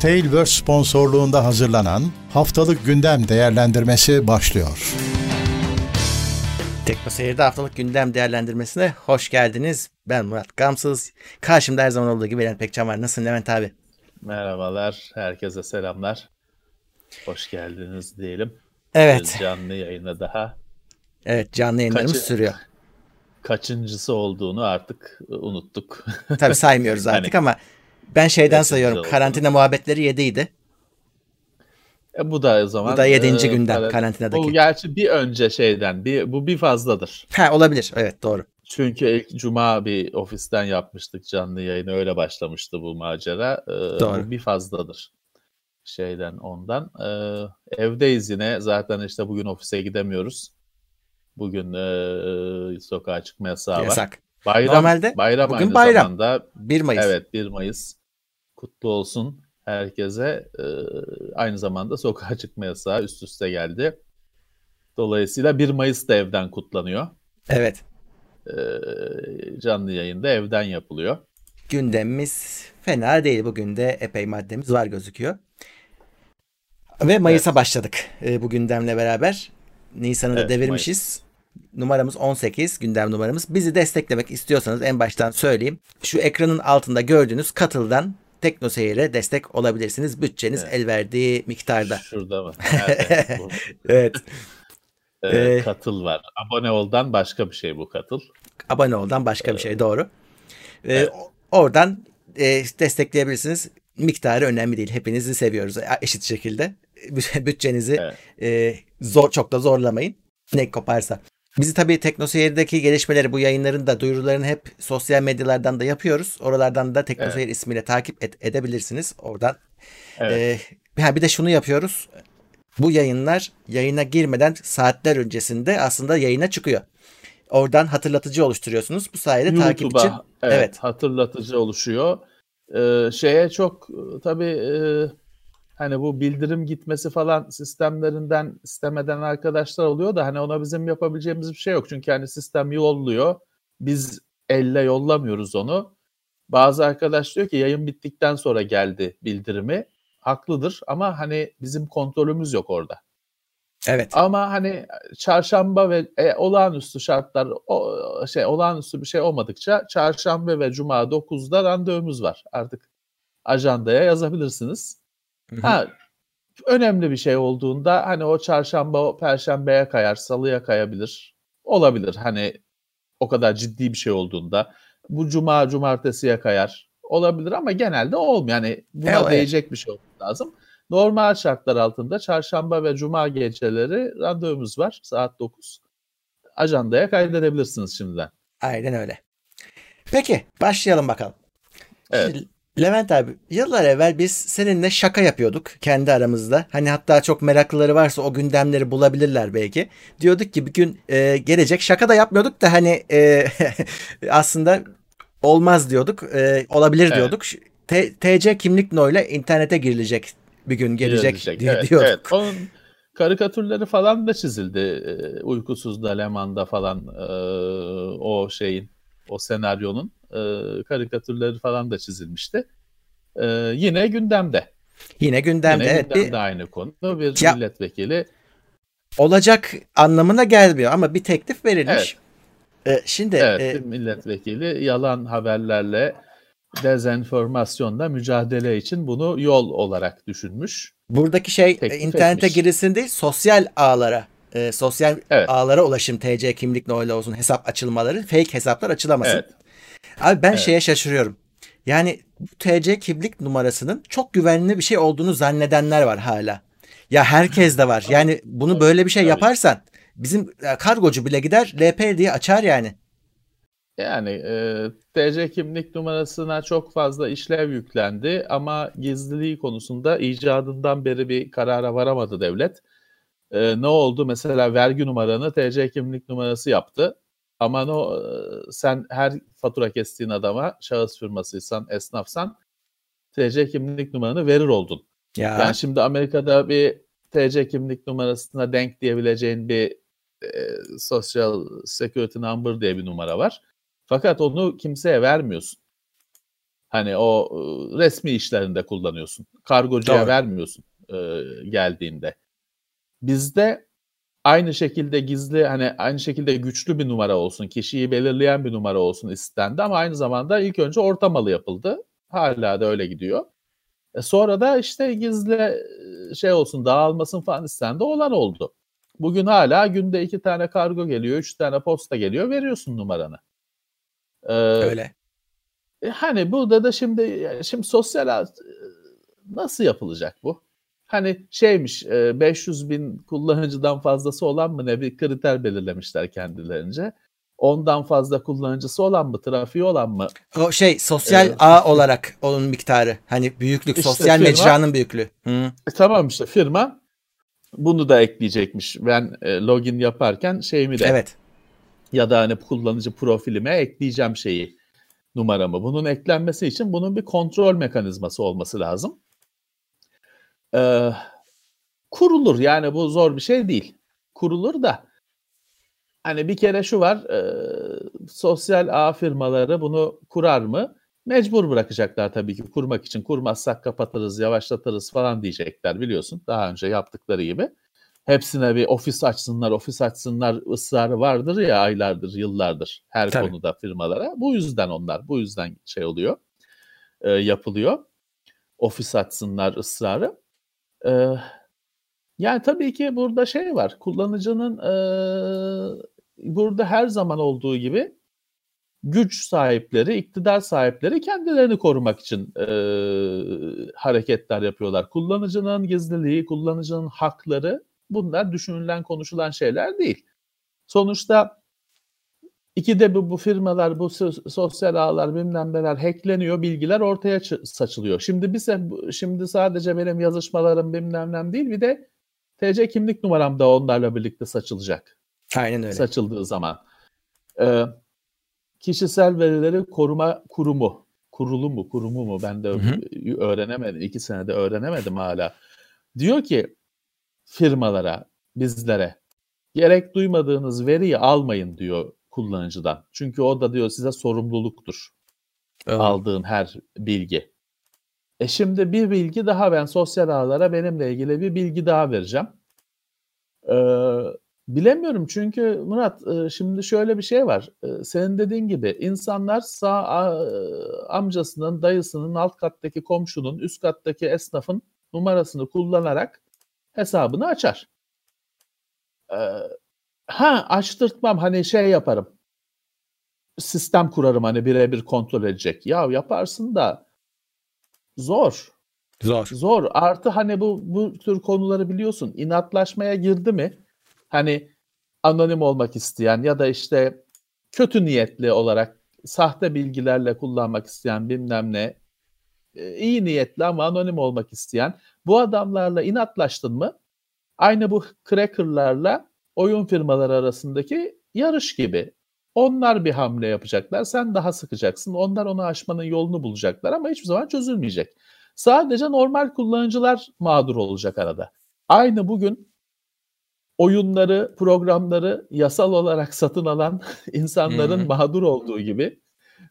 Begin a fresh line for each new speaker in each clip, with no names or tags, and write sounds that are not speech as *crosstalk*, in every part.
Tailverse sponsorluğunda hazırlanan haftalık gündem değerlendirmesi başlıyor.
Tekno Seyir'de haftalık gündem değerlendirmesine hoş geldiniz. Ben Murat Gamsız. Karşımda her zaman olduğu gibi Levent Pekcan var. Nasılsın Levent abi?
Merhabalar, herkese selamlar. Hoş geldiniz diyelim.
Evet.
Bir canlı yayına daha.
Evet, canlı yayınlarımız
Kaçı-
sürüyor.
Kaçıncısı olduğunu artık unuttuk.
Tabii saymıyoruz
Yani- *laughs*
artık ama ben şeyden
Kaçıncı
sayıyorum. Karantina muhabbetleri 7'ydi.
E, bu da o zaman.
Bu da yedinci
e,
gündem,
karan-
karantinadaki.
Bu gerçi bir önce şeyden, bir, bu bir fazladır.
Ha olabilir. Evet doğru.
Çünkü ilk cuma bir ofisten yapmıştık canlı yayını öyle başlamıştı bu macera. E,
Doğru.
Bu bir fazladır şeyden ondan. E, evdeyiz yine zaten işte bugün ofise gidemiyoruz. Bugün e, sokağa çıkma yasağı var.
Yasak.
Bayram,
Normalde
bayram
bugün
aynı
bayram.
zamanda.
1 Mayıs.
Evet 1 Mayıs. Kutlu olsun herkese. E, aynı zamanda sokağa çıkma yasağı üst üste geldi. Dolayısıyla 1 Mayıs da evden kutlanıyor.
Evet.
E, canlı yayında evden yapılıyor.
Gündemimiz fena değil. Bugün de epey maddemiz var gözüküyor. Ve Mayıs'a başladık e, bu gündemle beraber. Nisan'ı da
Evet,
devirmişiz. Numaramız 18, gündem numaramız. Bizi desteklemek istiyorsanız en baştan söyleyeyim. Şu ekranın altında gördüğünüz katıldan Tekno Seyir'e destek olabilirsiniz. Bütçeniz
Evet.
el verdiği miktarda.
Şurada mı? *laughs* Bu,
Evet.
e,
Ee,
katıl var. Abone oldan başka bir şey bu katıl.
Abone oldan başka bir şey doğru. Ee,
Evet.
Oradan e, destekleyebilirsiniz. Miktarı önemli değil. Hepinizi seviyoruz e, eşit şekilde. *laughs* Bütçenizi
Evet.
e, zor çok da zorlamayın. Ne koparsa. Bizi tabii Teknoseyir'deki gelişmeleri bu yayınların da duyurularını hep sosyal medyalardan da yapıyoruz. Oralardan da Teknoseyir ismiyle takip et- edebilirsiniz. Oradan.
Evet.
E, ha bir de şunu yapıyoruz. Bu yayınlar yayına girmeden saatler öncesinde aslında yayına çıkıyor. Oradan hatırlatıcı oluşturuyorsunuz. Bu sayede takip
YouTube'a
için.
evet,
Evet.
hatırlatıcı oluşuyor. Ee, şeye çok tabii e, hani bu bildirim gitmesi falan sistemlerinden istemeden arkadaşlar oluyor da hani ona bizim yapabileceğimiz bir şey yok. Çünkü hani sistem yolluyor. Biz elle yollamıyoruz onu. Bazı arkadaş diyor ki yayın bittikten sonra geldi bildirimi. Haklıdır ama hani bizim kontrolümüz yok orada.
Evet.
Ama hani çarşamba ve e, olağanüstü şartlar o şey olağanüstü bir şey olmadıkça çarşamba ve cuma 9'da randevumuz var. Artık ajandaya yazabilirsiniz.
Hı hı.
Ha önemli bir şey olduğunda hani o çarşamba perşembeye kayar, salıya kayabilir. Olabilir hani o kadar ciddi bir şey olduğunda. Bu cuma cumartesiye kayar. Olabilir ama genelde olmuyor. Yani buna
Evet.
değecek bir şey olması lazım. Normal şartlar altında çarşamba ve cuma geceleri randevumuz var saat 9. Ajandaya kaydedebilirsiniz şimdiden.
Aynen öyle. Peki başlayalım bakalım.
Evet.
Şimdi Levent abi yıllar evvel biz seninle şaka yapıyorduk kendi aramızda. Hani hatta çok meraklıları varsa o gündemleri bulabilirler belki. Diyorduk ki bir gün e, gelecek şaka da yapmıyorduk da hani e, *laughs* aslında olmaz diyorduk. e, olabilir
Evet.
diyorduk. T- TC kimlik noyla internete girilecek bir gün gelecek,
Gelecek,
diye
evet,
diyorduk.
evet. Onun karikatürleri falan da çizildi. Ee, Uykusuz'da, Leman'da falan ee, o şeyin, o senaryonun ee, karikatürleri falan da çizilmişti. Ee, yine gündemde.
Yine gündemde
yine
evet bir
gündemde aynı konu. Bir
Ya-
milletvekili
olacak anlamına gelmiyor ama bir teklif verilmiş. E, şimdi
Evet,
e,
bir milletvekili yalan haberlerle dezenformasyonla mücadele için bunu yol olarak düşünmüş.
Buradaki şey
Teklif
e, internete
etmiş.
girilsin değil sosyal ağlara e, sosyal
Evet.
ağlara ulaşım TC kimlik öyle olsun hesap açılmaları fake hesaplar açılamasın.
Evet.
Abi ben
Evet.
şeye şaşırıyorum. Yani bu TC kimlik numarasının çok güvenli bir şey olduğunu zannedenler var hala. Ya herkes de var. Yani bunu böyle bir şey yaparsan bizim kargocu bile gider LP diye açar yani.
Yani e, TC kimlik numarasına çok fazla işlev yüklendi ama gizliliği konusunda icadından beri bir karara varamadı devlet. E, ne oldu? Mesela vergi numaranı TC kimlik numarası yaptı. Ama no, e, sen her fatura kestiğin adama şahıs firmasıysan, esnafsan TC kimlik numaranı verir oldun.
Ya
Yani şimdi Amerika'da bir TC kimlik numarasına denk diyebileceğin bir e, Social Security Number diye bir numara var. Fakat onu kimseye vermiyorsun. Hani o e, resmi işlerinde kullanıyorsun. Kargocuya
Doğru.
vermiyorsun e, geldiğinde. Bizde aynı şekilde gizli hani aynı şekilde güçlü bir numara olsun, kişiyi belirleyen bir numara olsun istendi ama aynı zamanda ilk önce ortamalı yapıldı. Hala da öyle gidiyor. E sonra da işte gizli e, şey olsun dağılmasın falan istendi olan oldu. Bugün hala günde iki tane kargo geliyor, üç tane posta geliyor, veriyorsun numaranı. Ee,
Öyle.
e, hani burada da şimdi şimdi sosyal ağ- nasıl yapılacak bu? Hani şeymiş e, 500 bin kullanıcıdan fazlası olan mı ne bir kriter belirlemişler kendilerince. Ondan fazla kullanıcısı olan mı, trafiği olan mı?
O şey sosyal
Evet.
ağ olarak onun miktarı. Hani büyüklük,
İşte
sosyal
firma-
mecranın büyüklüğü. Hı.
E, tamam işte firma bunu da ekleyecekmiş. Ben e, login yaparken şeyimi de
Evet.
ya da hani kullanıcı profilime ekleyeceğim şeyi numaramı. Bunun eklenmesi için bunun bir kontrol mekanizması olması lazım. Ee, kurulur yani bu zor bir şey değil. Kurulur da hani bir kere şu var e, sosyal ağ firmaları bunu kurar mı? Mecbur bırakacaklar tabii ki kurmak için. Kurmazsak kapatırız, yavaşlatırız falan diyecekler biliyorsun. Daha önce yaptıkları gibi. Hepsine bir ofis açsınlar, ofis açsınlar ısrarı vardır ya aylardır, yıllardır her
Tabii.
konuda firmalara. Bu yüzden onlar, bu yüzden şey oluyor, e, yapılıyor. Ofis açsınlar ısrarı. E, yani tabii ki burada şey var, kullanıcının e, burada her zaman olduğu gibi güç sahipleri, iktidar sahipleri kendilerini korumak için e, hareketler yapıyorlar. Kullanıcının gizliliği, kullanıcının hakları bunlar düşünülen, konuşulan şeyler değil. Sonuçta ikide bu, bu firmalar, bu so- sosyal ağlar, bilmem neler hackleniyor, bilgiler ortaya çı- saçılıyor. Şimdi bir şimdi sadece benim yazışmalarım bilmem ne değil, bir de TC kimlik numaram da onlarla birlikte saçılacak
Aynen öyle.
saçıldığı zaman. Ee, kişisel verileri koruma kurumu, kurulu mu, kurumu mu ben de
Hı hı.
öğrenemedim. iki senede öğrenemedim hala. Diyor ki firmalara, bizlere gerek duymadığınız veriyi almayın diyor kullanıcıdan. Çünkü o da diyor size sorumluluktur
Öyle.
aldığın her bilgi. E şimdi bir bilgi daha ben sosyal ağlara benimle ilgili bir bilgi daha vereceğim. Ee, bilemiyorum çünkü Murat e, şimdi şöyle bir şey var. E, senin dediğin gibi insanlar sağ amcasının, dayısının, alt kattaki komşunun, üst kattaki esnafın numarasını kullanarak hesabını açar. Ee, ha açtırtmam hani şey yaparım. Sistem kurarım hani birebir kontrol edecek. Ya yaparsın da zor.
Zor.
Zor. Artı hani bu bu tür konuları biliyorsun. İnatlaşmaya girdi mi? Hani anonim olmak isteyen ya da işte kötü niyetli olarak sahte bilgilerle kullanmak isteyen bilmem ne e, iyi niyetli ama anonim olmak isteyen bu adamlarla inatlaştın mı? Aynı bu crackerlarla oyun firmaları arasındaki yarış gibi. Onlar bir hamle yapacaklar. Sen daha sıkacaksın. Onlar onu aşmanın yolunu bulacaklar ama hiçbir zaman çözülmeyecek. Sadece normal kullanıcılar mağdur olacak arada. Aynı bugün oyunları, programları yasal olarak satın alan *laughs* insanların
hı.
mağdur olduğu gibi,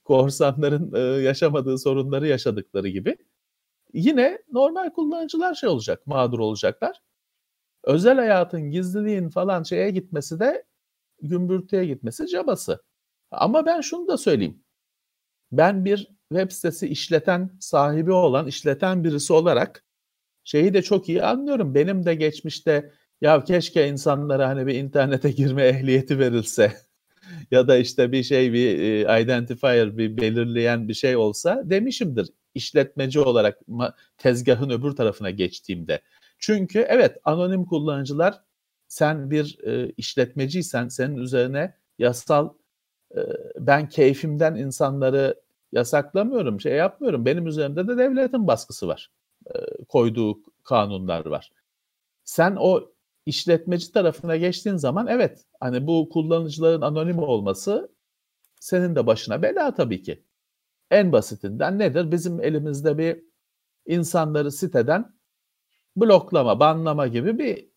korsanların e, yaşamadığı sorunları yaşadıkları gibi yine normal kullanıcılar şey olacak, mağdur olacaklar. Özel hayatın, gizliliğin falan şeye gitmesi de gümbürtüye gitmesi cabası. Ama ben şunu da söyleyeyim. Ben bir web sitesi işleten, sahibi olan, işleten birisi olarak şeyi de çok iyi anlıyorum. Benim de geçmişte ya keşke insanlara hani bir internete girme ehliyeti verilse *laughs* ya da işte bir şey bir e, identifier bir belirleyen bir şey olsa demişimdir işletmeci olarak tezgahın öbür tarafına geçtiğimde. Çünkü evet anonim kullanıcılar sen bir e, işletmeciysen senin üzerine yasal e, ben keyfimden insanları yasaklamıyorum, şey yapmıyorum. Benim üzerimde de devletin baskısı var. E, koyduğu kanunlar var. Sen o işletmeci tarafına geçtiğin zaman evet hani bu kullanıcıların anonim olması senin de başına bela tabii ki. En basitinden nedir? Bizim elimizde bir insanları siteden bloklama, banlama gibi bir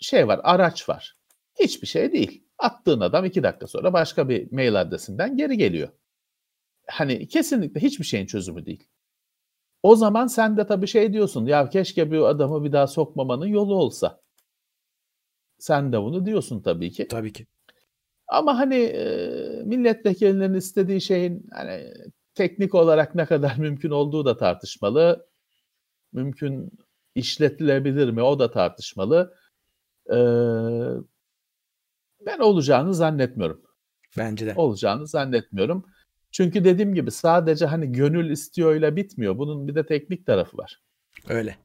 şey var, araç var. Hiçbir şey değil. Attığın adam iki dakika sonra başka bir mail adresinden geri geliyor. hani kesinlikle hiçbir şeyin çözümü değil. O zaman sen de tabii şey diyorsun ya keşke bir adamı bir daha sokmamanın yolu olsa. Sen de bunu diyorsun tabii ki.
Tabii ki.
Ama hani e, milletvekillerinin istediği şeyin hani teknik olarak ne kadar mümkün olduğu da tartışmalı. Mümkün işletilebilir mi o da tartışmalı. Ee, ben olacağını zannetmiyorum.
Bence de.
Olacağını zannetmiyorum. Çünkü dediğim gibi sadece hani gönül istiyorla bitmiyor. Bunun bir de teknik tarafı var.
Öyle.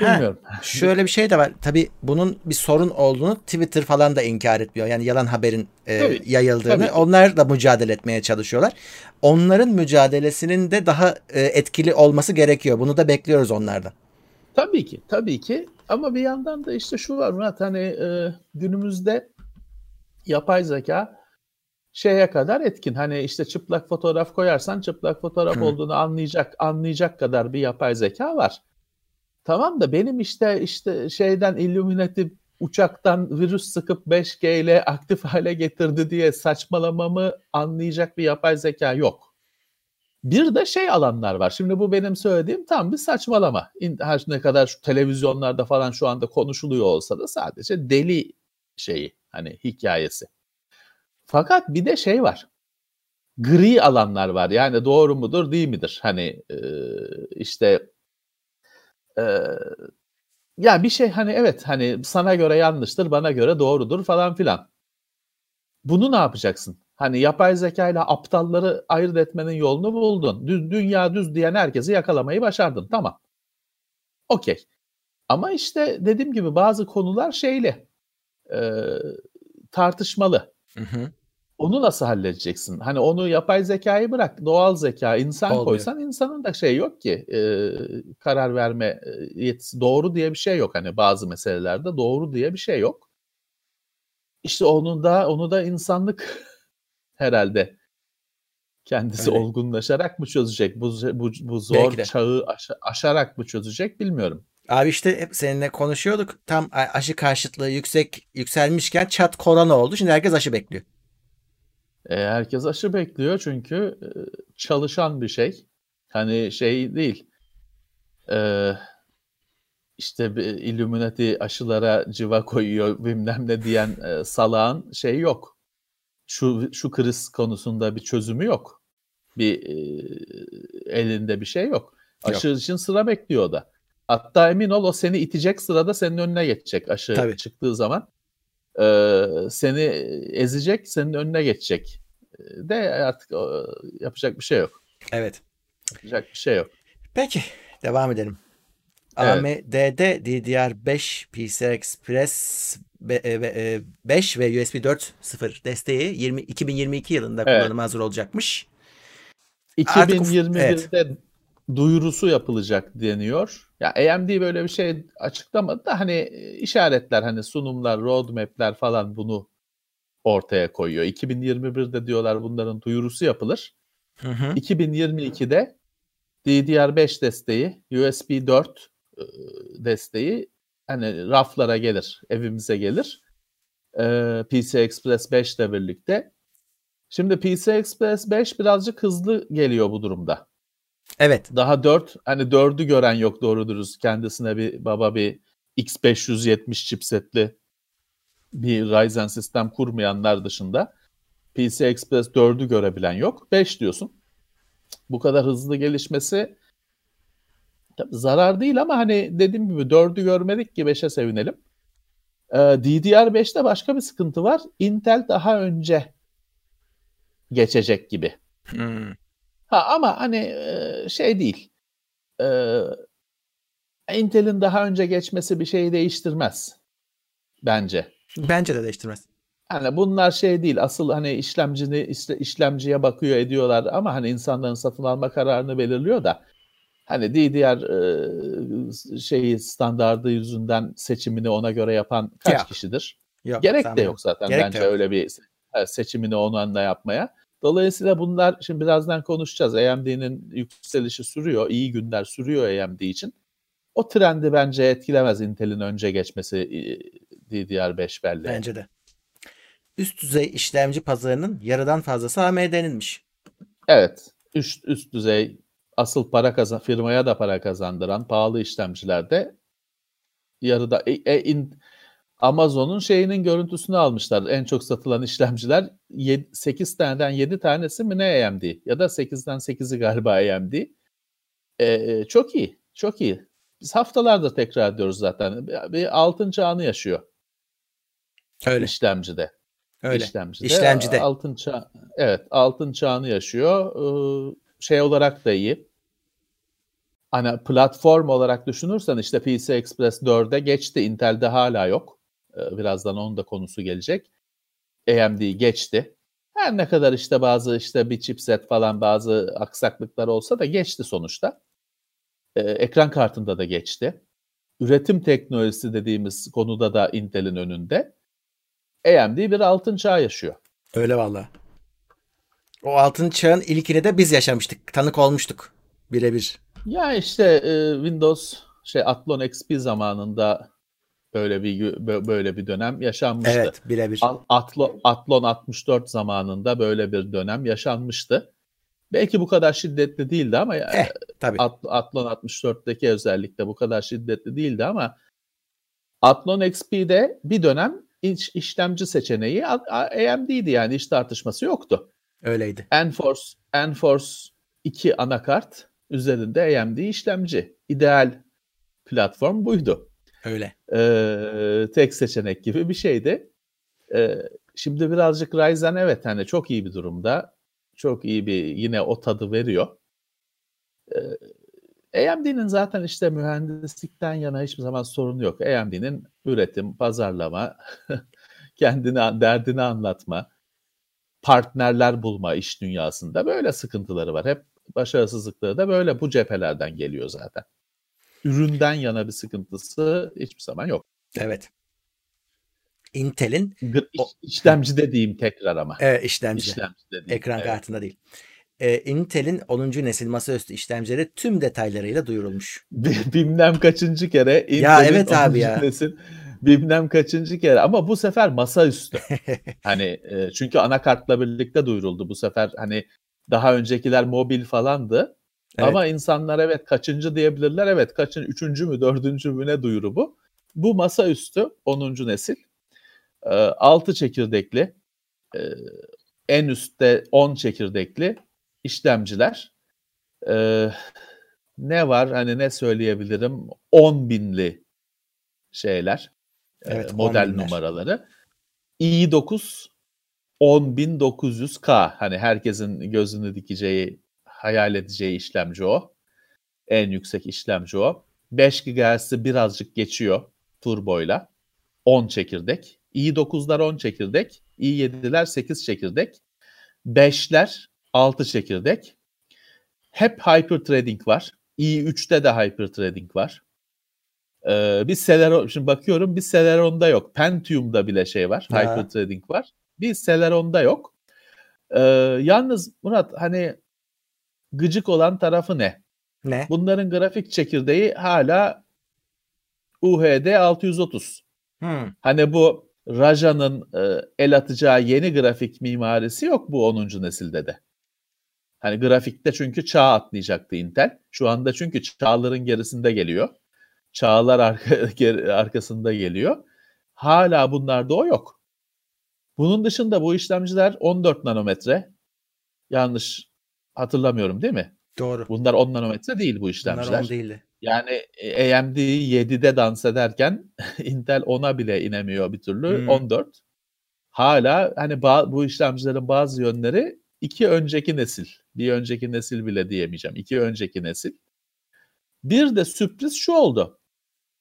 Bilmiyorum.
Ha, şöyle bir şey de var. Tabii bunun bir sorun olduğunu Twitter falan da inkar etmiyor. Yani yalan haberin e,
Tabii,
yayıldığını.
tabii.
Onlar da mücadele etmeye çalışıyorlar. Onların mücadelesinin de daha e, etkili olması gerekiyor. Bunu da bekliyoruz onlardan.
Tabii ki, tabii ki. Ama bir yandan da işte şu var Murat hani e, günümüzde yapay zeka şeye kadar etkin. Hani işte çıplak fotoğraf koyarsan çıplak fotoğraf
Hı.
olduğunu anlayacak anlayacak kadar bir yapay zeka var. Tamam da benim işte işte şeyden Illuminati uçaktan virüs sıkıp 5G ile aktif hale getirdi diye saçmalamamı anlayacak bir yapay zeka yok. Bir de şey alanlar var. Şimdi bu benim söylediğim tam bir saçmalama. Her ne kadar şu televizyonlarda falan şu anda konuşuluyor olsa da sadece deli şeyi hani hikayesi. Fakat bir de şey var. Gri alanlar var. Yani doğru mudur değil midir? Hani işte e, ya bir şey hani evet hani sana göre yanlıştır bana göre doğrudur falan filan. Bunu ne yapacaksın? Hani yapay zeka ile aptalları ayırt etmenin yolunu buldun. Düz, dünya düz diyen herkesi yakalamayı başardın. Tamam. Okey. Ama işte dediğim gibi bazı konular şeyli. e, tartışmalı.
Hı hı.
Onu nasıl halledeceksin? Hani onu yapay zekayı bırak, doğal zeka, insan
Olmuyor.
koysan insanın da şey yok ki e, karar verme e, yetisi. Doğru diye bir şey yok. Hani bazı meselelerde doğru diye bir şey yok. İşte onun da onu da insanlık *laughs* herhalde kendisi
Öyle.
olgunlaşarak mı çözecek? Bu bu, bu zor çağı aşa- aşarak mı çözecek bilmiyorum.
Abi işte hep seninle konuşuyorduk. Tam aşı karşıtlığı yüksek yükselmişken çat korona oldu. Şimdi herkes aşı bekliyor.
E, herkes aşı bekliyor çünkü e, çalışan bir şey. Hani şey değil. E, işte bir Illuminati aşılara civa koyuyor *laughs* bilmem ne diyen e, salağın şey yok. Şu şu kriz konusunda bir çözümü yok. Bir e, elinde bir şey yok. Aşı için sıra bekliyor da. Hatta emin ol o seni itecek sırada senin önüne geçecek aşı
Tabii.
çıktığı zaman. Ee, seni ezecek, senin önüne geçecek. Ee, De artık o, yapacak bir şey yok.
Evet.
Yapacak bir şey yok.
Peki devam edelim.
Evet.
AMD'de DDR5 PCI Express be- e, ve, e, 5 ve USB 4.0 desteği 20, 2022 yılında
Evet.
kullanıma hazır olacakmış. Artık uf-
2021'de duyurusu yapılacak deniyor. Ya AMD böyle bir şey açıklamadı da hani işaretler hani sunumlar, roadmap'ler falan bunu ortaya koyuyor. 2021'de diyorlar bunların duyurusu yapılır.
Hı hı.
2022'de DDR5 desteği, USB 4 e, desteği hani raflara gelir, evimize gelir. Ee, PC Express 5 ile birlikte. Şimdi PC Express 5 birazcık hızlı geliyor bu durumda.
Evet.
Daha 4 hani 4'ü gören yok doğru dürüst. Kendisine bir baba bir X570 chipsetli bir Ryzen sistem kurmayanlar dışında PC Express 4'ü görebilen yok. 5 diyorsun. Bu kadar hızlı gelişmesi tabii zarar değil ama hani dediğim gibi 4'ü görmedik ki 5'e sevinelim. Ee, DDR5'te başka bir sıkıntı var. Intel daha önce geçecek gibi.
Hmm.
Ha ama hani şey değil. E, Intel'in daha önce geçmesi bir şeyi değiştirmez. Bence.
Bence de değiştirmez.
Hani bunlar şey değil. Asıl hani işlemcini işte işlemciye bakıyor ediyorlar ama hani insanların satın alma kararını belirliyor da hani DDR e, şeyi standardı yüzünden seçimini ona göre yapan kaç
Yok.
kişidir?
Yok,
Gerek de yok zaten
Gerek
bence
yok.
öyle bir seçimini onun anda yapmaya. Dolayısıyla bunlar şimdi birazdan konuşacağız. AMD'nin yükselişi sürüyor. iyi günler sürüyor AMD için. O trendi bence etkilemez Intel'in önce geçmesi e, DDR5 belli.
Bence de. üst düzey işlemci pazarının yarıdan fazlası AMD'ninmiş.
Evet. Üst, üst düzey asıl para kazan firmaya da para kazandıran pahalı işlemcilerde yarıda e, e, in, Amazon'un şeyinin görüntüsünü almışlar. En çok satılan işlemciler 7, 8 taneden 7 tanesi mi ne AMD ya da 8'den 8'i galiba AMD. Ee, çok iyi. Çok iyi. Biz haftalardır tekrar ediyoruz zaten. Bir, bir altın çağını yaşıyor.
Öyle.
İşlemcide.
Öyle.
İşlemcide.
İşlemcide.
Altın çağ evet, altın çağını yaşıyor. Ee, şey olarak da iyi. Hani platform olarak düşünürsen işte PC Express 4'e geçti. Intel'de hala yok. Ee, birazdan onun da konusu gelecek. AMD geçti. Her ne kadar işte bazı işte bir chipset falan bazı aksaklıklar olsa da geçti sonuçta. Ee, ekran kartında da geçti. Üretim teknolojisi dediğimiz konuda da Intel'in önünde. AMD bir altın çağ yaşıyor.
Öyle valla. O altın çağın ilkini de biz yaşamıştık. Tanık olmuştuk. Birebir.
Ya işte e, Windows şey Athlon XP zamanında böyle bir böyle bir dönem yaşanmıştı.
Evet, birebir.
Athlon, Athlon 64 zamanında böyle bir dönem yaşanmıştı. Belki bu kadar şiddetli değildi ama
eh, tabii.
At, Athlon 64'teki özellikle bu kadar şiddetli değildi ama Athlon XP'de bir dönem iş, işlemci seçeneği AMD'ydi yani hiç tartışması yoktu.
Öyleydi.
Enforce, Enforce 2 anakart üzerinde AMD işlemci. İdeal platform buydu.
Öyle.
Ee, tek seçenek gibi bir şeydi. Ee, şimdi birazcık Ryzen evet hani çok iyi bir durumda. Çok iyi bir yine o tadı veriyor. Ee, AMD'nin zaten işte mühendislikten yana hiçbir zaman sorunu yok. AMD'nin üretim, pazarlama, *laughs* kendini derdini anlatma, partnerler bulma iş dünyasında böyle sıkıntıları var. Hep başarısızlıkları da böyle bu cephelerden geliyor zaten. Üründen yana bir sıkıntısı hiçbir zaman yok.
Evet. Intel'in
o, işlemci dediğim tekrar ama.
Evet işlemci.
işlemci
dediğim, Ekran evet. kartında değil. Ee, Intel'in 10. nesil masaüstü işlemcileri tüm detaylarıyla duyurulmuş. *laughs*
Bilmem kaçıncı kere
Intel'in ya evet abi ya.
nesil bilmem kaçıncı kere ama bu sefer masaüstü. *laughs* hani e, çünkü anakartla birlikte duyuruldu bu sefer hani daha öncekiler mobil falandı. Evet. Ama insanlar evet kaçıncı diyebilirler. Evet kaçın üçüncü mü dördüncü mü ne duyuru bu. Bu masaüstü 10. nesil. E, 6 çekirdekli e, en üstte 10 çekirdekli işlemciler. E, ne var hani ne söyleyebilirim 10 binli şeyler evet, model numaraları. i9 10900K hani herkesin gözünü dikeceği, hayal edeceği işlemci o. En yüksek işlemci o. 5 GHz'i birazcık geçiyor turboyla. 10 çekirdek. i9'lar 10 çekirdek. i7'ler 8 çekirdek. 5'ler 6 çekirdek. Hep hyperthreading var. i3'te de hyperthreading var. Ee, bir Celeron, şimdi bakıyorum bir Celeron'da yok. Pentium'da bile şey var. Ya. Hyperthreading var. Bir Celeron'da yok. Ee, yalnız Murat hani gıcık olan tarafı ne?
Ne?
Bunların grafik çekirdeği hala UHD 630.
Hmm.
Hani bu Raja'nın e, el atacağı yeni grafik mimarisi yok bu 10. nesilde de. Hani grafikte çünkü çağ atlayacaktı Intel. Şu anda çünkü çağların gerisinde geliyor. Çağlar arka, *laughs* arkasında geliyor. Hala bunlarda o yok. Bunun dışında bu işlemciler 14 nanometre. Yanlış hatırlamıyorum değil mi?
Doğru.
Bunlar 10 nanometre değil bu işlemciler. Bunlar
10 değildi.
Yani e, AMD 7'de dans ederken *laughs* Intel 10'a bile inemiyor bir türlü. Hmm. 14. Hala hani bu işlemcilerin bazı yönleri iki önceki nesil. Bir önceki nesil bile diyemeyeceğim. İki önceki nesil. Bir de sürpriz şu oldu.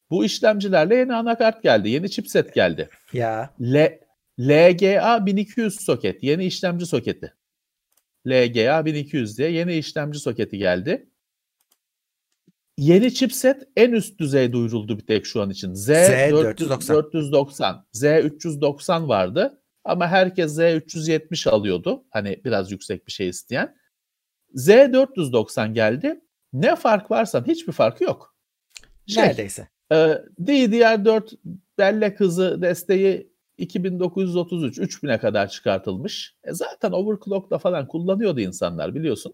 Bu işlemcilerle yeni anakart geldi. Yeni chipset geldi.
Ya.
L LGA 1200 soket. Yeni işlemci soketi. LGA 1200 diye yeni işlemci soketi geldi. Yeni chipset en üst düzey duyuruldu bir tek şu an için. Z, Z490. 490. Z390 vardı ama herkes Z370 alıyordu. Hani biraz yüksek bir şey isteyen. Z490 geldi. Ne fark varsa hiçbir farkı yok.
Şey, Neredeyse.
E, DDR4 bellek hızı desteği 2933 3000'e kadar çıkartılmış. E zaten overclock'la falan kullanıyordu insanlar biliyorsun.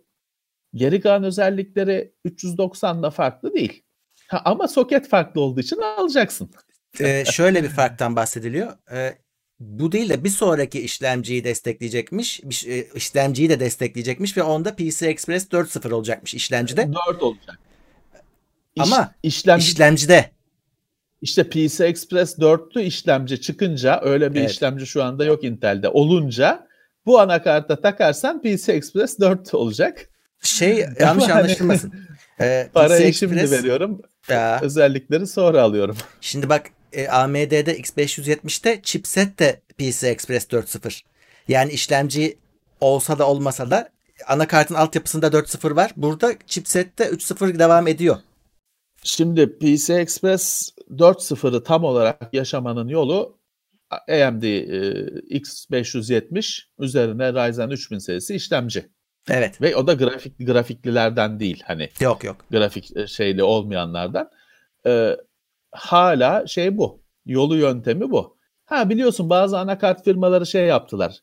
Geri kalan özellikleri 390'da farklı değil. Ha, ama soket farklı olduğu için alacaksın. *laughs*
Ee, şöyle bir farktan bahsediliyor. Ee, bu değil de bir sonraki işlemciyi destekleyecekmiş. E, işlemciyi de destekleyecekmiş ve onda PC Express 4.0 olacakmış işlemcide.
4 olacak. İş-
Ama
işlemci
İşlemcide.
İşte PC Express 4'lü işlemci çıkınca öyle bir
Evet.
işlemci şu anda yok Intel'de olunca bu anakarta takarsan PC Express 4 olacak.
Şey *laughs* yanlış anlaşılmasın. *laughs* Ee,
Parayı
PC
şimdi
Express-
veriyorum.
Ya,
Özellikleri sonra alıyorum.
şimdi bak e, AMD'de X570'te chipset de PC Express 4.0. Yani işlemci olsa da olmasa da anakartın altyapısında 4.0 var. Burada chipsette 3.0 devam ediyor.
Şimdi PC Express 4.0'ı tam olarak yaşamanın yolu AMD e, X570 üzerine Ryzen 3000 serisi işlemci.
Evet.
Ve o da grafik grafiklilerden değil hani
Yok yok.
grafik e, şeyli olmayanlardan. Ee, hala şey bu. Yolu yöntemi bu. Ha biliyorsun bazı anakart firmaları şey yaptılar.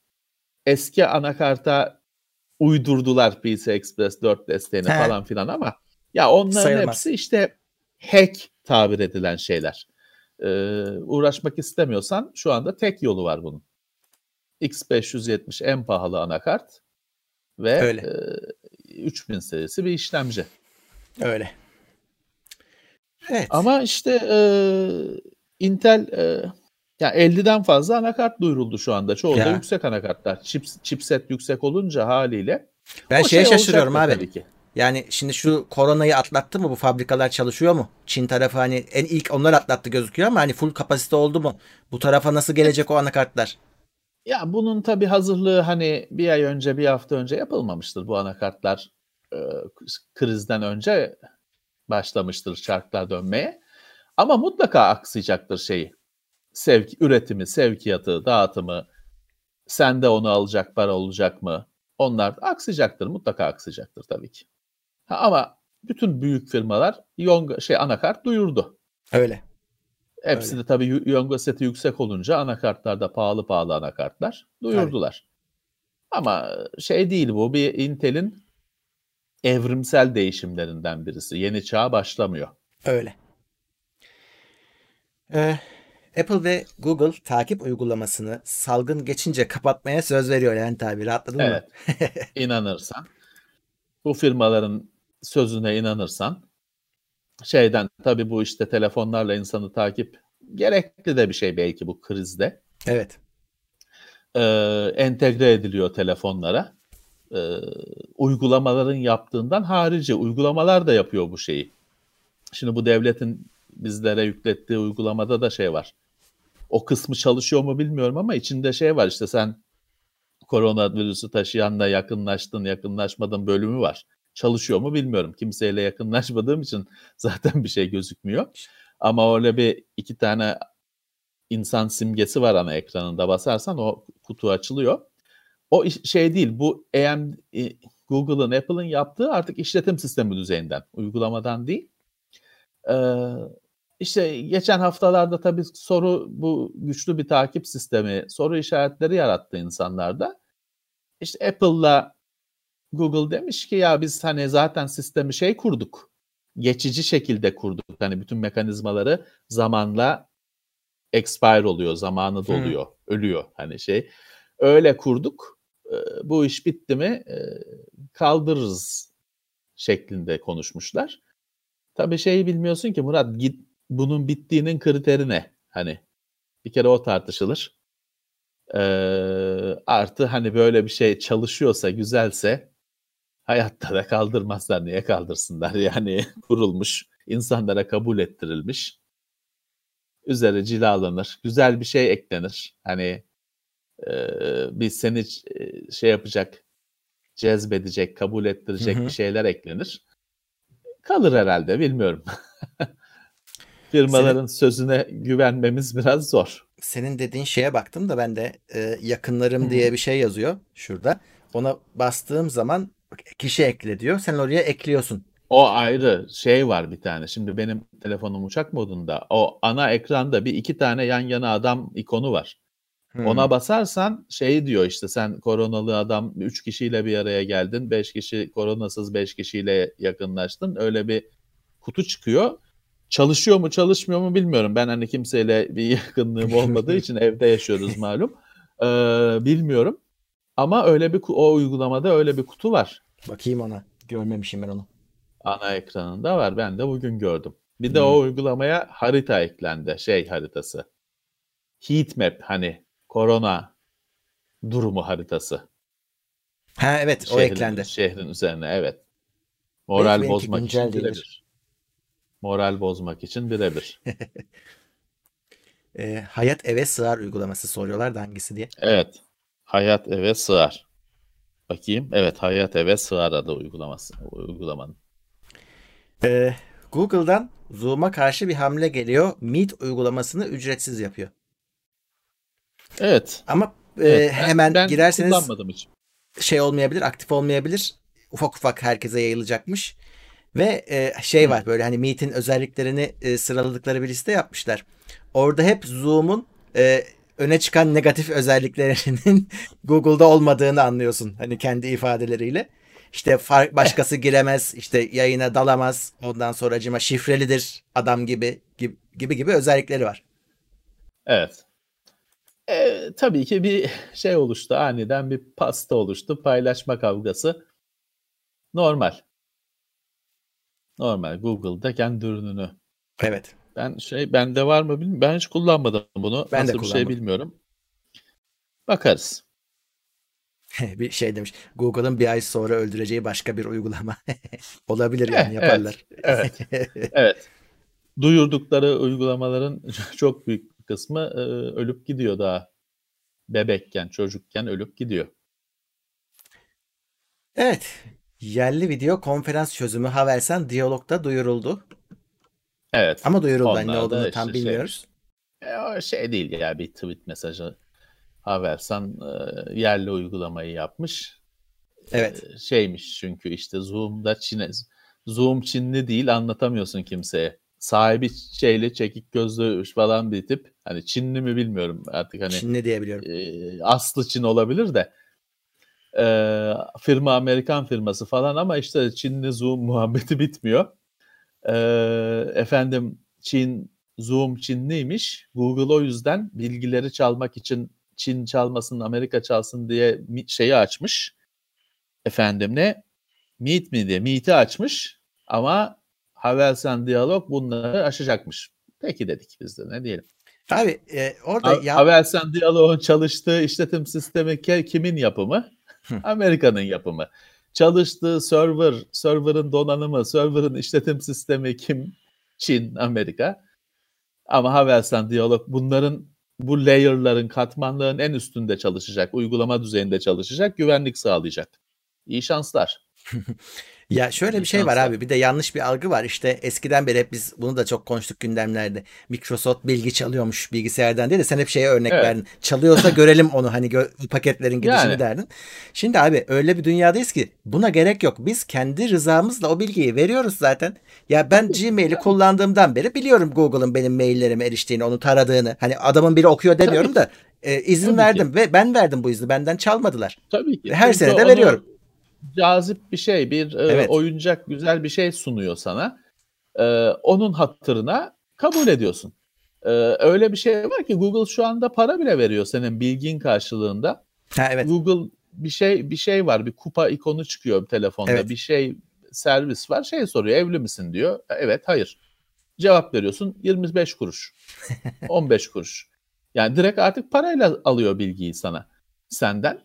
Eski anakarta uydurdular PC Express 4 desteğini
He.
falan filan ama ya onların
Sayılmaz.
hepsi işte hack tabir edilen şeyler. Ee, uğraşmak istemiyorsan şu anda tek yolu var bunun. X570 en pahalı anakart ve
Öyle.
e, 3000 serisi bir işlemci.
Öyle. Evet.
Ama işte e, Intel e, ya 50'den fazla anakart duyuruldu şu anda. Çoğu da yüksek anakartlar. Chips, chipset yüksek olunca haliyle.
ben şeye
şey
şaşırıyorum abi.
tabii ki.
Yani şimdi şu koronayı atlattı mı bu fabrikalar çalışıyor mu? Çin tarafı hani en ilk onlar atlattı gözüküyor ama hani full kapasite oldu mu? Bu tarafa nasıl gelecek o anakartlar?
Ya bunun tabii hazırlığı hani bir ay önce bir hafta önce yapılmamıştır. Bu anakartlar e, krizden önce başlamıştır çarklar dönmeye. Ama mutlaka aksayacaktır şeyi. Sevk, üretimi, sevkiyatı, dağıtımı, sende onu alacak para olacak mı? Onlar aksayacaktır, mutlaka aksayacaktır tabii ki. Ha, ama bütün büyük firmalar Yonga, şey anakart duyurdu.
Öyle.
Hepsi
Öyle.
de tabii Yonga seti yüksek olunca anakartlarda pahalı pahalı anakartlar duyurdular. Ama şey değil bu bir Intel'in evrimsel değişimlerinden birisi. Yeni çağ başlamıyor.
Öyle. Ee, Apple ve Google takip uygulamasını salgın geçince kapatmaya söz veriyor yani tabi rahatladın mı?
Evet. İnanırsan bu firmaların sözüne inanırsan şeyden tabii bu işte telefonlarla insanı takip gerekli de bir şey belki bu krizde.
Evet.
Ee, entegre ediliyor telefonlara. Ee, uygulamaların yaptığından harici uygulamalar da yapıyor bu şeyi. Şimdi bu devletin bizlere yüklettiği uygulamada da şey var. O kısmı çalışıyor mu bilmiyorum ama içinde şey var işte sen koronavirüsü taşıyanla yakınlaştın yakınlaşmadın bölümü var. Çalışıyor mu bilmiyorum. Kimseyle yakınlaşmadığım için *laughs* zaten bir şey gözükmüyor. Ama öyle bir iki tane insan simgesi var ana ekranında basarsan o kutu açılıyor. O şey değil bu AM, e, Google'ın Apple'ın yaptığı artık işletim sistemi düzeyinden uygulamadan değil. Ee, işte geçen haftalarda tabii soru bu güçlü bir takip sistemi soru işaretleri yarattı insanlarda. İşte Apple'la Google demiş ki ya biz hani zaten sistemi şey kurduk. Geçici şekilde kurduk. Hani bütün mekanizmaları zamanla expire oluyor, zamanı doluyor, ölüyor hani şey. Öyle kurduk. Bu iş bitti mi kaldırırız şeklinde konuşmuşlar. Tabii şeyi bilmiyorsun ki Murat git bunun bittiğinin kriteri ne? Hani bir kere o tartışılır. Ee, artı hani böyle bir şey çalışıyorsa, güzelse hayatta da kaldırmazlar. Niye kaldırsınlar? *laughs* Yani kurulmuş, insanlara kabul ettirilmiş. Üzeri cilalanır. Güzel bir şey eklenir. Hani e, bir seni e, şey yapacak, cezbedecek, kabul ettirecek
Hı hı.
bir şeyler eklenir. Kalır herhalde bilmiyorum. *laughs* Firmaların sözüne güvenmemiz biraz zor.
Senin dediğin şeye baktım da ben de e, yakınlarım diye bir şey yazıyor şurada. Ona bastığım zaman kişi ekle diyor. Sen oraya ekliyorsun.
O ayrı şey var bir tane. Şimdi benim telefonum uçak modunda. O ana ekranda bir iki tane yan yana adam ikonu var. Hmm. Ona basarsan şey diyor işte sen koronalı adam 3 kişiyle bir araya geldin. 5 kişi koronasız 5 kişiyle yakınlaştın. Öyle bir kutu çıkıyor. Çalışıyor mu çalışmıyor mu bilmiyorum. Ben hani kimseyle bir *laughs* yakınlığım olmadığı için evde yaşıyoruz malum. *laughs* Ee, bilmiyorum. Ama öyle bir o uygulamada öyle bir kutu var.
Bakayım ona. Görmemişim ben onu.
Ana ekranında var. Ben de bugün gördüm. Bir de hmm. o uygulamaya harita eklendi. Şey haritası. Heat map hani korona durumu haritası.
Ha evet şehrin, o eklendi.
Şehrin üzerine evet. Moral evet, bozmak için birebir. Moral bozmak için birebir. *laughs*
e, hayat eve sığar uygulaması soruyorlar da hangisi diye.
Evet. Hayat eve sığar. Bakayım. Evet Hayat eve sığar adı uygulaması. Uygulamanın.
Ee, Google'dan Zoom'a karşı bir hamle geliyor. Meet uygulamasını ücretsiz yapıyor.
Evet.
Ama e, evet, hemen ben girerseniz hiç. şey olmayabilir, aktif olmayabilir. Ufak ufak herkese yayılacakmış. Ve e, şey var böyle hani Meet'in özelliklerini e, sıraladıkları bir liste yapmışlar. Orada hep Zoom'un e, öne çıkan negatif özelliklerinin *laughs* Google'da olmadığını anlıyorsun. Hani kendi ifadeleriyle. İşte fark başkası giremez, işte yayına dalamaz. Ondan sonra acıma şifrelidir adam gibi gibi gibi, gibi özellikleri var.
Evet. E, tabii ki bir *laughs* şey oluştu. Aniden bir pasta oluştu. Paylaşma kavgası. Normal. Normal. Google'da kendi ürününü.
Evet.
Ben şey bende var mı bilmiyorum. Ben hiç kullanmadım bunu. Ben Nasıl de bir şey bilmiyorum. Bakarız. *laughs*
bir şey demiş. Google'ın bir ay sonra öldüreceği başka bir uygulama. *laughs* Olabilir yani yaparlar.
Evet. Evet. *laughs* evet. Duyurdukları uygulamaların çok büyük bir kısmı e, ölüp gidiyor daha. Bebekken, çocukken ölüp gidiyor.
Evet. Yerli video konferans çözümü Havelsan Diyalog'da duyuruldu.
Evet.
Ama duyuruldu. ne olduğunu işte tam şey, bilmiyoruz.
Şey, o şey değil ya bir tweet mesajı Havelsan e, yerli uygulamayı yapmış.
Evet.
E, şeymiş çünkü işte Zoom'da Çin'e Zoom Çinli değil anlatamıyorsun kimseye. Sahibi şeyli çekik gözlü falan bir tip. Hani Çinli mi bilmiyorum artık hani.
Çinli diyebiliyorum.
E, aslı Çin olabilir de. E, firma Amerikan firması falan ama işte Çinli Zoom *laughs* muhabbeti bitmiyor. E, efendim Çin Zoom Çinliymiş. Google o yüzden bilgileri çalmak için Çin çalmasın, Amerika çalsın diye şeyi açmış. Efendim ne? Meet mi diye. Meet'i açmış ama Havelsan Diyalog bunları aşacakmış. Peki dedik biz de ne diyelim.
Abi e, orada ha-
ya... Havelsan Diyalog'un çalıştığı işletim sistemi kimin yapımı? Amerika'nın yapımı. Çalıştığı server, server'ın donanımı, server'ın işletim sistemi kim? Çin, Amerika. Ama Havelsan Diyalog bunların bu layer'ların, katmanların en üstünde çalışacak, uygulama düzeyinde çalışacak, güvenlik sağlayacak. İyi şanslar. *laughs*
Ya şöyle bir şey var abi bir de yanlış bir algı var işte eskiden beri hep biz bunu da çok konuştuk gündemlerde Microsoft bilgi çalıyormuş bilgisayardan diye de sen hep şeye örnek evet. verdin çalıyorsa *laughs* görelim onu hani gö- paketlerin gidişini yani. derdin. Şimdi abi öyle bir dünyadayız ki buna gerek yok biz kendi rızamızla o bilgiyi veriyoruz zaten ya ben Gmail'i kullandığımdan beri biliyorum Google'ın benim maillerime eriştiğini onu taradığını hani adamın biri okuyor demiyorum da e, izin Tabii verdim ki. ve ben verdim bu izni benden çalmadılar.
Tabii ki.
Her sene de veriyorum
cazip bir şey, bir e, evet. oyuncak, güzel bir şey sunuyor sana. E, onun hatırına kabul ediyorsun. E, öyle bir şey var ki Google şu anda para bile veriyor senin bilgin karşılığında.
Ha, evet.
Google bir şey bir şey var, bir kupa ikonu çıkıyor telefonda. Evet. Bir şey servis var. Şey soruyor, evli misin diyor. Evet, hayır. Cevap veriyorsun 25 kuruş. *laughs* 15 kuruş. Yani direkt artık parayla alıyor bilgiyi sana senden.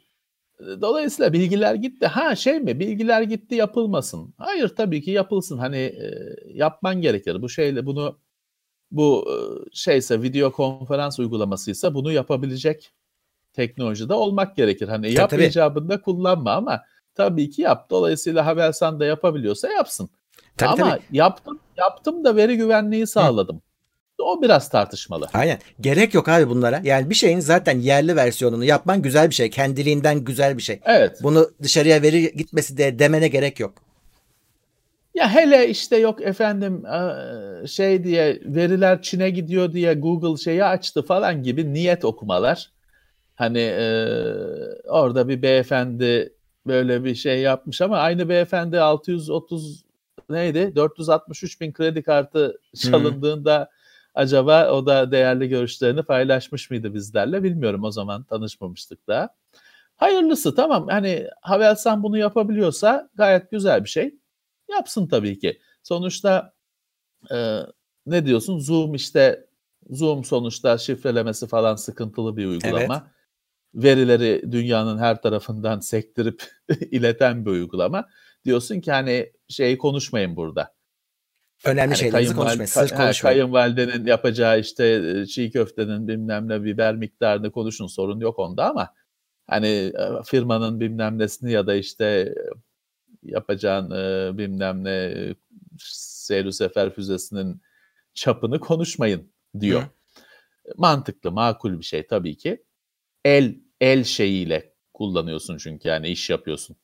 Dolayısıyla bilgiler gitti. Ha şey mi? Bilgiler gitti yapılmasın. Hayır tabii ki yapılsın. Hani e, yapman gerekir. Bu şeyle bunu bu e, şeyse video konferans uygulamasıysa bunu yapabilecek teknolojide olmak gerekir. Hani yap tabii. icabında kullanma ama tabii ki yap. Dolayısıyla Havelsan da yapabiliyorsa yapsın. Tabii, ama tabii. yaptım yaptım da veri güvenliği sağladım. Hı. O biraz tartışmalı.
Aynen. Gerek yok abi bunlara. Yani bir şeyin zaten yerli versiyonunu yapman güzel bir şey. Kendiliğinden güzel bir şey.
Evet.
Bunu dışarıya veri gitmesi de demene gerek yok.
Ya hele işte yok efendim şey diye veriler Çin'e gidiyor diye Google şeyi açtı falan gibi niyet okumalar. Hani e, orada bir beyefendi böyle bir şey yapmış ama aynı beyefendi 630 neydi 463 bin kredi kartı çalındığında hmm. Acaba o da değerli görüşlerini paylaşmış mıydı bizlerle bilmiyorum o zaman tanışmamıştık da. Hayırlısı tamam hani Havelsan bunu yapabiliyorsa gayet güzel bir şey. Yapsın tabii ki. Sonuçta e, ne diyorsun Zoom işte Zoom sonuçta şifrelemesi falan sıkıntılı bir uygulama. Evet. Verileri dünyanın her tarafından sektirip *laughs* ileten bir uygulama. Diyorsun ki hani şeyi konuşmayın burada.
Önemli yani şeylerinizi konuşmayın. Sırf konuşmayın.
Kayınvalidenin yapacağı işte e, çiğ köftenin bilmem ne biber miktarını konuşun sorun yok onda ama hani e, firmanın bilmem nesini ya da işte e, yapacağın e, bilmem ne seyir sefer füzesinin çapını konuşmayın diyor. Hı. Mantıklı, makul bir şey tabii ki. El el şeyiyle kullanıyorsun çünkü yani iş yapıyorsun.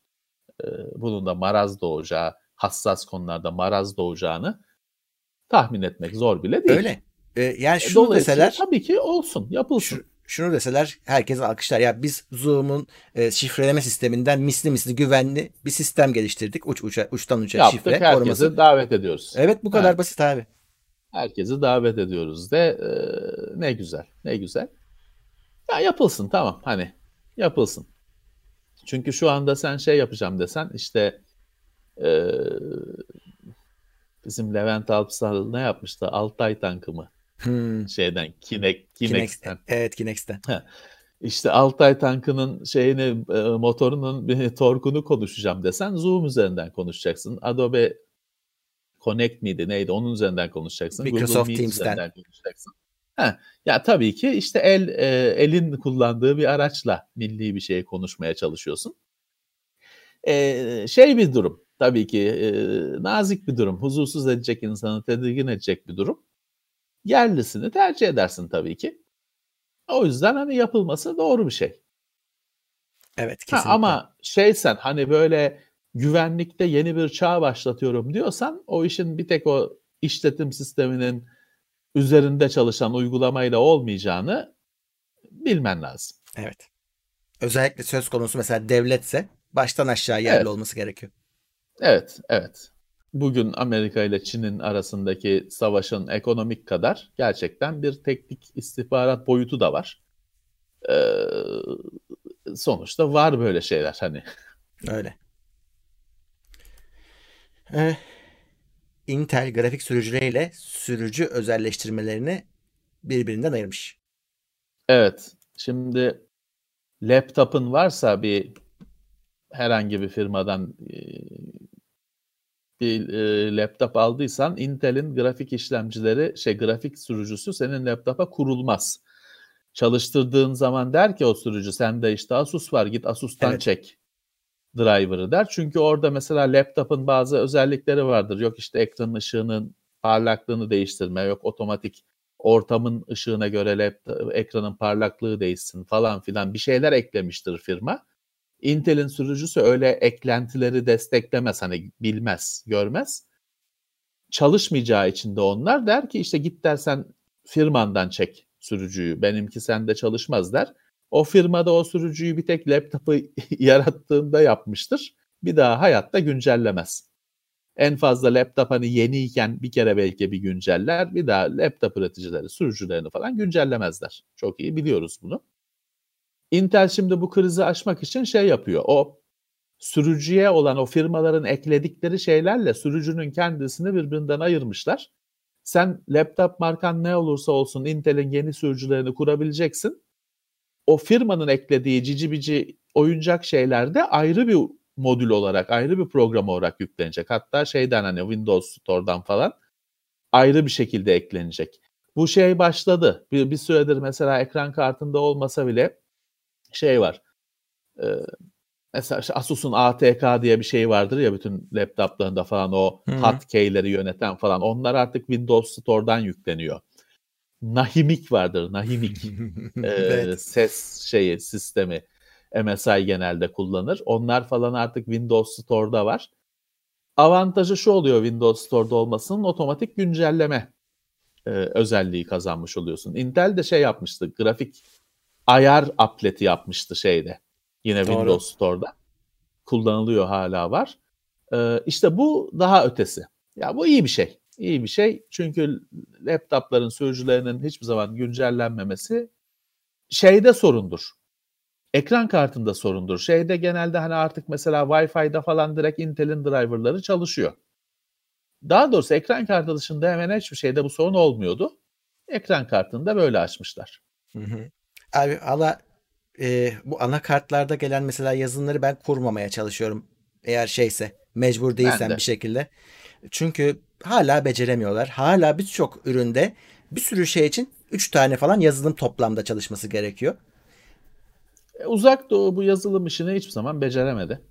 Bunun da maraz doğacağı, hassas konularda maraz doğacağını tahmin etmek zor bile değil.
Öyle. Ee, yani şunu deseler
tabii ki olsun, yapılsın. Şu,
şunu deseler herkes alkışlar. Ya biz Zoom'un e, şifreleme sisteminden misli misli güvenli bir sistem geliştirdik. Uç uça, uçtan uca
Yaptık,
şifre
herkesi koruması. davet ediyoruz.
Evet bu kadar evet. basit abi.
Herkesi davet ediyoruz de e, ne güzel, ne güzel. Ya yapılsın tamam hani yapılsın. Çünkü şu anda sen şey yapacağım desen işte e, bizim Levent Alpsal ne yapmıştı? Altay tankı mı? Hmm. Şeyden Kinek, Kinex'ten.
Evet Kinex'ten.
İşte Altay tankının şeyini e, motorunun bir torkunu konuşacağım desen Zoom üzerinden konuşacaksın. Adobe Connect miydi neydi onun üzerinden konuşacaksın.
Microsoft Teams'ten. konuşacaksın.
Ha, ya tabii ki işte el e, elin kullandığı bir araçla milli bir şey konuşmaya çalışıyorsun. E, şey bir durum tabii ki e, nazik bir durum, huzursuz edecek insanı tedirgin edecek bir durum. Yerlisini tercih edersin tabii ki. O yüzden hani yapılması doğru bir şey.
Evet kesinlikle.
Ha, ama şeysen hani böyle güvenlikte yeni bir çağ başlatıyorum diyorsan o işin bir tek o işletim sisteminin üzerinde çalışan uygulamayla olmayacağını bilmen lazım.
Evet. Özellikle söz konusu mesela devletse baştan aşağı yerli evet. olması gerekiyor.
Evet, evet. Bugün Amerika ile Çin'in arasındaki savaşın ekonomik kadar gerçekten bir teknik istihbarat boyutu da var. Ee, sonuçta var böyle şeyler hani. *laughs*
Öyle. Ee, Intel grafik sürücüleriyle sürücü özelleştirmelerini birbirinden ayırmış.
Evet. Şimdi laptop'un varsa bir herhangi bir firmadan e, bir e, laptop aldıysan Intel'in grafik işlemcileri şey grafik sürücüsü senin laptopa kurulmaz. Çalıştırdığın zaman der ki o sürücü sende işte Asus var git Asus'tan evet. çek driver'ı der. Çünkü orada mesela laptop'un bazı özellikleri vardır. Yok işte ekranın ışığının parlaklığını değiştirme, yok otomatik ortamın ışığına göre laptop, ekranın parlaklığı değişsin falan filan bir şeyler eklemiştir firma. Intel'in sürücüsü öyle eklentileri desteklemez hani bilmez, görmez. Çalışmayacağı için de onlar der ki işte git dersen firmandan çek sürücüyü benimki sende çalışmaz der. O firmada o sürücüyü bir tek laptopu *laughs* yarattığında yapmıştır. Bir daha hayatta güncellemez. En fazla laptop hani yeniyken bir kere belki bir günceller. Bir daha laptop üreticileri sürücülerini falan güncellemezler. Çok iyi biliyoruz bunu. Intel şimdi bu krizi aşmak için şey yapıyor. O sürücüye olan o firmaların ekledikleri şeylerle sürücünün kendisini birbirinden ayırmışlar. Sen laptop markan ne olursa olsun Intel'in yeni sürücülerini kurabileceksin o firmanın eklediği cici bici oyuncak şeylerde ayrı bir modül olarak, ayrı bir program olarak yüklenecek. Hatta şeyden hani Windows Store'dan falan ayrı bir şekilde eklenecek. Bu şey başladı. Bir, bir süredir mesela ekran kartında olmasa bile şey var. E, mesela işte Asus'un ATK diye bir şey vardır ya bütün laptoplarında falan o hotkey'leri yöneten falan. Onlar artık Windows Store'dan yükleniyor. Nahimik vardır. Nahimik *laughs* evet. ses şeyi sistemi MSI genelde kullanır. Onlar falan artık Windows Store'da var. Avantajı şu oluyor Windows Store'da olmasının otomatik güncelleme e, özelliği kazanmış oluyorsun. Intel de şey yapmıştı. Grafik ayar apleti yapmıştı şeyde. Yine Doğru. Windows Store'da. Kullanılıyor hala var. Ee, işte bu daha ötesi. Ya bu iyi bir şey. İyi bir şey. Çünkü laptopların sürücülerinin hiçbir zaman güncellenmemesi şeyde sorundur. Ekran kartında sorundur. Şeyde genelde hani artık mesela Wi-Fi'de falan direkt Intel'in driverları çalışıyor. Daha doğrusu ekran kartı dışında hemen hiçbir şeyde bu sorun olmuyordu. Ekran kartını da böyle açmışlar.
Hı hı. Abi ala e, bu anakartlarda gelen mesela yazılımları ben kurmamaya çalışıyorum. Eğer şeyse mecbur değilsen bir şekilde. Çünkü hala beceremiyorlar. Hala birçok üründe bir sürü şey için 3 tane falan yazılım toplamda çalışması gerekiyor.
E, uzak Doğu bu yazılım işini hiçbir zaman beceremedi.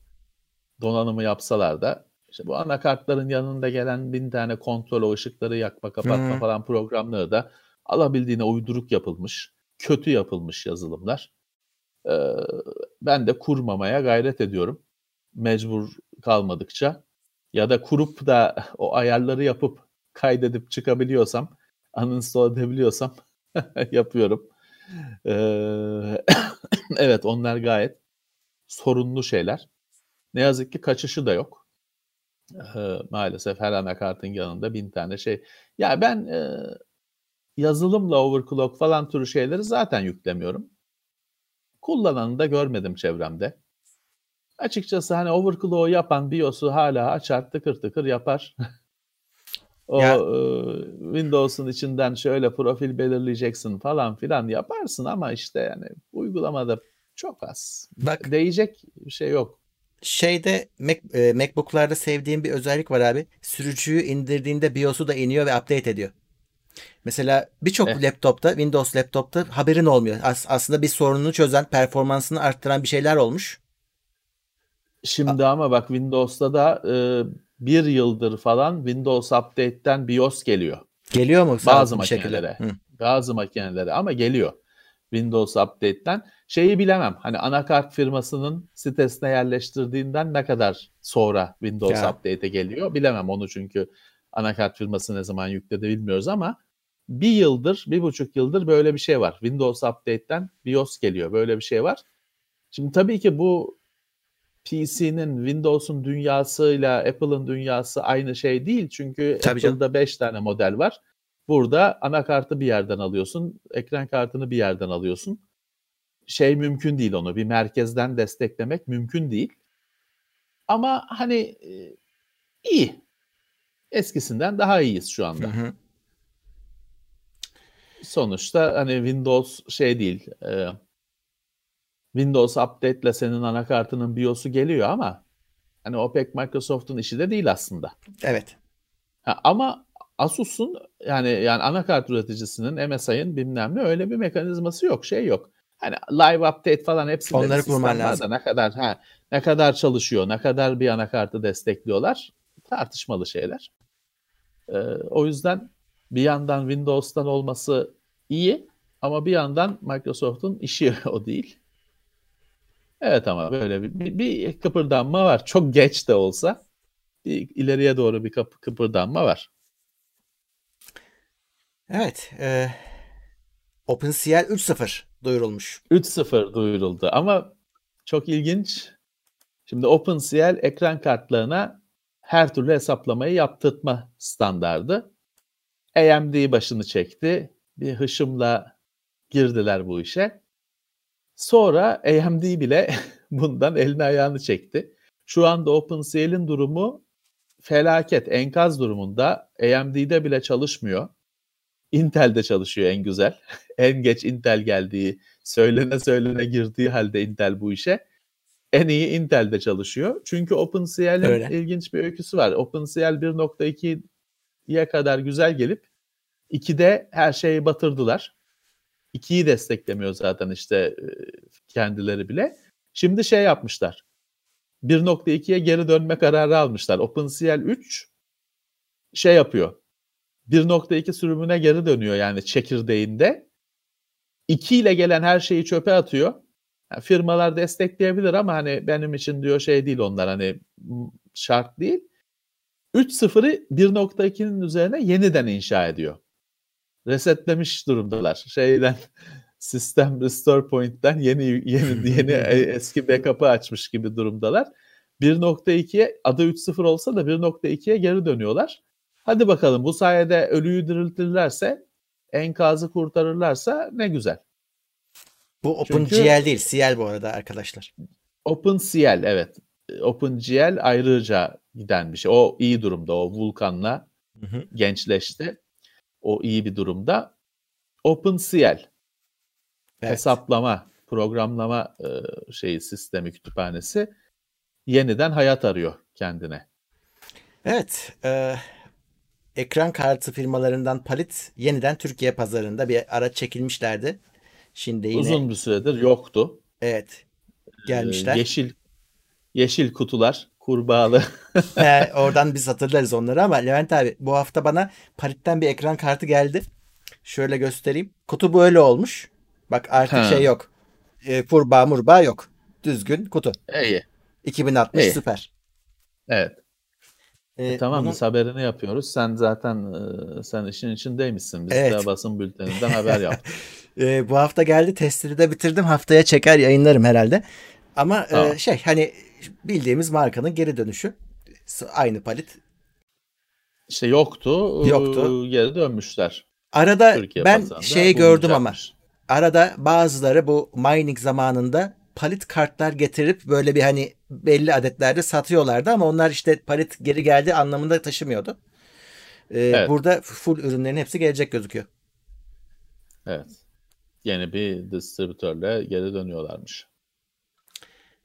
Donanımı yapsalar da işte bu anakartların yanında gelen bin tane kontrol o ışıkları yakma kapatma hmm. falan programları da alabildiğine uyduruk yapılmış, kötü yapılmış yazılımlar. Ee, ben de kurmamaya gayret ediyorum. Mecbur kalmadıkça ya da kurup da *laughs* o ayarları yapıp kaydedip çıkabiliyorsam, uninstall edebiliyorsam *laughs* yapıyorum. Ee, *coughs* evet onlar gayet sorunlu şeyler. Ne yazık ki kaçışı da yok. Ee, maalesef her anakartın yanında bin tane şey. Ya ben e, yazılımla overclock falan türü şeyleri zaten yüklemiyorum. Kullananı da görmedim çevremde. Açıkçası hani overclock yapan BIOS'u hala açar tıkır tıkır yapar. *laughs* o ya. e, Windows'un içinden şöyle profil belirleyeceksin falan filan yaparsın ama işte yani uygulamada çok az. Bak değecek bir şey yok.
Şeyde Mac, e, MacBook'larda sevdiğim bir özellik var abi. Sürücüyü indirdiğinde BIOS'u da iniyor ve update ediyor. Mesela birçok eh. laptopta, Windows laptopta haberin olmuyor. As- aslında bir sorununu çözen, performansını arttıran bir şeyler olmuş.
Şimdi A- ama bak Windows'ta da e, bir yıldır falan Windows Update'ten BIOS geliyor.
Geliyor mu?
Bazı makinelere. Hı. Bazı makinelere ama geliyor. Windows Update'ten. Şeyi bilemem. Hani anakart firmasının sitesine yerleştirdiğinden ne kadar sonra Windows ya. Update'e geliyor bilemem onu çünkü anakart firması ne zaman yükledi bilmiyoruz ama bir yıldır, bir buçuk yıldır böyle bir şey var. Windows Update'ten BIOS geliyor. Böyle bir şey var. Şimdi tabii ki bu PC'nin, Windows'un dünyasıyla Apple'ın dünyası aynı şey değil. Çünkü tabii Apple'da 5 tane model var. Burada anakartı bir yerden alıyorsun, ekran kartını bir yerden alıyorsun. Şey mümkün değil onu, bir merkezden desteklemek mümkün değil. Ama hani e, iyi. Eskisinden daha iyiyiz şu anda. Hı hı sonuçta hani Windows şey değil. E, Windows Update ile senin anakartının BIOS'u geliyor ama hani o pek Microsoft'un işi de değil aslında.
Evet.
Ha, ama Asus'un yani yani anakart üreticisinin MSI'ın bilmem ne öyle bir mekanizması yok, şey yok. Hani live update falan hepsi
onları kurman lazım.
Ne kadar ha, ne kadar çalışıyor, ne kadar bir anakartı destekliyorlar tartışmalı şeyler. Ee, o yüzden bir yandan Windows'tan olması iyi ama bir yandan Microsoft'un işi *laughs* o değil. Evet ama böyle bir, bir, bir kıpırdanma var. Çok geç de olsa bir ileriye doğru bir kapı, kıpırdanma var.
Evet. E, OpenCL 3.0 duyurulmuş.
3.0 duyuruldu ama çok ilginç. Şimdi OpenCL ekran kartlarına her türlü hesaplamayı yaptırtma standardı. AMD başını çekti. Bir hışımla girdiler bu işe. Sonra AMD bile *laughs* bundan elini ayağını çekti. Şu anda OpenCL'in durumu felaket, enkaz durumunda. AMD'de bile çalışmıyor. Intel'de çalışıyor en güzel. *laughs* en geç Intel geldiği, söylene söylene girdiği halde Intel bu işe. En iyi Intel'de çalışıyor. Çünkü OpenCL'in ilginç bir öyküsü var. OpenCL 1.2 2'ye kadar güzel gelip 2'de her şeyi batırdılar. 2'yi desteklemiyor zaten işte e, kendileri bile. Şimdi şey yapmışlar. 1.2'ye geri dönme kararı almışlar. OpenCL 3 şey yapıyor. 1.2 sürümüne geri dönüyor yani çekirdeğinde. 2 ile gelen her şeyi çöpe atıyor. Yani firmalar destekleyebilir ama hani benim için diyor şey değil onlar hani şart değil. 3.0'ı 1.2'nin üzerine yeniden inşa ediyor. Resetlemiş durumdalar. Şeyden *laughs* sistem restore point'ten yeni yeni *laughs* yeni eski backup'ı açmış gibi durumdalar. 1.2'ye adı 3.0 olsa da 1.2'ye geri dönüyorlar. Hadi bakalım bu sayede ölüyü diriltirlerse enkazı kurtarırlarsa ne güzel.
Bu OpenGL değil CL bu arada arkadaşlar.
OpenCL evet. OpenGL ayrıca giden bir şey. O iyi durumda. O Vulkan'la hı hı. gençleşti. O iyi bir durumda. OpenCL evet. hesaplama, programlama e, şeyi sistemi kütüphanesi yeniden hayat arıyor kendine.
Evet. E, ekran kartı firmalarından Palit yeniden Türkiye pazarında bir araç çekilmişlerdi. Şimdi yine
uzun bir süredir yoktu.
Evet. Gelmişler.
Ee, yeşil yeşil kutular, kurbağalı. *laughs*
He, oradan biz hatırlarız onları ama Levent abi bu hafta bana Palit'ten bir ekran kartı geldi. Şöyle göstereyim. Kutu böyle olmuş. Bak artık ha. şey yok. E, kurbağa murbağa yok. Düzgün kutu.
İyi.
2060 İyi. süper.
Evet. Ee, e, tamam bunun... biz haberini yapıyoruz. Sen zaten e, sen işin içindeymişsin. Biz evet. de basın bülteninden haber *laughs* yaptık.
e, bu hafta geldi testleri de bitirdim. Haftaya çeker yayınlarım herhalde. Ama e, tamam. e, şey hani bildiğimiz markanın geri dönüşü. Aynı palit.
İşte yoktu. Yoktu. Geri dönmüşler.
Arada Türkiye ben şeyi gördüm ama. Arada bazıları bu mining zamanında palit kartlar getirip böyle bir hani belli adetlerde satıyorlardı ama onlar işte palit geri geldi anlamında taşımıyordu. Ee, evet. Burada full ürünlerin hepsi gelecek gözüküyor.
Evet. Yeni bir distribütörle geri dönüyorlarmış.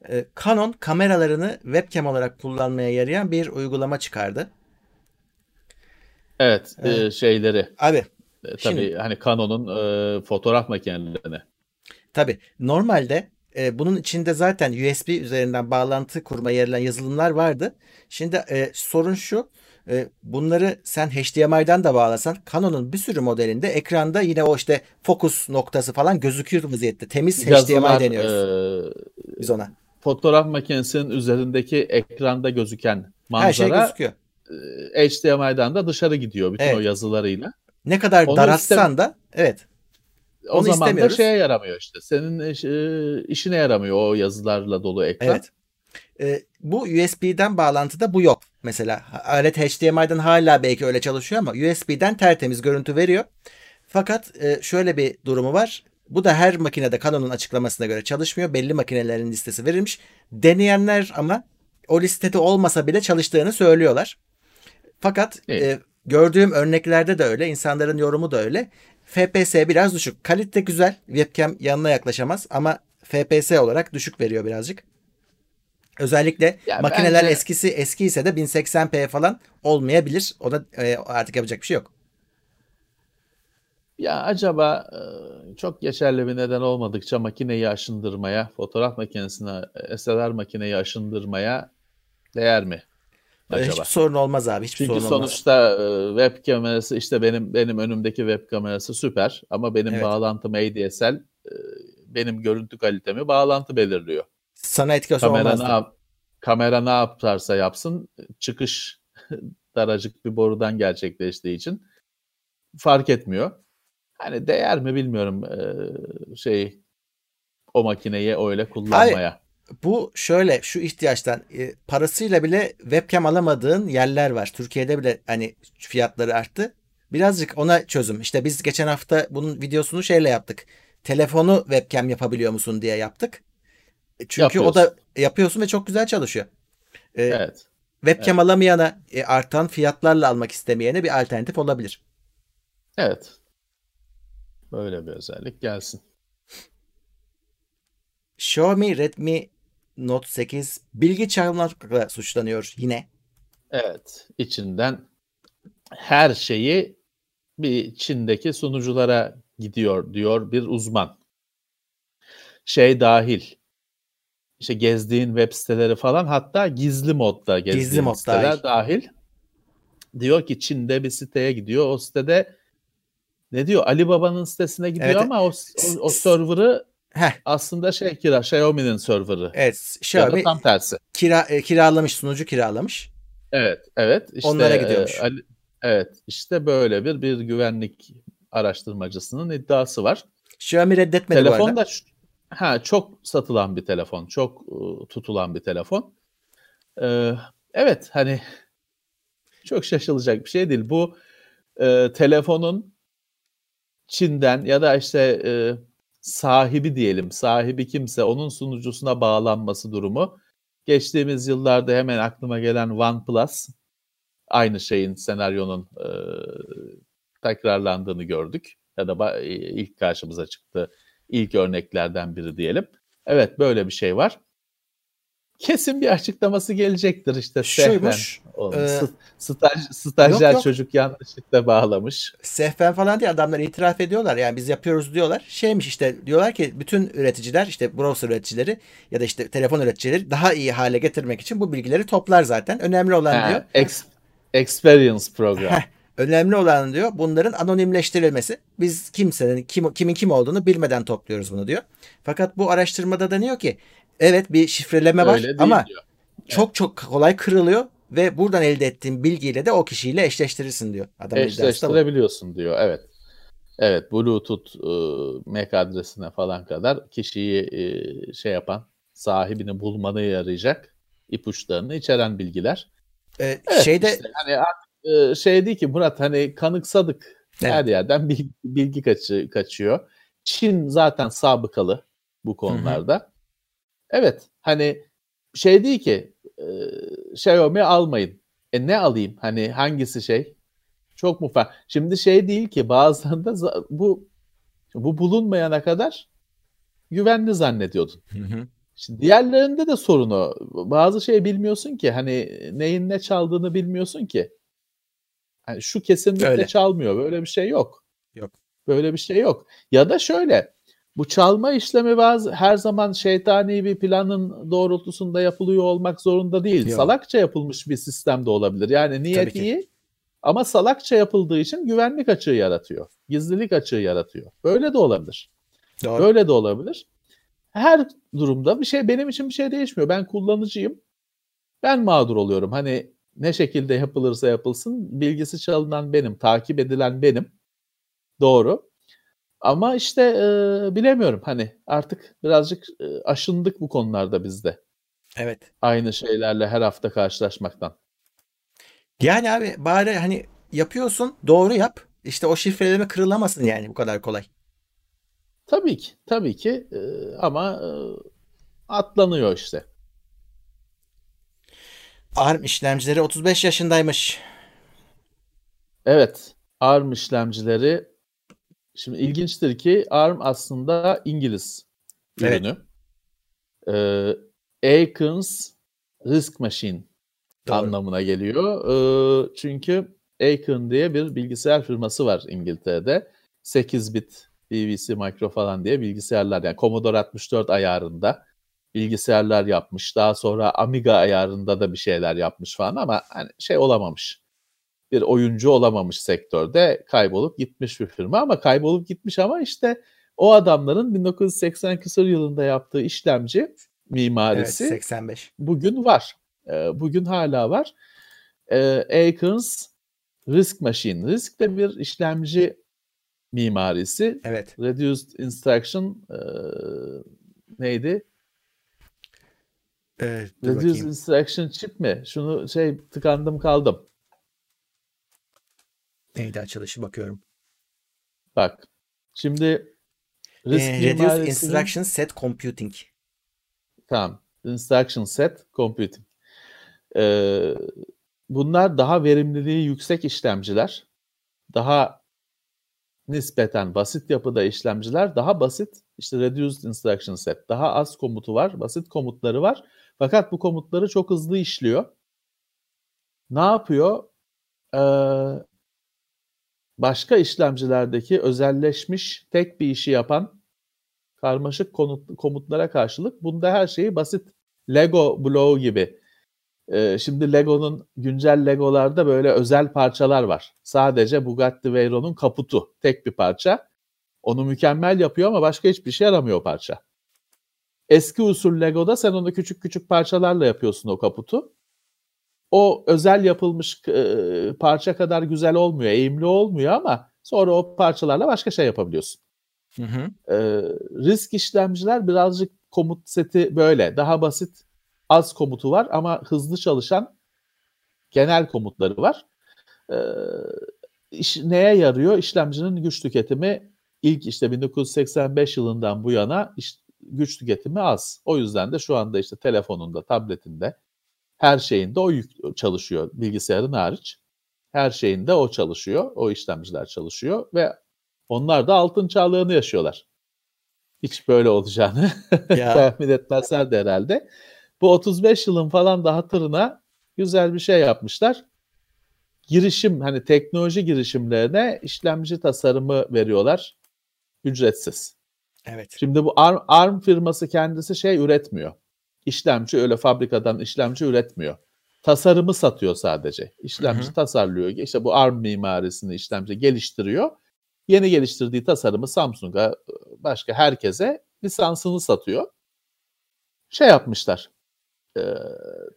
Ee, Canon kameralarını webcam olarak kullanmaya yarayan bir uygulama çıkardı.
Evet, ee, e, şeyleri.
Abi. E,
tabii şimdi, hani Canon'un e, fotoğraf makinelerine.
Tabii. Normalde e, bunun içinde zaten USB üzerinden bağlantı kurma yerilen yazılımlar vardı. Şimdi e, sorun şu. E, bunları sen HDMI'den de bağlasan Canon'un bir sürü modelinde ekranda yine o işte fokus noktası falan gözüküyor vaziyette. Temiz Yazılar, HDMI deniyoruz. E, biz ona.
Fotoğraf makinesinin üzerindeki ekranda gözüken manzara Her şey. E, HDMI'den de dışarı gidiyor bütün evet. o yazılarıyla.
Ne kadar Onu daratsan da evet
o Onu zaman da şeye yaramıyor işte. Senin iş, e, işine yaramıyor o yazılarla dolu ekran. Evet.
E, bu USB'den bağlantıda bu yok. Mesela alet HDMI'den hala belki öyle çalışıyor ama USB'den tertemiz görüntü veriyor. Fakat e, şöyle bir durumu var. Bu da her makinede Canon'un açıklamasına göre çalışmıyor. Belli makinelerin listesi verilmiş. Deneyenler ama o listede olmasa bile çalıştığını söylüyorlar. Fakat evet. e, gördüğüm örneklerde de öyle, insanların yorumu da öyle. FPS biraz düşük. Kalite güzel. Webcam yanına yaklaşamaz ama FPS olarak düşük veriyor birazcık. Özellikle ya makineler bence... eskisi eski ise de 1080p falan olmayabilir. O da e, artık yapacak bir şey yok.
Ya acaba e, çok geçerli bir neden olmadıkça makineyi aşındırmaya, fotoğraf makinesine, SLR makineyi aşındırmaya değer mi?
acaba? Hiçbir sorun olmaz abi. Hiçbir
Çünkü
sorun
sonuçta olmaz. web kamerası işte benim benim önümdeki web kamerası süper ama benim evet. bağlantım ADSL benim görüntü kalitemi bağlantı belirliyor.
Sana etkisi kamera olmaz.
Ne yap, kamera ne yaparsa yapsın çıkış *laughs* daracık bir borudan gerçekleştiği için fark etmiyor. Hani değer mi bilmiyorum şey o makineyi öyle kullanmaya. Hayır
bu şöyle şu ihtiyaçtan e, parasıyla bile webcam alamadığın yerler var. Türkiye'de bile hani fiyatları arttı. Birazcık ona çözüm. İşte biz geçen hafta bunun videosunu şeyle yaptık. Telefonu webcam yapabiliyor musun diye yaptık. E, çünkü o da yapıyorsun ve çok güzel çalışıyor. Ee, evet. Webcam evet. alamayana e, artan fiyatlarla almak istemeyene bir alternatif olabilir.
Evet. Böyle bir özellik gelsin.
Xiaomi Redmi Note 8 bilgi çalmakla suçlanıyor yine.
Evet, içinden her şeyi bir Çin'deki sunuculara gidiyor diyor bir uzman. Şey dahil. İşte gezdiğin web siteleri falan hatta gizli modda gezdiğin gizli mod siteler dahil. dahil. Diyor ki Çin'de bir siteye gidiyor. O sitede ne diyor? Ali Baba'nın sitesine gidiyor evet. ama o, o, o server'ı Heh. Aslında şey kira Xiaomi'nin serverı.
Evet, Xiaomi tam tersi. Kira e, kiralamış sunucu kiralamış.
Evet, evet.
İşte, Onlara gidiyormuş. E,
Ali, evet, işte böyle bir bir güvenlik araştırmacısının iddiası var.
Xiaomi reddetmedi
telefon
bu arada.
da ha çok satılan bir telefon, çok e, tutulan bir telefon. Ee, evet hani çok şaşılacak bir şey değil. Bu e, telefonun Çin'den ya da işte e, sahibi diyelim, sahibi kimse onun sunucusuna bağlanması durumu. Geçtiğimiz yıllarda hemen aklıma gelen OnePlus aynı şeyin senaryonun e, tekrarlandığını gördük ya da ilk karşımıza çıktı ilk örneklerden biri diyelim. Evet böyle bir şey var. Kesin bir açıklaması gelecektir işte
Şuymuş.
Sehven. E, staj, stajyer yok, yok. çocuk yanlışlıkla bağlamış.
Sehven falan diye adamlar itiraf ediyorlar. Yani biz yapıyoruz diyorlar. Şeymiş işte diyorlar ki bütün üreticiler işte browser üreticileri ya da işte telefon üreticileri daha iyi hale getirmek için bu bilgileri toplar zaten. Önemli olan ha, diyor.
Ex, experience program. Heh,
Önemli olan diyor bunların anonimleştirilmesi. Biz kimsenin kim, kimin kim olduğunu bilmeden topluyoruz bunu diyor. Fakat bu araştırmada deniyor ki evet bir şifreleme var ama diyor. çok çok kolay kırılıyor ve buradan elde ettiğin bilgiyle de o kişiyle eşleştirirsin diyor.
Adam Eşleştirebiliyorsun diyor evet. Evet Bluetooth e, MAC adresine falan kadar kişiyi e, şey yapan sahibini bulmana yarayacak ipuçlarını içeren bilgiler.
Ee, evet, şeyde
işte, hani e, şey değil ki Murat hani kanıksadık. Evet. Her yerden bilgi, bilgi kaçı, kaçıyor. Çin zaten sabıkalı bu konularda. Hı hı. Evet hani şey değil ki e, Xiaomi almayın. E ne alayım? Hani hangisi şey? Çok mu fark? Şimdi şey değil ki bazılarında bu bu bulunmayana kadar güvenli zannediyordun. Hı hı. Şimdi diğerlerinde de sorunu bazı şey bilmiyorsun ki hani neyin ne çaldığını bilmiyorsun ki. Yani şu kesinlikle Öyle. çalmıyor. Böyle bir şey yok.
Yok.
Böyle bir şey yok. Ya da şöyle bu çalma işlemi bazı her zaman şeytani bir planın doğrultusunda yapılıyor olmak zorunda değil. Yok. Salakça yapılmış bir sistem de olabilir. Yani niyet iyi ama salakça yapıldığı için güvenlik açığı yaratıyor. Gizlilik açığı yaratıyor. Böyle de olabilir. Doğru. Böyle de olabilir. Her durumda bir şey benim için bir şey değişmiyor. Ben kullanıcıyım. Ben mağdur oluyorum. Hani ne şekilde yapılırsa yapılsın bilgisi çalınan benim, takip edilen benim. Doğru. Ama işte e, bilemiyorum hani artık birazcık e, aşındık bu konularda bizde.
Evet.
Aynı şeylerle her hafta karşılaşmaktan.
Yani abi bari hani yapıyorsun doğru yap. İşte o şifreleme kırılamasın yani bu kadar kolay.
Tabii ki. Tabii ki. E, ama e, atlanıyor işte.
ARM işlemcileri 35 yaşındaymış.
Evet. ARM işlemcileri şimdi ilginçtir ki ARM aslında İngiliz ürünü. Evet. Ee, Akins Risk Machine Doğru. anlamına geliyor. Ee, çünkü Acorn diye bir bilgisayar firması var İngiltere'de. 8 bit BBC Micro falan diye bilgisayarlar yani Commodore 64 ayarında bilgisayarlar yapmış. Daha sonra Amiga ayarında da bir şeyler yapmış falan ama hani şey olamamış. Bir oyuncu olamamış sektörde kaybolup gitmiş bir firma ama kaybolup gitmiş ama işte o adamların 1980 küsur yılında yaptığı işlemci mimarisi evet, 85. bugün var. Ee, bugün hala var. Ee, Acorns Risk Machine. Risk de bir işlemci mimarisi.
Evet.
Reduced Instruction e, neydi?
Evet,
Reduce Instruction Chip mi? Şunu şey tıkandım kaldım.
Neydi açılışı bakıyorum.
Bak. Şimdi
risk ee, Reduce Instruction Set Computing.
Tamam. Instruction Set Computing. Ee, bunlar daha verimliliği yüksek işlemciler. Daha nispeten basit yapıda işlemciler. Daha basit işte Reduced Instruction Set. Daha az komutu var. Basit komutları var fakat bu komutları çok hızlı işliyor. Ne yapıyor? Ee, başka işlemcilerdeki özelleşmiş tek bir işi yapan karmaşık komutlara karşılık bunda her şeyi basit Lego bloğu gibi. Ee, şimdi Lego'nun güncel Legolarda böyle özel parçalar var. Sadece Bugatti Veyron'un kaputu tek bir parça. Onu mükemmel yapıyor ama başka hiçbir şey yaramıyor o parça. Eski usul Lego'da sen onu küçük küçük parçalarla yapıyorsun o kaputu. O özel yapılmış e, parça kadar güzel olmuyor, eğimli olmuyor ama sonra o parçalarla başka şey yapabiliyorsun.
Hı hı.
Ee, risk işlemciler birazcık komut seti böyle. Daha basit az komutu var ama hızlı çalışan genel komutları var. Ee, iş, neye yarıyor? İşlemcinin güç tüketimi ilk işte 1985 yılından bu yana iş, güç tüketimi az. O yüzden de şu anda işte telefonunda, tabletinde her şeyinde o yük çalışıyor bilgisayarın hariç. Her şeyinde o çalışıyor, o işlemciler çalışıyor ve onlar da altın çağlarını yaşıyorlar. Hiç böyle olacağını *laughs* tahmin etmezler de herhalde. Bu 35 yılın falan da hatırına güzel bir şey yapmışlar. Girişim hani teknoloji girişimlerine işlemci tasarımı veriyorlar ücretsiz.
Evet.
Şimdi bu ARM, ARM firması kendisi şey üretmiyor. İşlemci öyle fabrikadan işlemci üretmiyor. Tasarımı satıyor sadece. İşlemci hı hı. tasarlıyor. İşte bu ARM mimarisini işlemci geliştiriyor. Yeni geliştirdiği tasarımı Samsung'a başka herkese lisansını satıyor. Şey yapmışlar. E,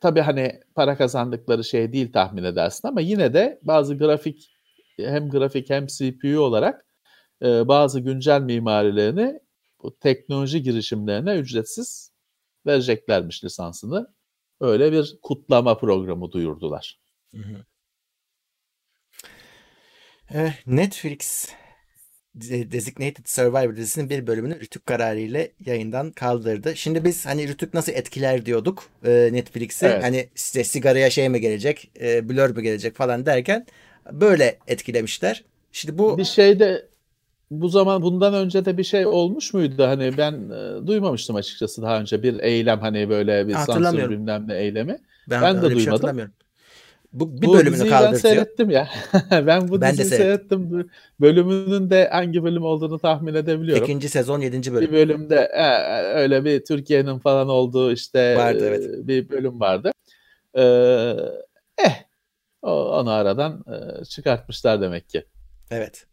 tabii hani para kazandıkları şey değil tahmin edersin ama yine de bazı grafik hem grafik hem CPU olarak e, bazı güncel mimarilerini bu teknoloji girişimlerine ücretsiz vereceklermiş lisansını. Öyle bir kutlama programı duyurdular. Hı hı.
Eh, Netflix Designated Survivor dizisinin bir bölümünü Rütük kararı ile yayından kaldırdı. Şimdi biz hani Rütük nasıl etkiler diyorduk e, Netflix'i. Evet. Hani size sigaraya şey mi gelecek, e, blur mü gelecek falan derken böyle etkilemişler. Şimdi bu
bir şeyde bu zaman bundan önce de bir şey olmuş muydu? Hani ben e, duymamıştım açıkçası daha önce bir eylem hani böyle bir sansür bilmem ne eylemi. Ben, ben de şey duymadım. Şey
bu bir bu bölümünü kaldırtıyor.
Ben seyrettim ya. *laughs* ben bu ben diziyi de seyrettim. Bölümünün de hangi bölüm olduğunu tahmin edebiliyorum.
İkinci sezon yedinci bölüm.
Bir bölümde e, öyle bir Türkiye'nin falan olduğu işte vardı, evet. E, bir bölüm vardı. Ee, eh onu aradan e, çıkartmışlar demek ki.
Evet.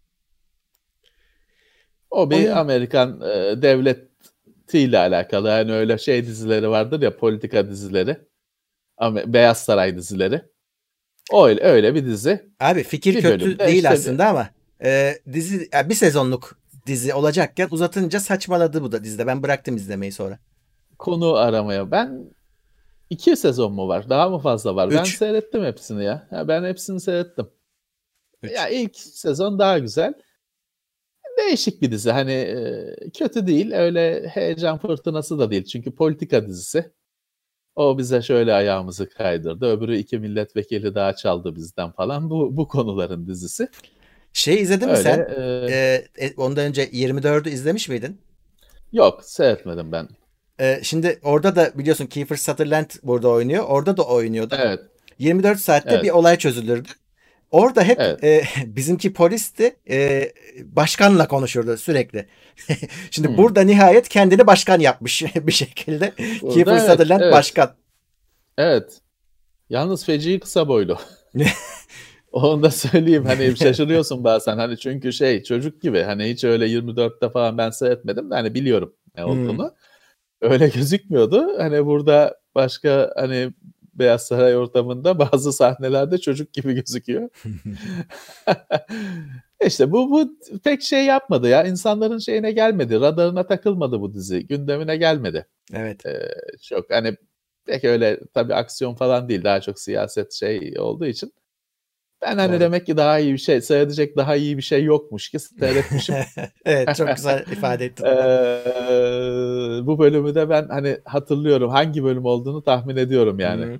O bir Onun... Amerikan e, devletiyle alakalı. Yani öyle şey dizileri vardır ya politika dizileri. Beyaz Saray dizileri. Öyle öyle bir dizi.
Abi fikir bir kötü değil işte aslında ama e, dizi yani bir sezonluk dizi olacakken uzatınca saçmaladı bu da dizide. Ben bıraktım izlemeyi sonra.
Konu aramaya. Ben iki sezon mu var? Daha mı fazla var? Üç. Ben seyrettim hepsini ya. ya ben hepsini seyrettim. Üç. Ya ilk sezon daha güzel. Değişik bir dizi. Hani e, kötü değil. Öyle heyecan fırtınası da değil. Çünkü politika dizisi. O bize şöyle ayağımızı kaydırdı. Öbürü iki milletvekili daha çaldı bizden falan. Bu bu konuların dizisi.
Şey izledin Öyle, mi sen? Ee, e, ondan önce 24'ü izlemiş miydin?
Yok seyretmedim ben.
Ee, şimdi orada da biliyorsun Kiefer Sutherland burada oynuyor. Orada da oynuyordu.
Evet.
24 saatte evet. bir olay çözülürdü. Orada hep evet. e, *laughs* bizimki polisti e, başkanla konuşurdu sürekli. *laughs* Şimdi hmm. burada nihayet kendini başkan yapmış *laughs* bir şekilde. Burada Kiefer evet, Sutherland evet. başkan.
Evet. Yalnız feci kısa boylu. Onu da söyleyeyim hani şaşırıyorsun bazen hani çünkü şey çocuk gibi hani hiç öyle 24'te falan ben seyretmedim de hani biliyorum ne olduğunu. Hmm. Öyle gözükmüyordu. Hani burada başka hani Beyaz Saray ortamında *laughs* bazı sahnelerde çocuk gibi gözüküyor. *laughs* İşte bu bu pek şey yapmadı ya. İnsanların şeyine gelmedi. Radarına takılmadı bu dizi. Gündemine gelmedi.
Evet.
Ee, çok hani pek öyle tabii aksiyon falan değil. Daha çok siyaset şey olduğu için. Ben hani Doğru. demek ki daha iyi bir şey, seyredecek daha iyi bir şey yokmuş ki seyretmişim. *laughs*
evet çok güzel ifade ettin. ee,
bu bölümü de ben hani hatırlıyorum hangi bölüm olduğunu tahmin ediyorum yani. Hı-hı.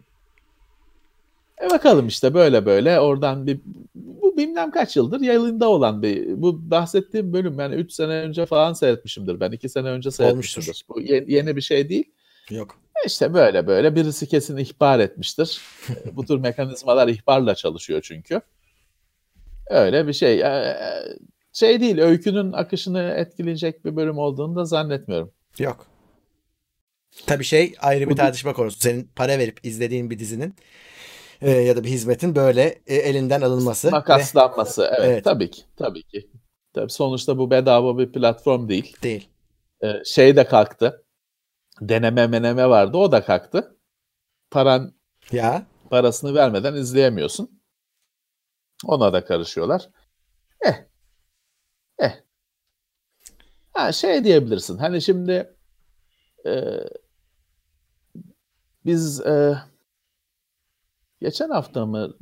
E bakalım işte böyle böyle oradan bir bu bilmem kaç yıldır yayında olan bir bu bahsettiğim bölüm yani 3 sene önce falan seyretmişimdir ben 2 sene önce seyretmişimdir. Bu yeni, yeni bir şey değil.
Yok.
E işte böyle böyle birisi kesin ihbar etmiştir. *laughs* E, bu tür mekanizmalar ihbarla çalışıyor çünkü. Öyle bir şey. E, şey değil öykünün akışını etkileyecek bir bölüm olduğunu da zannetmiyorum.
Yok. Tabii şey ayrı bir tartışma konusu. Senin para verip izlediğin bir dizinin e, ya da bir hizmetin böyle e, elinden alınması.
Makaslanması. Ve, evet, evet tabii ki. Tabii ki. Tabii sonuçta bu bedava bir platform değil.
Değil.
E, şey de kalktı. Deneme meneme vardı o da kalktı. Paran
ya
parasını vermeden izleyemiyorsun. Ona da karışıyorlar. Eh. Eh. Ha, şey diyebilirsin. Hani şimdi e, biz e, geçen hafta mı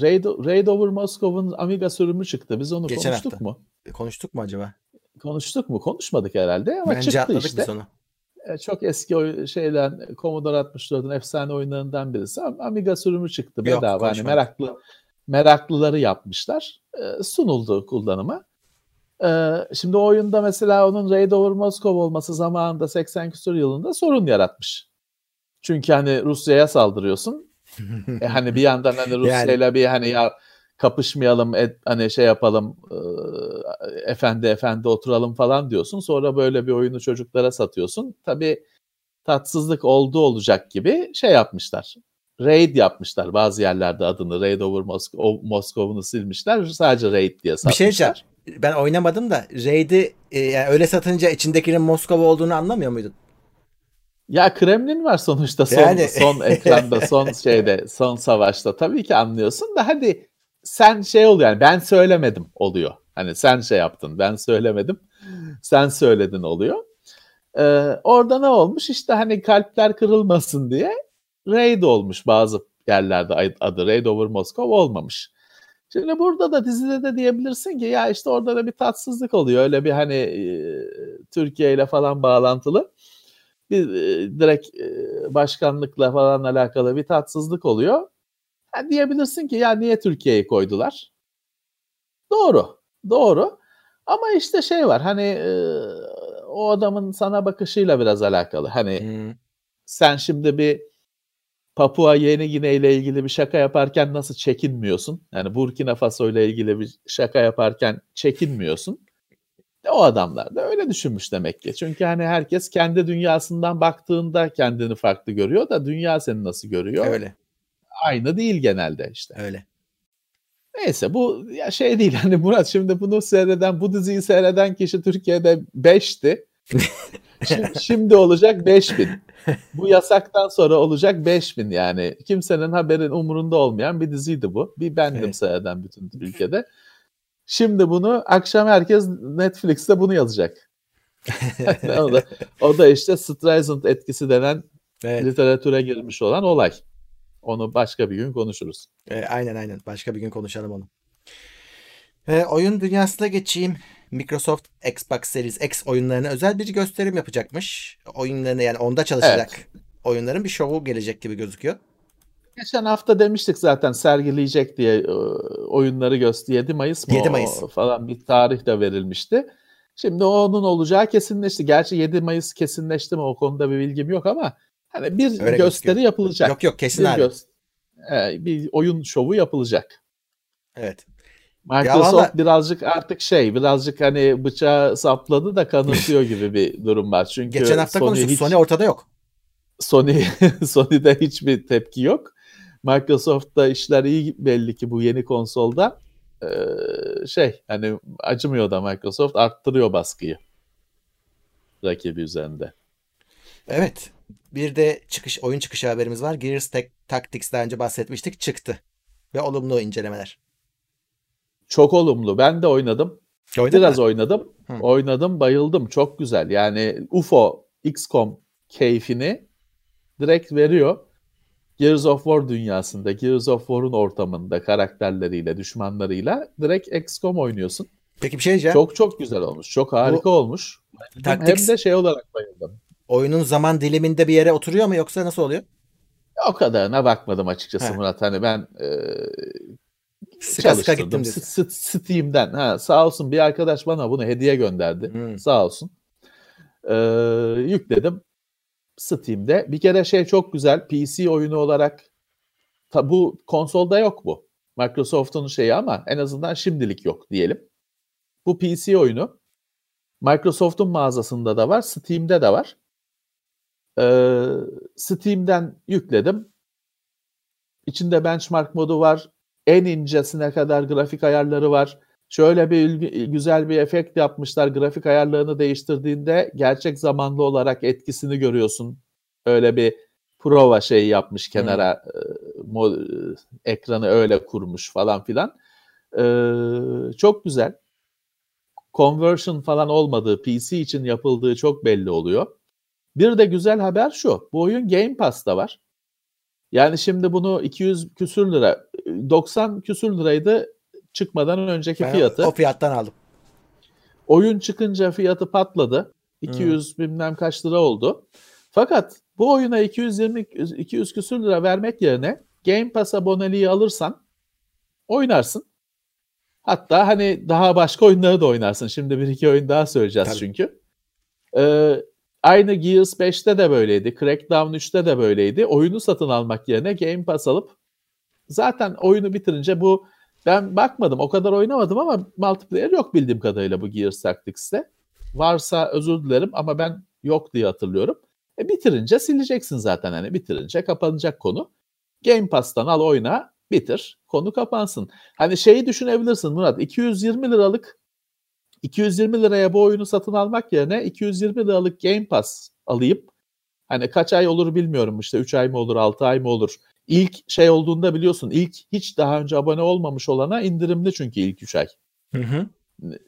Raid, Raid over Moscow'un Amiga sürümü çıktı. Biz onu
Geçen
konuştuk
hafta.
mu?
Konuştuk mu acaba?
Konuştuk mu? Konuşmadık herhalde ama
Bence
çıktı işte.
biz onu.
E, Çok eski şeyden Commodore 64'ün efsane oyunlarından birisi. Am- Amiga sürümü çıktı
Yok,
bedava. Hani
konuşmadık.
meraklı meraklıları yapmışlar. E, sunuldu kullanıma. E, şimdi o oyunda mesela onun Raid over Moscow olması zamanında 80 küsur yılında sorun yaratmış. Çünkü hani Rusya'ya saldırıyorsun. E, hani bir yandan hani Rusya'yla bir hani ya kapışmayalım et, hani şey yapalım e, efendi efendi oturalım falan diyorsun. Sonra böyle bir oyunu çocuklara satıyorsun. Tabii tatsızlık oldu olacak gibi şey yapmışlar. Raid yapmışlar bazı yerlerde adını Raid over Moscow, Moscow'unu silmişler. Sadece Raid diye
Bir
satmışlar.
şey diyeceğim. Ben oynamadım da Raid'i e, yani öyle satınca içindekinin Moskova olduğunu anlamıyor muydun?
Ya Kremlin var sonuçta son,
Yani-
son ekranda, son *laughs* şeyde, son savaşta. Tabii ki anlıyorsun da hadi sen şey oluyor yani ben söylemedim oluyor. Hani sen şey yaptın ben söylemedim sen söyledin oluyor. Ee, orada ne olmuş işte hani kalpler kırılmasın diye raid olmuş bazı yerlerde adı raid over Moskova olmamış. Şimdi burada da dizide de diyebilirsin ki ya işte orada da bir tatsızlık oluyor. Öyle bir hani e, Türkiye ile falan bağlantılı bir e, direkt e, başkanlıkla falan alakalı bir tatsızlık oluyor. Ha, diyebilirsin ki ya niye Türkiye'yi koydular? Doğru. Doğru. Ama işte şey var hani e, o adamın sana bakışıyla biraz alakalı. Hani
Hmm.
sen şimdi bir Papua Yeni Gine ile ilgili bir şaka yaparken nasıl çekinmiyorsun? Yani Burkina Faso ile ilgili bir şaka yaparken çekinmiyorsun. O adamlar da öyle düşünmüş demek ki. Çünkü hani herkes kendi dünyasından baktığında kendini farklı görüyor da dünya seni nasıl görüyor?
Öyle.
Aynı değil genelde işte.
Öyle.
Neyse bu ya şey değil hani Murat şimdi bunu seyreden bu diziyi seyreden kişi Türkiye'de 5'ti. *laughs* şimdi, şimdi olacak 5000. Bu yasaktan sonra olacak 5000 yani. Kimsenin haberin umurunda olmayan bir diziydi bu. Bir bendim
Evet.
seyreden bütün ülkede. Şimdi bunu akşam herkes Netflix'te bunu yazacak. *laughs* o, da, o da işte Streisand etkisi denen
Evet.
literatüre girmiş olan olay. Onu başka bir gün konuşuruz.
E, aynen aynen. Başka bir gün konuşalım onu. E, oyun dünyasına geçeyim. Microsoft Xbox Series X oyunlarına özel bir gösterim yapacakmış. Oyunlarını yani onda çalışacak oyunların bir şovu gelecek gibi gözüküyor.
Geçen hafta demiştik zaten sergileyecek diye e, oyunları göster 7 Mayıs mı
7
o
Mayıs.
falan bir tarih de verilmişti. Şimdi onun olacağı kesinleşti. Gerçi 7 Mayıs kesinleşti mi o konuda bir bilgim yok ama hani bir
Öyle
gösteri
gözüküyor.
yapılacak.
Yok yok kesin
bir,
abi.
göz- e, bir oyun şovu yapılacak.
Evet.
Microsoft
valla-
birazcık artık şey birazcık hani bıçağı sapladı da kanıtıyor *laughs* gibi bir durum var. Çünkü
Geçen hafta
Sony
konuştuk.
hiç-
Sony ortada yok.
Sony *laughs* Sony'de hiçbir tepki yok. Microsoft'ta işler iyi belli ki bu yeni konsolda. Ee, şey hani acımıyor da Microsoft arttırıyor baskıyı rakibi üzerinde.
Evet. Bir de çıkış oyun çıkışı haberimiz var. Gears Tec- Tactics daha önce bahsetmiştik. Çıktı. Ve olumlu incelemeler.
Çok olumlu. Ben de oynadım.
Oynadın
Biraz
mı?
oynadım.
Hı.
Oynadım, bayıldım. Çok güzel. Yani UFO, XCOM keyfini direkt veriyor. Gears of War dünyasında, Gears of War'un ortamında karakterleriyle, düşmanlarıyla direkt XCOM oynuyorsun.
Peki bir şey diyeceğim.
Çok çok güzel olmuş. Çok harika olmuş. Hem
Tactics
de şey olarak bayıldım.
oyunun zaman diliminde bir yere oturuyor mu yoksa nasıl oluyor?
O kadarına bakmadım açıkçası
He.
Murat. Hani ben e,
Sıka gittim
Steam'den. Ha, sağ olsun bir arkadaş bana bunu hediye gönderdi.
Hmm.
Sağ olsun. Ee, yükledim. Steam'de. Bir kere şey çok güzel. PC oyunu olarak ta, bu konsolda yok bu. Microsoft'un şeyi ama en azından şimdilik yok diyelim. Bu PC oyunu Microsoft'un mağazasında da var, Steam'de de var. Ee, Steam'den yükledim. İçinde benchmark modu var. En incesine kadar grafik ayarları var. Şöyle bir ilgi- güzel bir efekt yapmışlar. Grafik ayarlarını değiştirdiğinde gerçek zamanlı olarak etkisini görüyorsun. Öyle bir prova şeyi yapmış kenara e, mo- e, ekranı öyle kurmuş falan filan. Ee, çok güzel. conversion falan olmadığı, PC için yapıldığı çok belli oluyor. Bir de güzel haber şu. Bu oyun Game Pass'ta var. Yani şimdi bunu 200 küsür lira, 90 küsür liraydı çıkmadan önceki
Ben
fiyatı.
o fiyattan aldım.
Oyun çıkınca fiyatı patladı. 200 bilmem kaç lira oldu. Fakat bu oyuna 220 200 küsür lira vermek yerine Game Pass aboneliği alırsan oynarsın. Hatta hani daha başka oyunları da oynarsın. Şimdi bir iki oyun daha söyleyeceğiz
Tabii.
çünkü. Ee, aynı Gears 5'te de böyleydi. Crackdown 3'te de böyleydi. Oyunu satın almak yerine Game Pass alıp zaten oyunu bitirince bu ben bakmadım o kadar oynamadım ama multiplayer yok bildiğim kadarıyla bu Gears Tactics'te. Varsa özür dilerim ama ben yok diye hatırlıyorum. E bitirince sileceksin zaten hani bitirince kapanacak konu. Game Pass'tan al oyna bitir konu kapansın. Hani şeyi düşünebilirsin Murat 220 liralık 220 liraya bu oyunu satın almak yerine 220 liralık Game Pass alayım. Hani kaç ay olur bilmiyorum işte 3 ay mı olur 6 ay mı olur. İlk şey olduğunda biliyorsun ilk hiç daha önce abone olmamış olana indirimli çünkü ilk 3 ay.
Hı hı.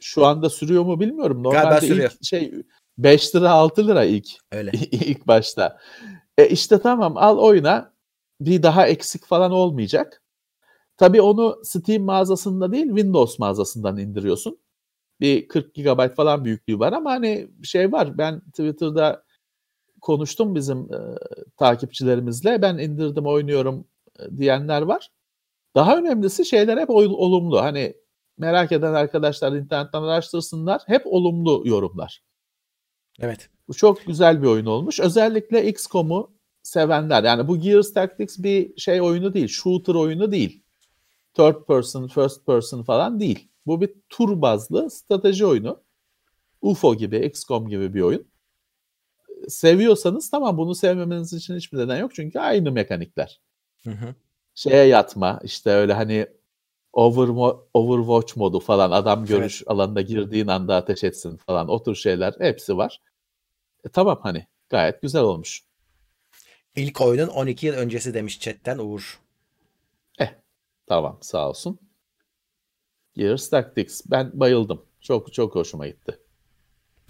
Şu anda sürüyor mu bilmiyorum.
Galiba
Normalde
sürüyor.
ilk şey 5 lira 6 lira ilk
Öyle. *laughs*
ilk başta. E işte tamam al oyna. Bir daha eksik falan olmayacak. Tabii onu Steam mağazasında değil Windows mağazasından indiriyorsun. Bir 40 GB falan büyüklüğü var ama hani şey var. Ben Twitter'da konuştum bizim e, takipçilerimizle. Ben indirdim oynuyorum e, diyenler var. Daha önemlisi şeyler hep olumlu. Hani merak eden arkadaşlar internetten araştırsınlar. Hep olumlu yorumlar.
Evet.
Bu çok güzel bir oyun olmuş. Özellikle XCOM'u sevenler. Yani bu Gears Tactics bir şey oyunu değil. Shooter oyunu değil. Third person, first person falan değil. Bu bir tur bazlı strateji oyunu. UFO gibi, XCOM gibi bir oyun. Seviyorsanız tamam bunu sevmemeniz için hiçbir neden yok. Çünkü aynı mekanikler.
Hı hı.
Şeye yatma işte öyle hani over, Overwatch modu falan adam görüş alanına girdiğin anda ateş etsin falan o tür şeyler hepsi var. E, tamam hani gayet güzel olmuş.
İlk oyunun 12 yıl öncesi demiş chatten Uğur.
Tamam sağ olsun. Gears Tactics ben bayıldım. Çok çok hoşuma gitti.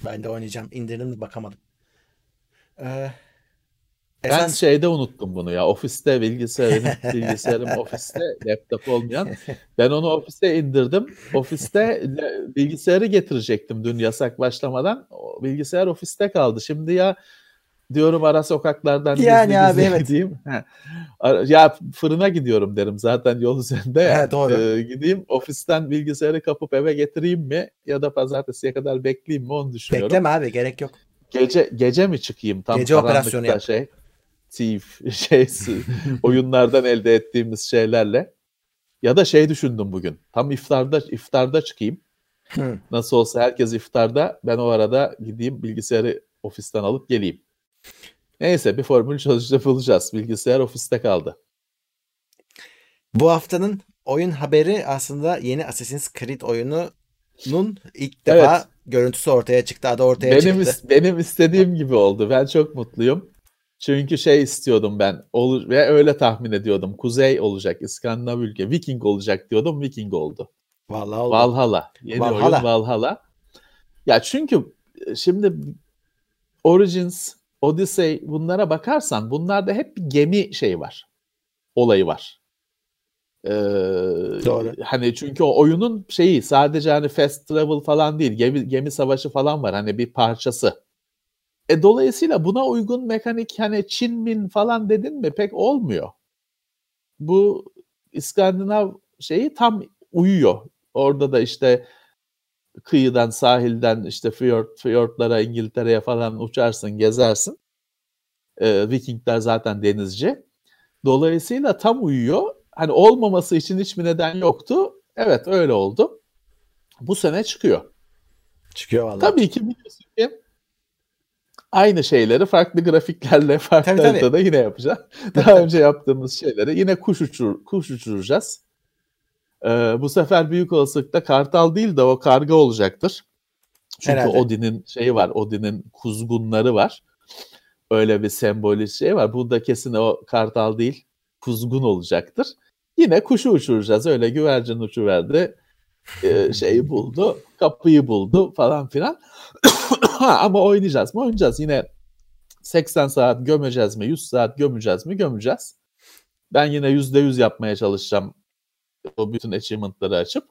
Ben de oynayacağım. İndirdim mi bakamadım. Ee,
Ben
esas-
şeyde unuttum bunu ya. Ofiste bilgisayarım, bilgisayarım ofiste, *laughs* laptop olmayan. Ben onu ofiste indirdim. Ofiste bilgisayarı getirecektim dün yasak başlamadan. O bilgisayar ofiste kaldı. Şimdi ya diyorum ara sokaklardan
Yani
gizli
abi,
gizli
evet.
gideyim. Ya fırına gidiyorum derim zaten yol üzerinde ya.
He, doğru.
Ee, gideyim ofisten bilgisayarı kapıp eve getireyim mi ya da pazartesiye kadar bekleyeyim mi onu düşünüyorum.
Bekleme abi gerek yok.
Gece gece mi çıkayım tam
Gece operasyonu yap.
şey thief *laughs* şey oyunlardan elde ettiğimiz şeylerle ya da şey düşündüm bugün. Tam iftarda iftarda çıkayım.
Hı.
Nasıl olsa herkes iftarda ben o arada gideyim bilgisayarı ofisten alıp geleyim. Neyse bir formül çalışacak bulacağız. Bilgisayar ofiste kaldı.
Bu haftanın oyun haberi aslında yeni Assassin's Creed oyununun ilk defa
Evet.
Görüntüsü ortaya çıktı. Adı ortaya
Benim
çıktı.
is- benim istediğim gibi oldu. Ben çok mutluyum. Çünkü şey istiyordum ben. Olur ve öyle tahmin ediyordum. Kuzey olacak, İskandinav ülke, Viking olacak diyordum. Viking oldu.
Vallahi oldu.
Valhalla. Yeni
Valhalla.
oyun Valhalla. Ya çünkü e, şimdi Origins, Odyssey bunlara bakarsan bunlarda hep bir gemi şey var. Olayı var. Ee,
Doğru.
Hani çünkü o oyunun şeyi sadece hani fast travel falan değil. Gemi, gemi savaşı falan var. Hani bir parçası. E dolayısıyla buna uygun mekanik hani Çin min falan dedin mi pek olmuyor. Bu İskandinav şeyi tam uyuyor. Orada da işte kıyıdan, sahilden işte fiyort, fiyortlara, İngiltere'ye falan uçarsın, gezersin. Ee, Vikingler zaten denizci. Dolayısıyla tam uyuyor. Hani olmaması için hiçbir neden yoktu. Evet öyle oldu. Bu sene çıkıyor.
Çıkıyor vallahi.
Tabii ki biliyorsun ki aynı şeyleri farklı grafiklerle farklı
Tabii, tabii.
haritada yine yapacağız. *laughs* Daha önce yaptığımız şeyleri yine kuş, uçur, kuş uçuracağız. Ee, bu sefer büyük olasılıkla kartal değil de o karga olacaktır. Çünkü
Herhalde.
Odin'in şeyi var, Odin'in kuzgunları var. Öyle bir sembolü şey var. Burada kesin o kartal değil, kuzgun olacaktır. Yine kuşu uçuracağız. Öyle güvercin uçuverdi. e, *laughs* şeyi buldu, kapıyı buldu falan filan. *coughs* Ama oynayacağız mı? Oynayacağız. Yine 80 saat gömeceğiz mi? 100 saat gömeceğiz mi? Gömeceğiz. Ben yine %100 yapmaya çalışacağım o bütün achievement'ları açıp.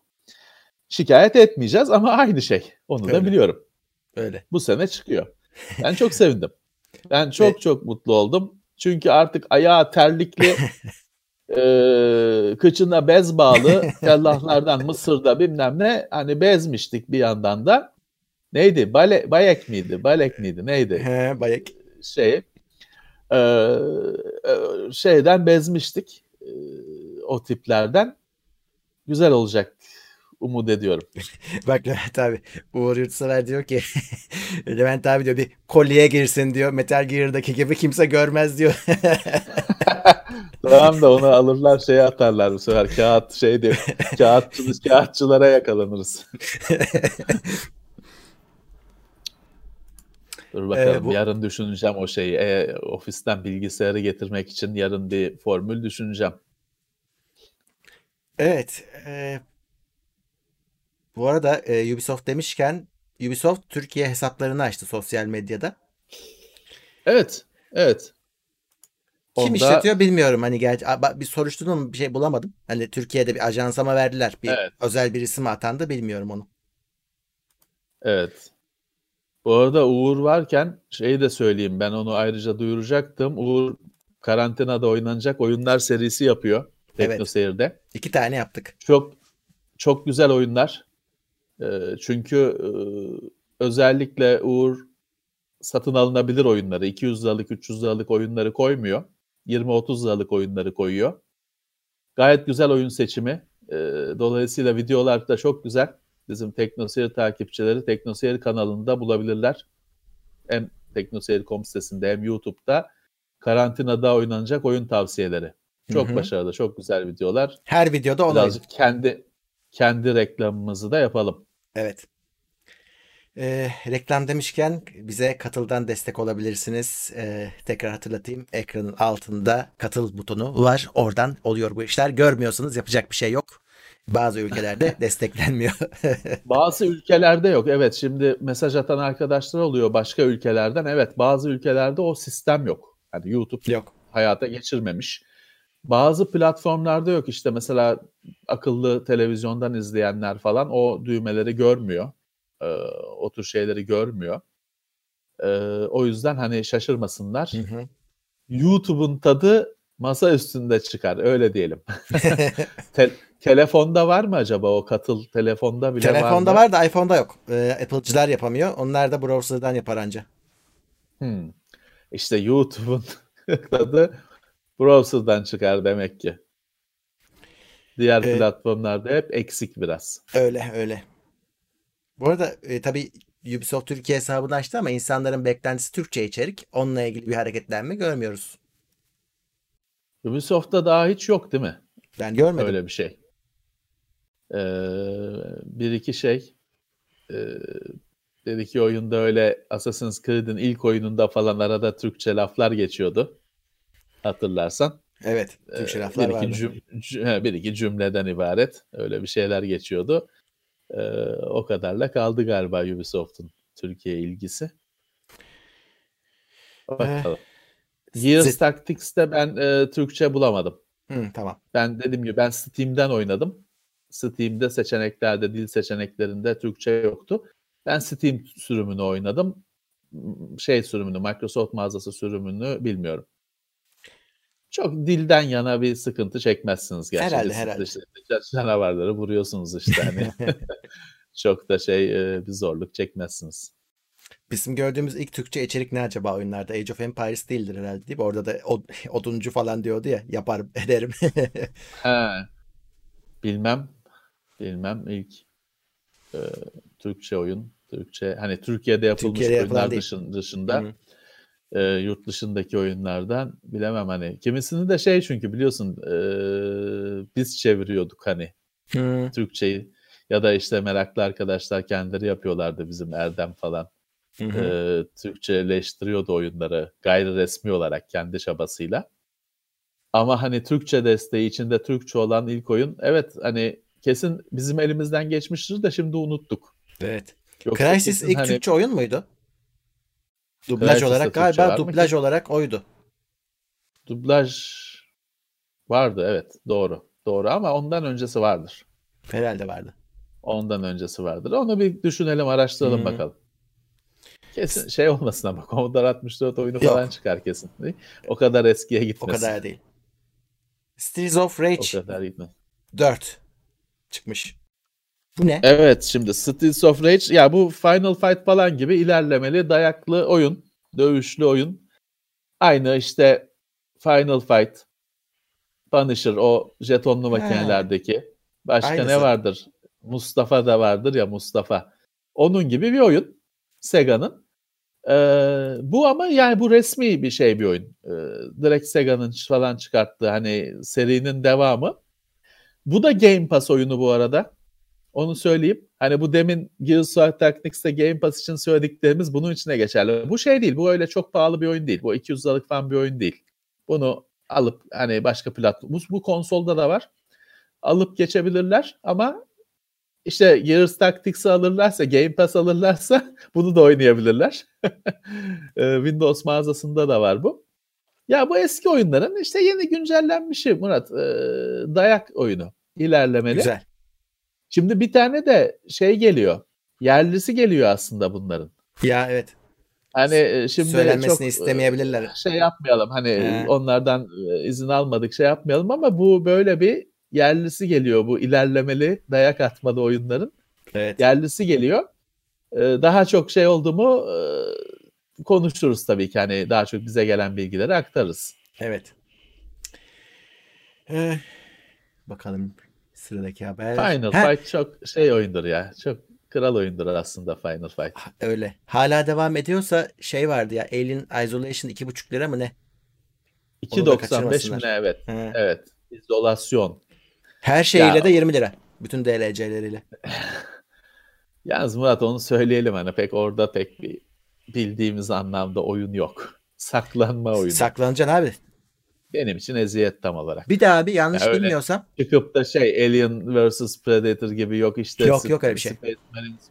Şikayet etmeyeceğiz ama aynı şey. Onu
Öyle.
da biliyorum.
Öyle.
Bu sene çıkıyor. Ben çok sevindim. Ben *laughs* çok çok mutlu oldum. Çünkü artık ayağı terlikli, *laughs* e, kıçına bez bağlı, *laughs* tellahlardan Mısır'da bilmem ne hani bezmiştik bir yandan da. Neydi? Bale, bayek miydi? Balek miydi? Neydi?
He, bayak.
Şey, e, e, şeyden bezmiştik. E, o tiplerden. Güzel olacak umut ediyorum. *laughs*
Bak Levent abi Uğur Yurtsever diyor ki *laughs* Levent abi diyor bir kolyeye girsin diyor. Metal Gear'daki gibi kimse görmez diyor. *laughs*
Tamam da onu alırlar şeye atarlar bu sefer. Kağıt şey diyor. Kağıtçı, kağıtçılara yakalanırız. Dur bakalım.
Ee, bu-
Yarın düşüneceğim o şeyi. E, ofisten bilgisayarı getirmek için yarın bir formül düşüneceğim.
evet. e, bu arada e, Ubisoft demişken Ubisoft Türkiye hesaplarını açtı sosyal medyada.
Evet. Evet.
Kim
Onda-
işletiyor bilmiyorum. Hani gerçi bir soruşturdum bir şey bulamadım. Hani Türkiye'de bir ajansa mı verdiler? Bir
Evet.
özel bir isim atandı bilmiyorum onu.
Evet. Bu arada Uğur varken şeyi de söyleyeyim. Ben onu ayrıca duyuracaktım. Uğur karantinada oynanacak oyunlar serisi yapıyor.
Evet.
Teknoseyir'de.
İki tane yaptık.
Çok çok güzel oyunlar. Ee, çünkü e, özellikle Uğur satın alınabilir oyunları, 200 liralık, 300 liralık oyunları koymuyor. 20-30 liralık oyunları koyuyor. Gayet güzel oyun seçimi. Ee, dolayısıyla videolar da çok güzel. Bizim Teknoseyir takipçileri Teknoseyir kanalında bulabilirler. Hem Teknoseyir.com sitesinde hem YouTube'da karantinada oynanacak oyun tavsiyeleri. Çok
Hı hı.
başarılı, çok güzel videolar.
Her videoda
Birazcık kendi kendi reklamımızı da yapalım.
Evet. Ee, reklam demişken bize katıldan destek olabilirsiniz. Ee, tekrar hatırlatayım. Ekranın altında katıl butonu var. Oradan oluyor bu işler. Görmüyorsanız yapacak bir şey yok. Bazı ülkelerde *laughs* desteklenmiyor. *laughs*
Bazı ülkelerde yok. Evet şimdi mesaj atan arkadaşlar oluyor başka ülkelerden. Evet bazı ülkelerde o sistem yok. Yani YouTube
yok.
hayata geçirmemiş. Bazı platformlarda yok. İşte mesela akıllı televizyondan izleyenler falan o düğmeleri görmüyor. Ee, o tür şeyleri görmüyor. Ee, o yüzden hani şaşırmasınlar.
Hı hı.
YouTube'un tadı masa üstünde çıkar öyle diyelim. *laughs* Te- telefonda var mı acaba o katıl telefonda bile var
Telefonda var da iPhone'da yok. Ee, Apple'cılar yapamıyor. Onlar da browser'dan yapar anca.
Hmm. İşte YouTube'un *laughs* tadı browser'dan çıkar demek ki. Diğer
Evet.
platformlarda hep eksik biraz.
Öyle öyle. Bu arada e, tabii Ubisoft Türkiye hesabını açtı ama insanların beklentisi Türkçe içerik. Onunla ilgili bir hareketlenme görmüyoruz.
Ubisoft'ta daha hiç yok değil mi?
Ben görmedim.
Öyle bir şey. Ee, bir iki şey. Ee, bir iki oyunda öyle Assassin's Creed'in ilk oyununda falan arada Türkçe laflar geçiyordu. Hatırlarsan.
Evet. Türkçe laflar
bir iki, cüm- cü- he, bir iki cümleden ibaret. Öyle bir şeyler geçiyordu. Ee, o kadarla kaldı galiba Ubisoft'un Türkiye ilgisi. Bakalım. Gears
Siz-
Tactics'te ben e, Türkçe bulamadım.
Hı, tamam.
Ben dediğim gibi ben Steam'den oynadım. Steam'de seçeneklerde, dil seçeneklerinde Türkçe yoktu. Ben Steam sürümünü oynadım. Şey sürümünü, Microsoft mağazası sürümünü bilmiyorum. Çok dilden yana bir sıkıntı çekmezsiniz gerçi.
Herhalde,
Siz
herhalde.
işte canavarları vuruyorsunuz işte hani. *laughs* Çok da şey e, bir zorluk çekmezsiniz.
Bizim gördüğümüz ilk Türkçe içerik ne acaba oyunlarda? Age of Empires değildir herhalde değil mi? Orada da od- *laughs* oduncu falan diyordu ya. Yapar *laughs* ederim.
He. Bilmem. Bilmem ilk e, Türkçe oyun. Türkçe hani Türkiye'de yapılmış
Türkiye'de
oyunlar dışın, dışında
Hı.
E, yurt dışındaki oyunlardan bilemem hani. Kimisini de şey çünkü biliyorsun e, biz çeviriyorduk hani
Hı,
Türkçeyi ya da işte meraklı arkadaşlar kendileri yapıyorlardı bizim Erdem falan.
hı hı.
E, Türkçeleştiriyordu oyunları gayri resmi olarak kendi çabasıyla. Ama hani Türkçe desteği içinde Türkçe olan ilk oyun evet hani kesin bizim elimizden geçmiştir de şimdi unuttuk.
Evet.
Yoksa
Crysis
kesin
ilk
hani
Türkçe oyun muydu? Dublaj olarak galiba dublaj olarak oydu.
dublaj vardı evet doğru. Doğru ama ondan öncesi vardır.
Herhalde vardı.
Ondan öncesi vardır. Onu bir düşünelim, araştıralım
Hı.
bakalım. Kesin şey olmasın ama Commodore 64 oyunu
Yok.
falan çıkar kesin. Değil? O kadar eskiye
O
gitmesin.
kadar değil. Streets of
O
Rage
kadar gitmez.
4 çıkmış. Bu ne?
Evet şimdi Streets of Rage ya bu Final Fight falan gibi ilerlemeli dayaklı oyun. Dövüşlü oyun. Aynı işte Final Fight, Punisher o jetonlu makinelerdeki. Başka
Aynısı.
ne vardır? Mustafa da vardır ya Mustafa. Onun gibi bir oyun. Sega'nın. Ee, bu ama yani bu resmi bir şey bir oyun. Ee, direkt Sega'nın falan çıkarttığı hani serinin devamı. Bu da Game Pass oyunu bu arada. Onu söyleyeyim. Hani bu demin Gears of Tactics'te Game Pass için söylediklerimiz bunun içine geçerli. Bu şey değil. Bu öyle çok pahalı bir oyun değil. Bu 200 liralık falan bir oyun değil. Bunu alıp hani başka platform bu, bu konsolda da var. Alıp geçebilirler ama işte Gears Tactics'i alırlarsa, Game Pass alırlarsa *laughs* bunu da oynayabilirler. *laughs* Ee, Windows mağazasında da var bu. Ya bu eski oyunların işte yeni güncellenmişi Murat. Ee, dayak oyunu. ilerlemeli.
Güzel.
Şimdi bir tane de şey geliyor. Yerlisi geliyor aslında bunların.
Ya evet.
Hani e, şimdi
Söylenmesini
çok, e,
istemeyebilirler.
Şey yapmayalım hani
He.
onlardan e, izin almadık şey yapmayalım ama bu böyle bir yerlisi geliyor bu ilerlemeli dayak atmalı oyunların.
Evet.
Yerlisi geliyor. Daha çok şey oldu mu konuşuruz tabii ki hani daha çok bize gelen bilgileri aktarırız.
Evet. Ee, bakalım sıradaki haber.
Final
Ha,
Fight çok şey oyundur ya. Çok kral oyundur aslında Final Fight.
Öyle. Hala devam ediyorsa şey vardı ya Alien Isolation 2,5 lira mı ne? Onu da
2.95 mi ne evet.
He.
Evet. İzolasyon.
Her şeyiyle
Ya-
de 20 lira. Bütün DLC'leriyle. *laughs*
Yalnız Murat onu söyleyelim hani pek orada pek bir bildiğimiz anlamda oyun yok. Saklanma oyunu.
Saklanacaksın abi.
Benim için eziyet tam olarak.
Bir daha abi yanlış
Ya öyle.
bilmiyorsam
Çıkıp da şey Alien vs Predator gibi yok işte
Yok, yok öyle bir şey.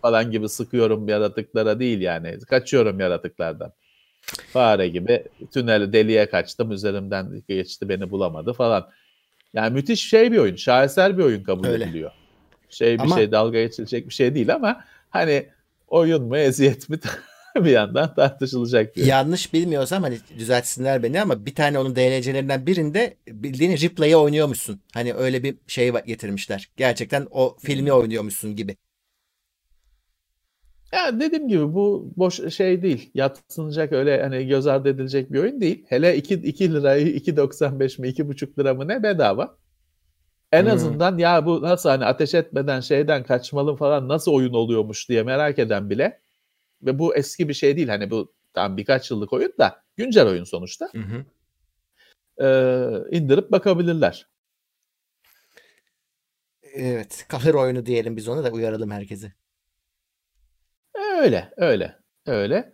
Falan gibi sıkıyorum yaratıklara değil yani. Kaçıyorum yaratıklardan. Fare gibi tüneli deliğe kaçtım üzerimden geçti beni bulamadı falan. Yani müthiş şey bir oyun. Şaheser bir oyun kabul
Öyle.
ediliyor. Şey bir
Ama-
şey dalga geçilecek bir şey değil ama hani oyun mu eziyet mi *laughs* *laughs* bir yandan tartışılacak oyun.
yanlış bilmiyorsam hani düzeltsinler beni ama bir tane onun DLC'lerinden birinde bildiğin replay'i oynuyormuşsun. Hani öyle bir şey getirmişler. Gerçekten o filmi oynuyormuşsun gibi.
Ya dediğim gibi bu boş şey değil. Yatsınacak öyle hani göz ardı edilecek bir oyun değil. Hele 2, 2 lirayı 2.95 mi 2.5 lira mı ne bedava. En
Hmm.
azından ya bu nasıl hani ateş etmeden şeyden kaçmalı falan nasıl oyun oluyormuş diye merak eden bile ve bu eski bir şey değil hani bu tam birkaç yıllık oyun da güncel oyun sonuçta
Hı hı.
ee, indirip bakabilirler.
Evet. Kahır oyunu diyelim biz ona da uyaralım herkesi.
Öyle, öyle, öyle.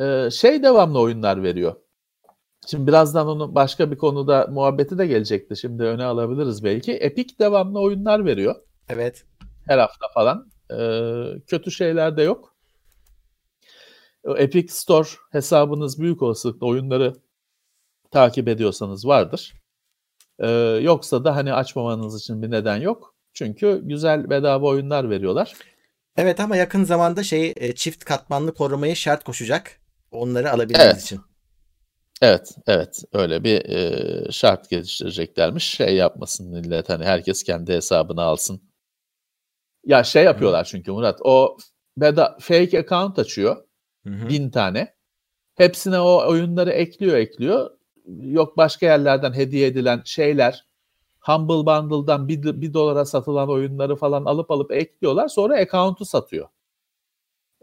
Ee, şey devamlı oyunlar veriyor. Şimdi birazdan onun başka bir konuda muhabbeti de gelecekti. Şimdi öne alabiliriz belki. Epic devamlı oyunlar veriyor.
Evet.
Her hafta falan. Ee, kötü şeyler de yok. Epic Store hesabınız büyük olasılıkla oyunları takip ediyorsanız vardır. Ee, yoksa da hani açmamanız için bir neden yok. Çünkü güzel bedava oyunlar veriyorlar.
Evet ama yakın zamanda şey e, çift katmanlı korumayı şart koşacak. Onları alabilmemiz
Evet.
için.
Evet, evet. Öyle bir e, şart geliştireceklermiş. Şey yapmasın millet hani herkes kendi hesabını alsın. Ya şey yapıyorlar çünkü Murat. O beda fake account açıyor.
Hı hı.
Bin tane. Hepsine o oyunları ekliyor ekliyor. Yok başka yerlerden hediye edilen şeyler. Humble Bundle'dan bir, bir dolara satılan oyunları falan alıp alıp ekliyorlar. Sonra account'u satıyor.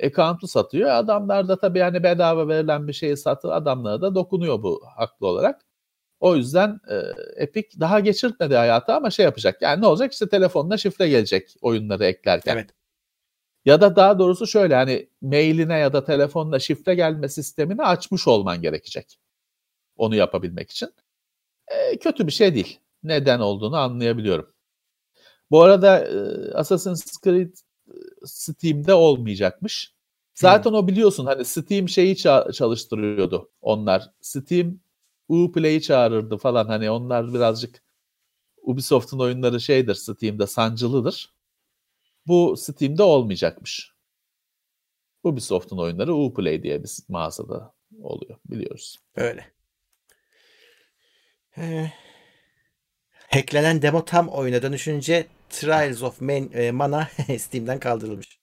Account'u satıyor. Adamlar da tabii yani bedava verilen bir şeyi satı adamlara da dokunuyor bu haklı olarak. O yüzden e, Epic daha geçirtmedi hayatı ama şey yapacak. Yani ne olacak? İşte telefonuna şifre gelecek oyunları eklerken.
Evet.
Ya da daha doğrusu şöyle hani mailine ya da telefonla şifre gelme sistemini açmış olman gerekecek. Onu yapabilmek için. E, kötü bir şey değil. Neden olduğunu anlayabiliyorum. Bu arada e, Assassin's Creed Steam'de olmayacakmış. Zaten hmm. o biliyorsun hani Steam şeyi ça- çalıştırıyordu onlar. Steam Uplay'i çağırırdı falan hani onlar birazcık Ubisoft'un oyunları şeydir Steam'de sancılıdır. Bu Steam'de olmayacakmış. Ubisoft'un oyunları Uplay diye bir mağazada oluyor biliyoruz.
Öyle. Ee, hacklenen demo tam oyuna dönüşünce Trials of Man, e, Mana *laughs* Steam'den kaldırılmış.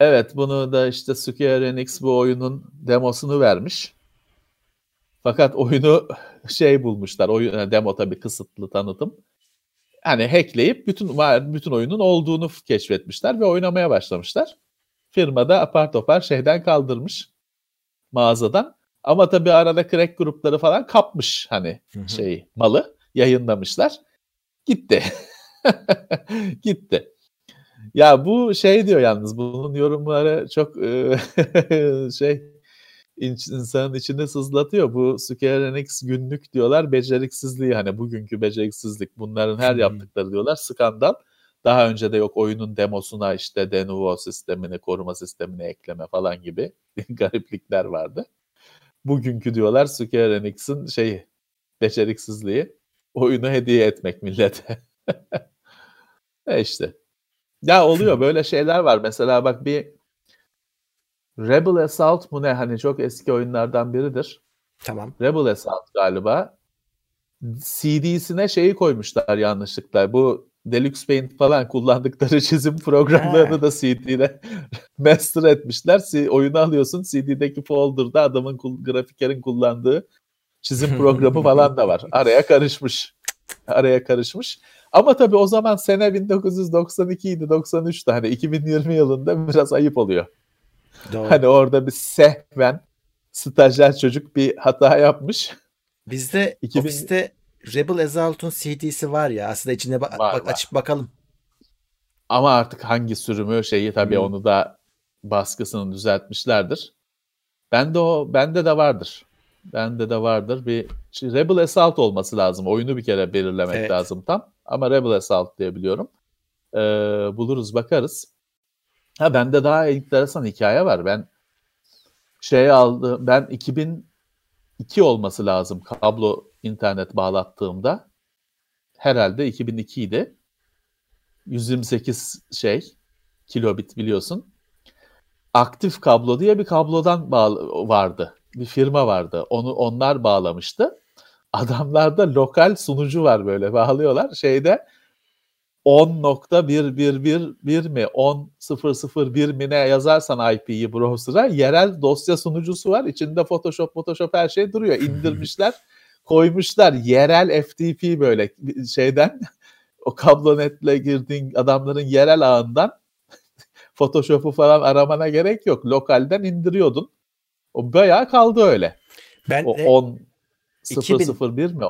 Evet bunu da işte Square Enix bu oyunun demosunu vermiş. Fakat oyunu şey bulmuşlar. Oyun demo tabii kısıtlı tanıtım. Hani hackleyip bütün bütün oyunun olduğunu keşfetmişler ve oynamaya başlamışlar. Firma da apar topar şeyden kaldırmış mağazadan. Ama tabii arada crack grupları falan kapmış hani şeyi malı yayınlamışlar. Gitti. *laughs* Gitti. Ya bu şey diyor yalnız bunun yorumları çok *laughs* şey insanın içinde sızlatıyor. Bu Square Enix günlük diyorlar beceriksizliği hani bugünkü beceriksizlik bunların her yaptıkları diyorlar skandal. Daha önce de yok oyunun demosuna işte Denuvo sistemini, koruma sistemini ekleme falan gibi *laughs* gariplikler vardı. Bugünkü diyorlar Square Enix'in şeyi beceriksizliği oyunu hediye etmek millete. *laughs* e işte. Ya oluyor *laughs* böyle şeyler var. Mesela bak bir Rebel Assault mu ne hani çok eski oyunlardan biridir.
Tamam.
Rebel Assault galiba. CD'sine şeyi koymuşlar yanlışlıkla. Bu Deluxe Paint falan kullandıkları *laughs* çizim programlarını da CD'de *laughs* master etmişler. Oyunu alıyorsun CD'deki folder'da adamın grafikerin kullandığı çizim *laughs* programı falan da var. Araya karışmış. Araya karışmış. Ama tabii o zaman sene 1992 idi, 93'tü. Hani 2020 yılında biraz ayıp oluyor. Doğru. Hani orada bir sehven stajyer çocuk bir hata yapmış.
Bizde 2000... ofiste Rebel Assault'un CD'si var ya. Aslında içine ba- var, bak, var. açıp bakalım.
Ama artık hangi sürümü şeyi tabii hmm. onu da baskısını düzeltmişlerdir. Bende o bende de vardır. Bende de vardır. Bir Rebel Assault olması lazım. Oyunu bir kere belirlemek evet. lazım tam. Ama Rebel Assault diye biliyorum. Ee, buluruz bakarız. Ha bende daha enteresan hikaye var. Ben şey aldı. Ben 2002 olması lazım kablo internet bağlattığımda. Herhalde 2002 idi. 128 şey kilobit biliyorsun. Aktif kablo diye bir kablodan bağlı vardı. Bir firma vardı. Onu onlar bağlamıştı. Adamlarda lokal sunucu var böyle bağlıyorlar. Şeyde 10.111 mi 10.001 mi ne yazarsan IP'yi browser'a yerel dosya sunucusu var. İçinde Photoshop, Photoshop her şey duruyor. İndirmişler, koymuşlar. Yerel FTP böyle şeyden *laughs* o kablonetle girdiğin adamların yerel ağından *laughs* Photoshop'u falan aramana gerek yok. Lokalden indiriyordun. O bayağı kaldı öyle. Ben o 10 001 mi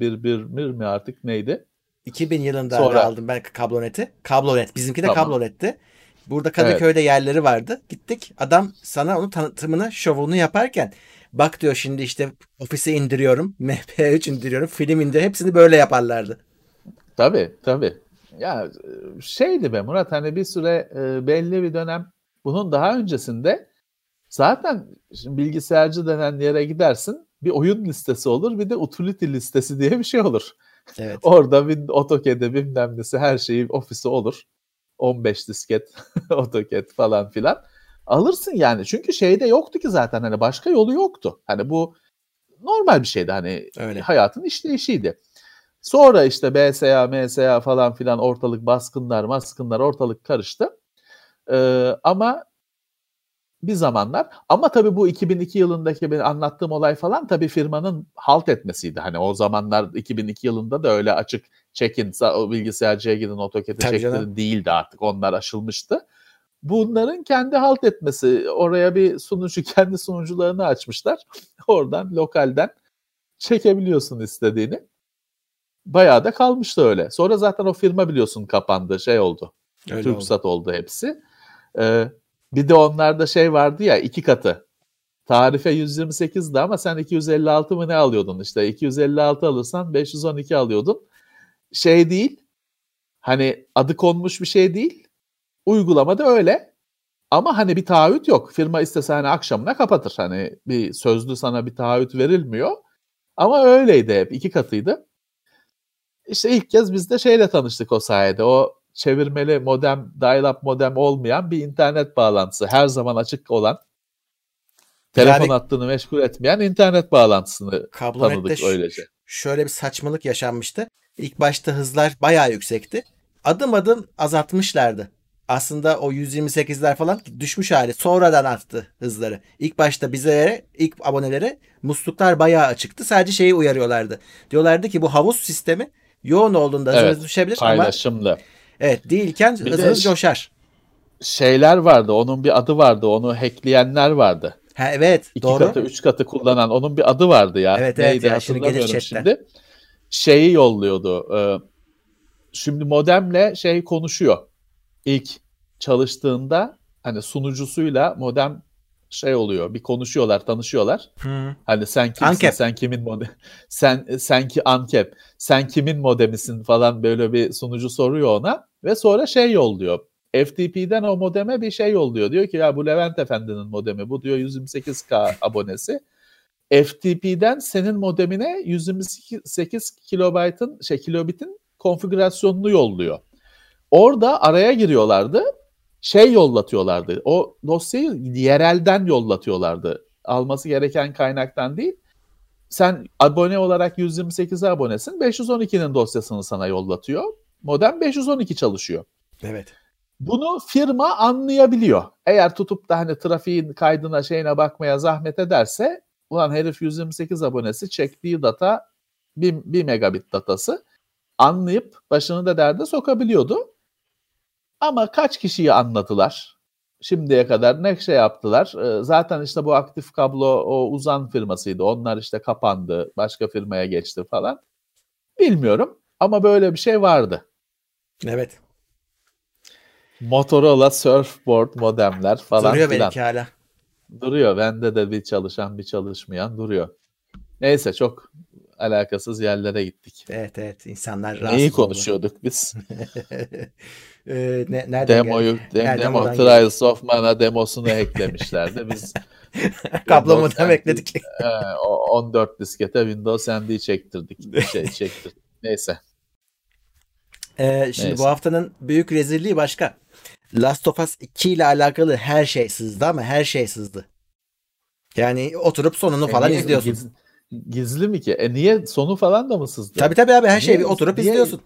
1111 mi artık neydi?
2000 yılında Sonra... aldım ben kabloneti. Kablonet. Bizimki de tamam. kablonetti. Burada Kadıköy'de evet. yerleri vardı. Gittik. Adam sana onun tanıtımını, şovunu yaparken bak diyor şimdi işte ofise indiriyorum. *laughs* MP3 indiriyorum. Film indiriyorum. Hepsini böyle yaparlardı.
Tabii tabii. Ya şeydi be Murat hani bir süre e, belli bir dönem bunun daha öncesinde zaten bilgisayarcı denen yere gidersin bir oyun listesi olur bir de utility listesi diye bir şey olur. Evet. Orada bir AutoCAD'e bilmem nesi her şeyi ofisi olur. 15 disket *laughs* AutoCAD falan filan. Alırsın yani. Çünkü şeyde yoktu ki zaten hani başka yolu yoktu. Hani bu normal bir şeydi hani Öyle. hayatın işleyişiydi. Sonra işte BSA, MSA falan filan ortalık baskınlar, maskınlar ortalık karıştı. Ee, ama bir zamanlar ama tabii bu 2002 yılındaki benim anlattığım olay falan tabii firmanın halt etmesiydi. Hani o zamanlar 2002 yılında da öyle açık çekin bilgisayarcıya gidin AutoCAD'e çektirin değildi artık onlar aşılmıştı. Bunların kendi halt etmesi oraya bir sunucu *laughs* kendi sunucularını açmışlar. Oradan lokalden çekebiliyorsun istediğini. Bayağı da kalmıştı öyle. Sonra zaten o firma biliyorsun kapandı şey oldu. Öyle Türksat oldu. oldu hepsi. Ee, bir de onlarda şey vardı ya iki katı. Tarife 128'di ama sen 256 mı ne alıyordun işte. 256 alırsan 512 alıyordun. Şey değil. Hani adı konmuş bir şey değil. Uygulamada öyle. Ama hani bir taahhüt yok. Firma istese hani akşamına kapatır. Hani bir sözlü sana bir taahhüt verilmiyor. Ama öyleydi hep. iki katıydı. İşte ilk kez biz de şeyle tanıştık o sayede. O çevirmeli modem, dial-up modem olmayan bir internet bağlantısı. Her zaman açık olan telefon
Yani-
hattını meşgul etmeyen internet bağlantısını tanıdık öylece.
şöyle bir saçmalık yaşanmıştı. İlk başta hızlar bayağı yüksekti. Adım adım azaltmışlardı. Aslında o 128'ler falan düşmüş hali. Sonradan arttı hızları. İlk başta bizlere, ilk abonelere musluklar bayağı açıktı. Sadece şeyi uyarıyorlardı. Diyorlardı ki bu havuz sistemi yoğun olduğunda
Evet,
düşebilir ama
Paylaşımlı.
Evet değilken
Bir de
hızınız
ş-
coşar.
Şeyler vardı. Onun bir adı vardı. Onu hackleyenler vardı.
Ha evet
İki
doğru.
katı, üç katı kullanan onun bir adı vardı ya.
Evet, evet
Neydi
ya, şimdi gelir
şimdi. Şeyi yolluyordu. e, Şimdi modemle şey konuşuyor. İlk çalıştığında hani sunucusuyla modem şey oluyor. Bir konuşuyorlar, tanışıyorlar.
Hı.
Hani sen kimsin,
Ankep.
sen kimin modem, sen sen ki Ankep, sen kimin modemisin falan böyle bir sunucu soruyor ona ve sonra şey yolluyor. FTP'den o modeme bir şey yolluyor. Diyor ki ya bu Levent Efendi'nin modemi. Bu diyor 128K *laughs* abonesi. FTP'den senin modemine 128 kilobaytın şey kilobitin konfigürasyonunu yolluyor. Orada araya giriyorlardı. Şey yollatıyorlardı. O dosyayı yerelden yollatıyorlardı. Alması gereken kaynaktan değil. Sen abone olarak 128'e abonesin. 512'nin dosyasını sana yollatıyor. Modem 512 çalışıyor.
Evet.
Bunu firma anlayabiliyor. Eğer tutup da hani trafiğin kaydına şeyine bakmaya zahmet ederse ulan herif 128 abonesi çektiği data 1, 1 megabit datası anlayıp başını da derde sokabiliyordu. Ama kaç kişiyi anladılar? Şimdiye kadar ne şey yaptılar? Ee, Zaten işte bu aktif kablo o uzan firmasıydı. Onlar işte kapandı. Başka firmaya geçti falan. Bilmiyorum ama böyle bir şey vardı.
Evet.
Motorola Surfboard modemler falan
Duruyor
filan.
benimki hala.
Duruyor. Bende de bir çalışan bir çalışmayan duruyor. Neyse çok alakasız yerlere gittik.
Evet evet insanlar
Neyi
rahatsız oldu.
konuşuyorduk biz? *laughs*
Ee, ne, nereden
Demoyu, dem, demo, Trials of Mana demosunu eklemişlerdi. Biz NT
ekledik.
e, o 14 diskete Windows NT çektirdik. Şey çektirdik. Neyse.
Ee, şimdi
Neyse.
bu haftanın büyük rezilliği başka. Last of Us 2 ile alakalı her şey sızdı ama her şey sızdı. Yani oturup sonunu falan
E
izliyorsun.
Giz- gizli mi ki? E niye sonu falan da mı sızdı?
Tabii tabii abi her şeyi
Niye-
bir oturup
niye-
izliyorsun.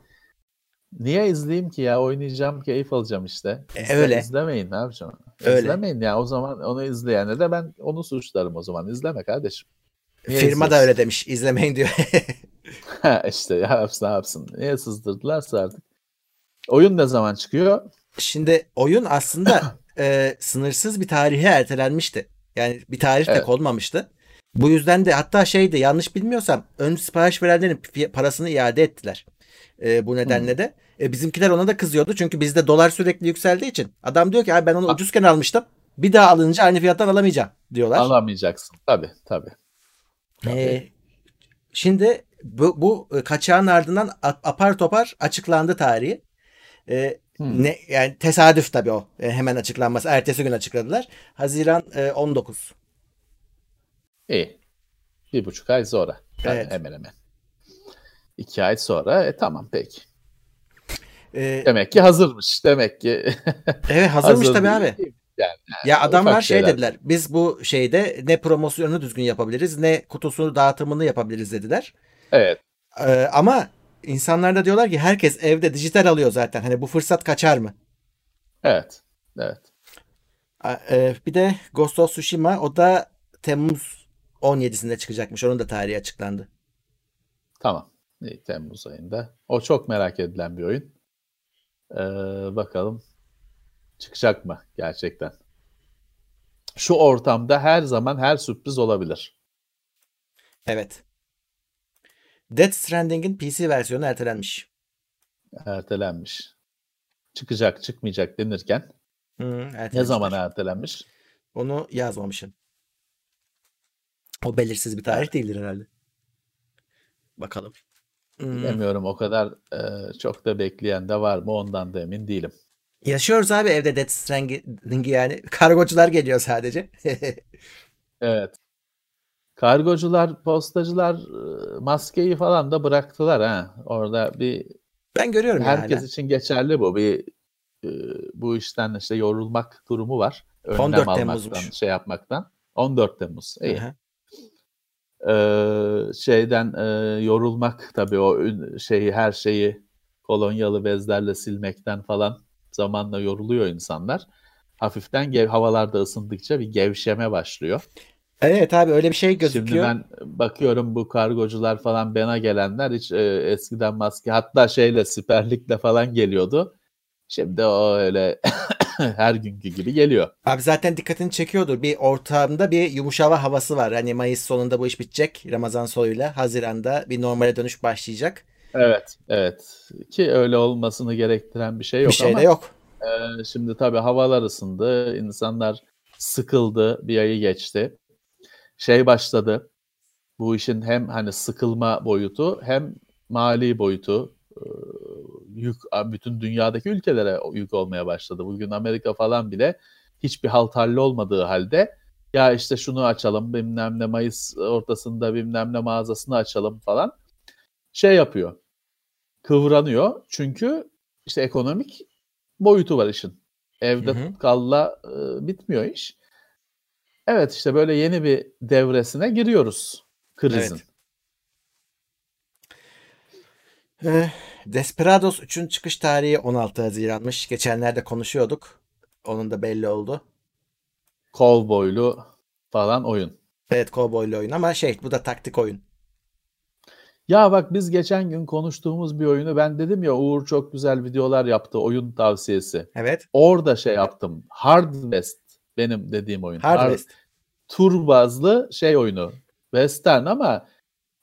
Niye izleyeyim ki ya? Oynayacağım, keyif alacağım işte.
E, öyle.
İzlemeyin ne yapacağım?
Öyle.
İzlemeyin ya. O zaman onu izleyene de ben onu suçlarım o zaman. İzleme kardeşim. Niye
Firma da
izliyorsun?
öyle demiş. İzlemeyin diyor. *laughs*
İşte ya yapsın ne yapsın. Niye sızdırdılarsa artık. Oyun ne zaman çıkıyor?
Şimdi oyun aslında *coughs* e, sınırsız bir tarihe ertelenmişti. Yani bir tarih
Evet.
konmamıştı. Bu yüzden de hatta şeydi yanlış bilmiyorsam ön sipariş verenlerin parasını iade ettiler. E, bu nedenle de. E, bizimkiler ona da kızıyordu çünkü bizde dolar sürekli yükseldiği için. Adam diyor ki abi ben onu ucuzken almıştım. Bir daha alınca aynı fiyattan alamayacağım diyorlar.
Alamayacaksın. Tabii tabii.
E, şimdi bu, bu e, kaçağın ardından apar topar açıklandı tarihi. E,
Hmm.
ne yani tesadüf tabii o. E, hemen açıklanması. Ertesi gün açıkladılar. Haziran e, 19.
İyi. Bir buçuk ay sonra. Yani
Evet.
Hemen hemen. İki ay sonra. E tamam peki.
E,
Demek ki hazırmış. Demek ki *laughs*
evet hazırmış
hazır
tabii abi.
Yani
Ya adamlar şey
şeyler.
dediler. Biz bu şeyde ne promosyonunu düzgün yapabiliriz ne kutusunu dağıtımını yapabiliriz dediler.
Evet.
E, ama insanlar da diyorlar ki herkes evde dijital alıyor zaten. Hani bu fırsat kaçar mı?
Evet. Evet.
A- e, bir de Ghost of Tsushima o da Temmuz 17'sinde çıkacakmış. Onun da tarihi açıklandı.
Tamam. İyi, Temmuz ayında. O çok merak edilen bir oyun. Ee, bakalım çıkacak mı gerçekten? Şu ortamda her zaman her sürpriz olabilir.
Evet. Death Stranding'in PC versiyonu ertelenmiş.
Ertelenmiş. Çıkacak çıkmayacak denirken
Hı,
ne zaman ertelenmiş?
Onu yazmamışım. O belirsiz bir tarih değildir herhalde. Bakalım.
Hmm. Bilemiyorum o kadar e, çok da bekleyen de var mı ondan da emin değilim.
Yaşıyoruz abi evde Death Stranding'i yani. Kargocular geliyor sadece. *laughs*
evet. Kargocular, postacılar maskeyi falan da bıraktılar ha. Orada bir
ben görüyorum
herkes
yani.
için geçerli bu. Bir bu işten işte yorulmak durumu var.
Önlem 14 Temmuz'muş.
şey yapmaktan. 14 Temmuz. İyi. Ee, şeyden e, yorulmak tabii o şeyi her şeyi kolonyalı bezlerle silmekten falan zamanla yoruluyor insanlar. Hafiften gev havalarda ısındıkça bir gevşeme başlıyor.
Evet abi öyle bir şey gözüküyor.
Şimdi ben bakıyorum bu kargocular falan bana gelenler hiç e, eskiden maske hatta şeyle siperlikle falan geliyordu. Şimdi o öyle *coughs* her günkü gibi geliyor.
Abi zaten dikkatini çekiyordur. Bir ortamda bir yumuşava havası var. Hani Mayıs sonunda bu iş bitecek. Ramazan sonuyla Haziran'da bir normale dönüş başlayacak.
Evet, evet. Ki öyle olmasını gerektiren bir şey yok
bir şey
ama.
de yok.
E, şimdi tabii havalar ısındı. insanlar sıkıldı. Bir ayı geçti şey başladı. Bu işin hem hani sıkılma boyutu hem mali boyutu yük bütün dünyadaki ülkelere yük olmaya başladı. Bugün Amerika falan bile hiçbir halt halli olmadığı halde ya işte şunu açalım bilmem ne Mayıs ortasında bilmem ne mağazasını açalım falan şey yapıyor. Kıvranıyor çünkü işte ekonomik boyutu var işin. Evde hı hı. kalla e, bitmiyor iş. Evet işte böyle yeni bir devresine giriyoruz krizin.
Evet. Eh, Desperados 3'ün çıkış tarihi 16 Haziran'mış. Geçenlerde konuşuyorduk. Onun da belli oldu.
Cowboy'lu falan oyun.
Evet cowboy'lu oyun ama şey bu da taktik oyun.
Ya bak biz geçen gün konuştuğumuz bir oyunu ben dedim ya Uğur çok güzel videolar yaptı oyun tavsiyesi.
Evet.
Orada şey yaptım. Hard West benim dediğim oyun.
Hard, Hard West.
Tur bazlı şey oyunu. Western ama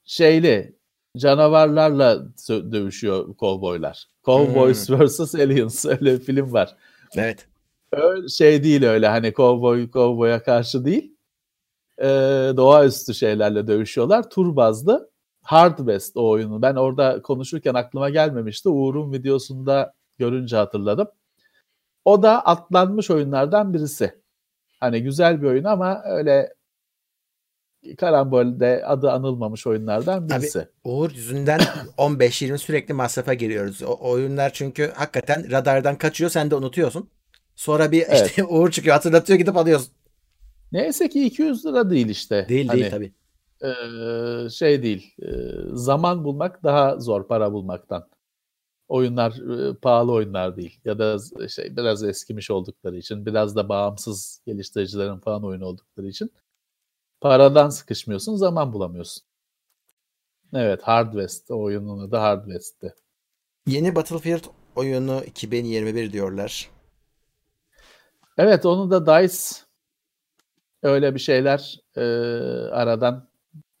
şeyli canavarlarla dövüşüyor kovboylar. Cowboys hmm. vs. Aliens *laughs* öyle bir film var.
Evet.
Öyle şey değil öyle hani kovboy kovboya karşı değil. Ee, doğaüstü şeylerle dövüşüyorlar. Tur bazlı Hard West o oyunu. Ben orada konuşurken aklıma gelmemişti. Uğur'un videosunda görünce hatırladım. O da atlanmış oyunlardan birisi. Hani güzel bir oyun ama öyle karambolde adı anılmamış oyunlardan birisi. Abi,
Uğur yüzünden *clears throat* 15-20 sürekli masrafa giriyoruz. O oyunlar çünkü hakikaten radardan kaçıyor sen de unutuyorsun. Sonra bir evet. işte *laughs* Uğur çıkıyor hatırlatıyor gidip alıyorsun.
Neyse ki 200 lira değil işte.
Değil hani, değil tabii.
E, şey değil. E, zaman bulmak daha zor para bulmaktan oyunlar e, pahalı oyunlar değil ya da şey biraz eskimiş oldukları için biraz da bağımsız geliştiricilerin falan oyun oldukları için paradan sıkışmıyorsun zaman bulamıyorsun. Evet Hard West oyunun adı Hard West'ti.
Yeni Battlefield oyunu 2021 diyorlar.
Evet onu da DICE öyle bir şeyler e, aradan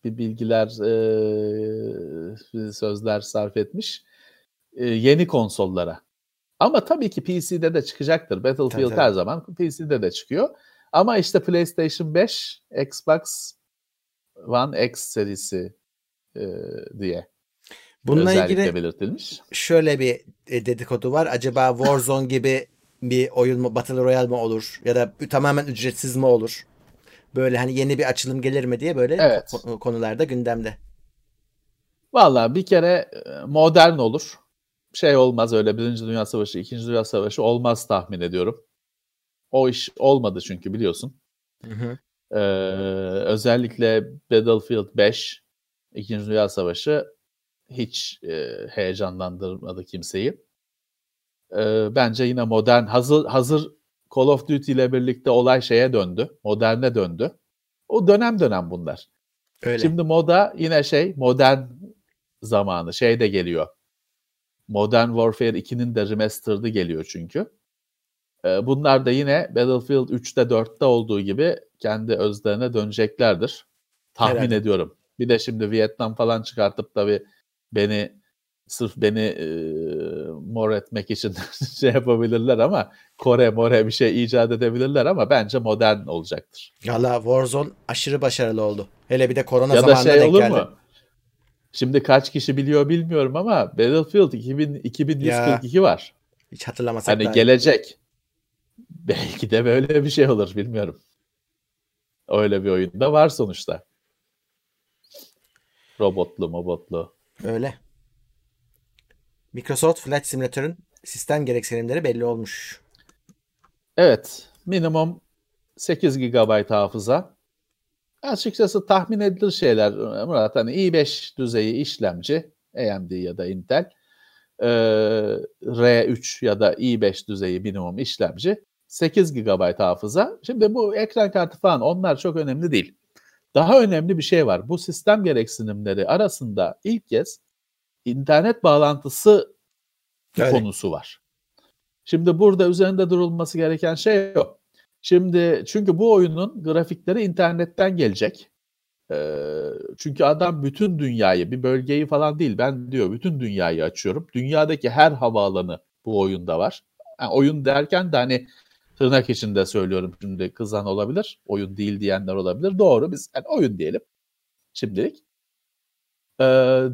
bir bilgiler e, sözler sarf etmiş e, yeni konsollara. Ama tabii ki PC'de de çıkacaktır. Battlefield tabii, her zaman PC'de de çıkıyor. Ama işte PlayStation 5, Xbox One X serisi e, diye Bununla ilgili belirtilmiş.
şöyle bir e, dedikodu var. Acaba Warzone gibi bir oyun mu Battle Royale mi olur ya da tamamen ücretsiz mi olur? Böyle hani yeni bir açılım gelir mi diye böyle evet. konularda gündemde.
Vallahi bir kere e, modern olur şey olmaz öyle Birinci Dünya Savaşı, İkinci Dünya Savaşı olmaz tahmin ediyorum. O iş olmadı çünkü biliyorsun. Hı hı. Ee, özellikle Battlefield 5, İkinci Dünya Savaşı hiç e, heyecanlandırmadı kimseyi. Ee, bence yine modern, hazır hazır Call of Duty ile birlikte olay şeye döndü, moderne döndü. O dönem dönem bunlar. Öyle. Şimdi moda yine şey modern zamanı şey de geliyor. Modern Warfare 2'nin de remastered'ı geliyor çünkü. Ee, bunlar da yine Battlefield 3'te 4'te olduğu gibi kendi özlerine döneceklerdir. Tahmin Herhalde. ediyorum. Bir de şimdi Vietnam falan çıkartıp da bir beni sırf beni e, mor etmek için *laughs* şey yapabilirler ama Kore more bir şey icat edebilirler ama bence modern olacaktır.
Valla Warzone aşırı başarılı oldu. Hele bir de korona ya zamanında da şey olur
mu? Şimdi kaç kişi biliyor bilmiyorum ama Battlefield 2000, 2142 var.
Hiç hatırlamasak
Hani
iyi.
gelecek. *laughs* Belki de böyle bir şey olur bilmiyorum. Öyle bir oyunda var sonuçta. Robotlu, mobotlu.
Öyle. Microsoft Flight Simulator'ın sistem gereksinimleri belli olmuş.
Evet, minimum 8 GB hafıza. Açıkçası tahmin edilir şeyler Murat. Hani i5 düzeyi işlemci, AMD ya da Intel. Ee, R3 ya da i5 düzeyi minimum işlemci. 8 GB hafıza. Şimdi bu ekran kartı falan onlar çok önemli değil. Daha önemli bir şey var. Bu sistem gereksinimleri arasında ilk kez internet bağlantısı
Öyle.
konusu var. Şimdi burada üzerinde durulması gereken şey o. Şimdi çünkü bu oyunun grafikleri internetten gelecek. Ee, çünkü adam bütün dünyayı, bir bölgeyi falan değil ben diyor bütün dünyayı açıyorum. Dünyadaki her havaalanı bu oyunda var. Yani oyun derken de hani tırnak içinde söylüyorum şimdi kızan olabilir. Oyun değil diyenler olabilir. Doğru biz yani oyun diyelim şimdilik. Ee,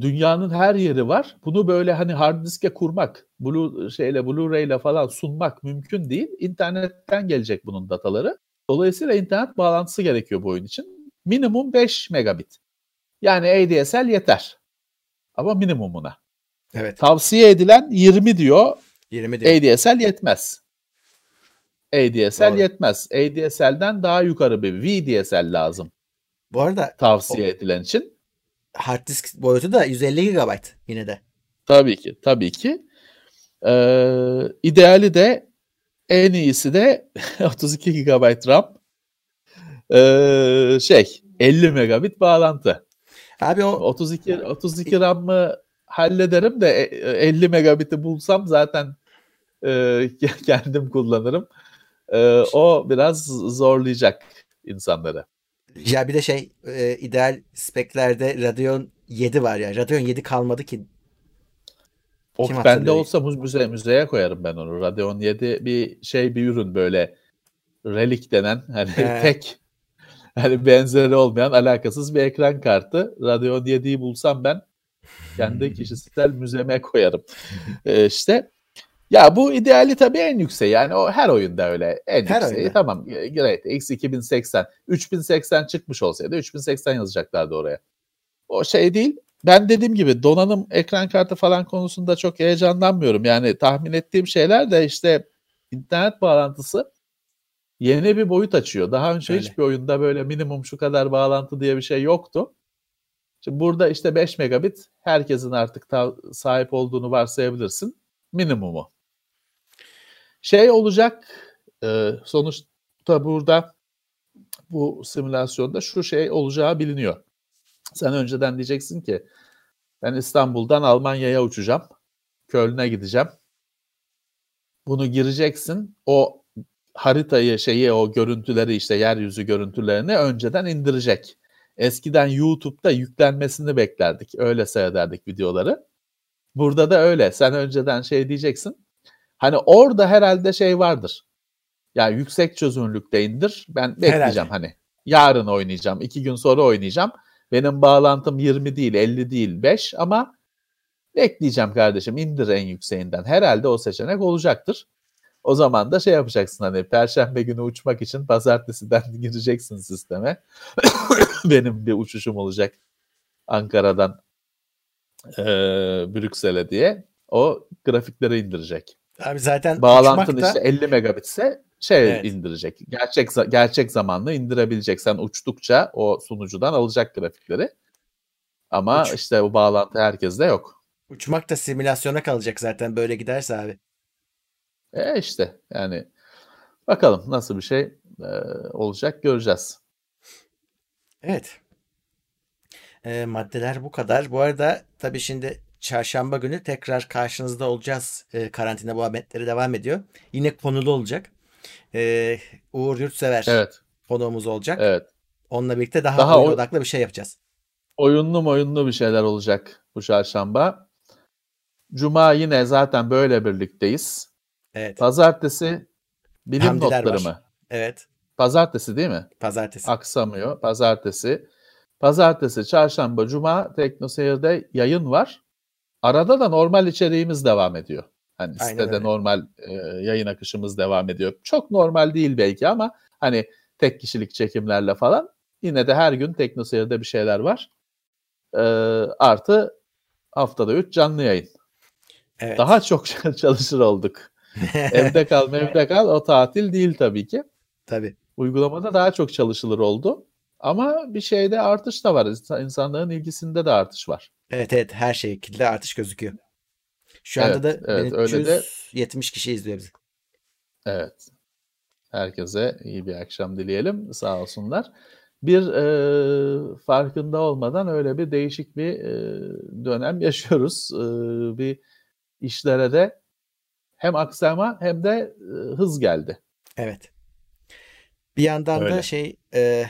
dünyanın her yeri var. Bunu böyle hani hard diske kurmak, Blue şeyle Blu-ray ile falan sunmak mümkün değil. İnternetten gelecek bunun dataları. Dolayısıyla internet bağlantısı gerekiyor bu oyun için. Minimum 5 megabit. Yani ADSL yeter. Ama minimumuna.
Evet.
Tavsiye edilen 20 diyor.
20 diyor.
ADSL yetmez. ADSL
Doğru.
yetmez. ADSL'den daha yukarı bir VDSL lazım
Bu arada
tavsiye edilen için.
hard disk boyutu da 150 GB yine de.
Tabii ki, tabii ki. Ee, ideali de en iyisi de *laughs* 32 GB RAM. Ee, şey 50 megabit bağlantı.
Abi o
32 32 RAM'ı hallederim de e, 50 megabit'i bulsam zaten e, *laughs* kendim kullanırım. E, o biraz zorlayacak insanları.
ya bir de şey e, ideal speklerde Radeon 7 var ya. Radeon 7 kalmadı ki.
O
Kim
bende olsa müze, müze müzeye koyarım ben onu. Radeon 7 bir şey bir ürün böyle relik denen hani
He. *laughs*
tek hani benzeri olmayan alakasız bir ekran kartı. Radeon 7'yi bulsam ben kendi *laughs* kişisel müzeme koyarım. Ee, işte ya bu ideali tabii en yükseği. Yani o her oyunda öyle. En
Her
yükseği.
oyunda.
Tamam. Great. X 2080. 3080 çıkmış olsaydı 3080 yazacaklardı oraya. O şey değil. Ben dediğim gibi donanım ekran kartı falan konusunda çok heyecanlanmıyorum. Yani tahmin ettiğim şeyler de işte internet bağlantısı yeni bir boyut açıyor. Daha önce
Öyle.
hiçbir oyunda böyle minimum şu kadar bağlantı diye bir şey yoktu. Şimdi burada işte 5 megabit herkesin artık sahip olduğunu varsayabilirsin. Minimumu. Şey olacak e, sonuçta burada bu simülasyonda şu şey olacağı biliniyor. Sen önceden diyeceksin ki ben İstanbul'dan Almanya'ya uçacağım. Köln'e gideceğim. Bunu gireceksin. O haritayı şeyi o görüntüleri işte yeryüzü görüntülerini önceden indirecek. Eskiden YouTube'da yüklenmesini beklerdik. Öyle seyrederdik videoları. Burada da öyle. Sen önceden şey diyeceksin. Hani orada herhalde şey vardır. Ya yüksek çözünürlükte indir. Ben bekleyeceğim
Herhalde.
hani. Yarın oynayacağım. iki gün sonra oynayacağım. Benim bağlantım 20 değil, 50 değil, 5 ama bekleyeceğim kardeşim indir en yükseğinden. Herhalde o seçenek olacaktır. O zaman da şey yapacaksın hani perşembe günü uçmak için pazartesiden *laughs* gireceksin sisteme. *coughs* Benim bir uçuşum olacak Ankara'dan eee Brüksel'e diye. O grafikleri indirecek.
Abi zaten
Bağlantın
da
işte 50 megabitse şey
Evet.
indirecek. Gerçek gerçek zamanlı indirebilecek. Sen uçtukça o sunucudan alacak grafikleri. Ama
Uç-
işte o bağlantı herkeste yok.
uçmak da simülasyona kalacak zaten böyle giderse abi.
E işte yani bakalım nasıl bir şey e, olacak göreceğiz.
Evet. Ee, maddeler bu kadar. Bu arada tabii şimdi çarşamba günü tekrar karşınızda olacağız. Ee, karantina muhabbetleri devam ediyor. Yine konulu olacak. Ee, Uğur Yurtsever
Evet,
konuğumuz olacak.
evet.
Onunla birlikte daha,
Daha
oyun odaklı bir şey yapacağız.
Oyunlu oyunlu bir şeyler olacak bu çarşamba. Cuma yine zaten böyle birlikteyiz.
Evet.
Pazartesi bilim
Hamdiler
notları
var.
mı?
Evet.
Pazartesi değil mi?
Pazartesi.
Aksamıyor. Pazartesi Pazartesi, çarşamba, cuma TeknoSeyir'de yayın var. Arada da normal içeriğimiz devam ediyor. Hani
Aynen
sitede
öyle.
normal e, yayın akışımız devam ediyor. Çok normal değil belki ama hani tek kişilik çekimlerle falan yine de her gün TeknoSeyir'de bir şeyler var. E, artı haftada 3 canlı yayın.
Evet.
Daha çok *laughs* çalışır olduk. *laughs* evde kal, evde kal o tatil değil tabii ki.
Tabii.
Uygulamada daha çok çalışılır oldu. Ama bir şeyde artış da var. İnsan- İnsanların ilgisinde de artış var.
Evet evet her şekilde artış gözüküyor. Şu anda
Evet,
da
evet, öyle de-
1370 kişi izliyor bizi.
Evet. Herkese iyi bir akşam dileyelim. Sağ olsunlar. Bir e, farkında olmadan öyle bir değişik bir e, dönem *laughs* yaşıyoruz. E, bir işlere de hem aksama hem de e, hız geldi.
Evet. Bir yandan da
Öyle.
şey e,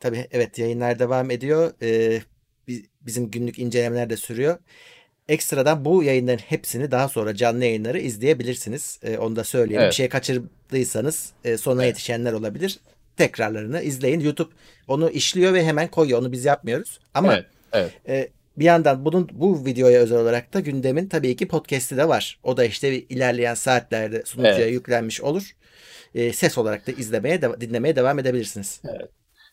tabii evet yayınlar devam ediyor. E, bizim günlük incelemeler de sürüyor. Ekstradan bu yayınların hepsini daha sonra canlı yayınları izleyebilirsiniz. E, onu da söyleyelim.
Evet.
Bir şey kaçırdıysanız e, sonra
Evet.
yetişenler olabilir. Tekrarlarını izleyin. YouTube onu işliyor ve hemen koyuyor. Onu biz yapmıyoruz. Ama
Evet, evet.
e, bir yandan bunun bu videoya özel olarak da gündemin tabii ki podcast'i de var. O da işte ilerleyen saatlerde sunucuya
Evet.
yüklenmiş olur. E, ses olarak da izlemeye, de- dinlemeye devam edebilirsiniz.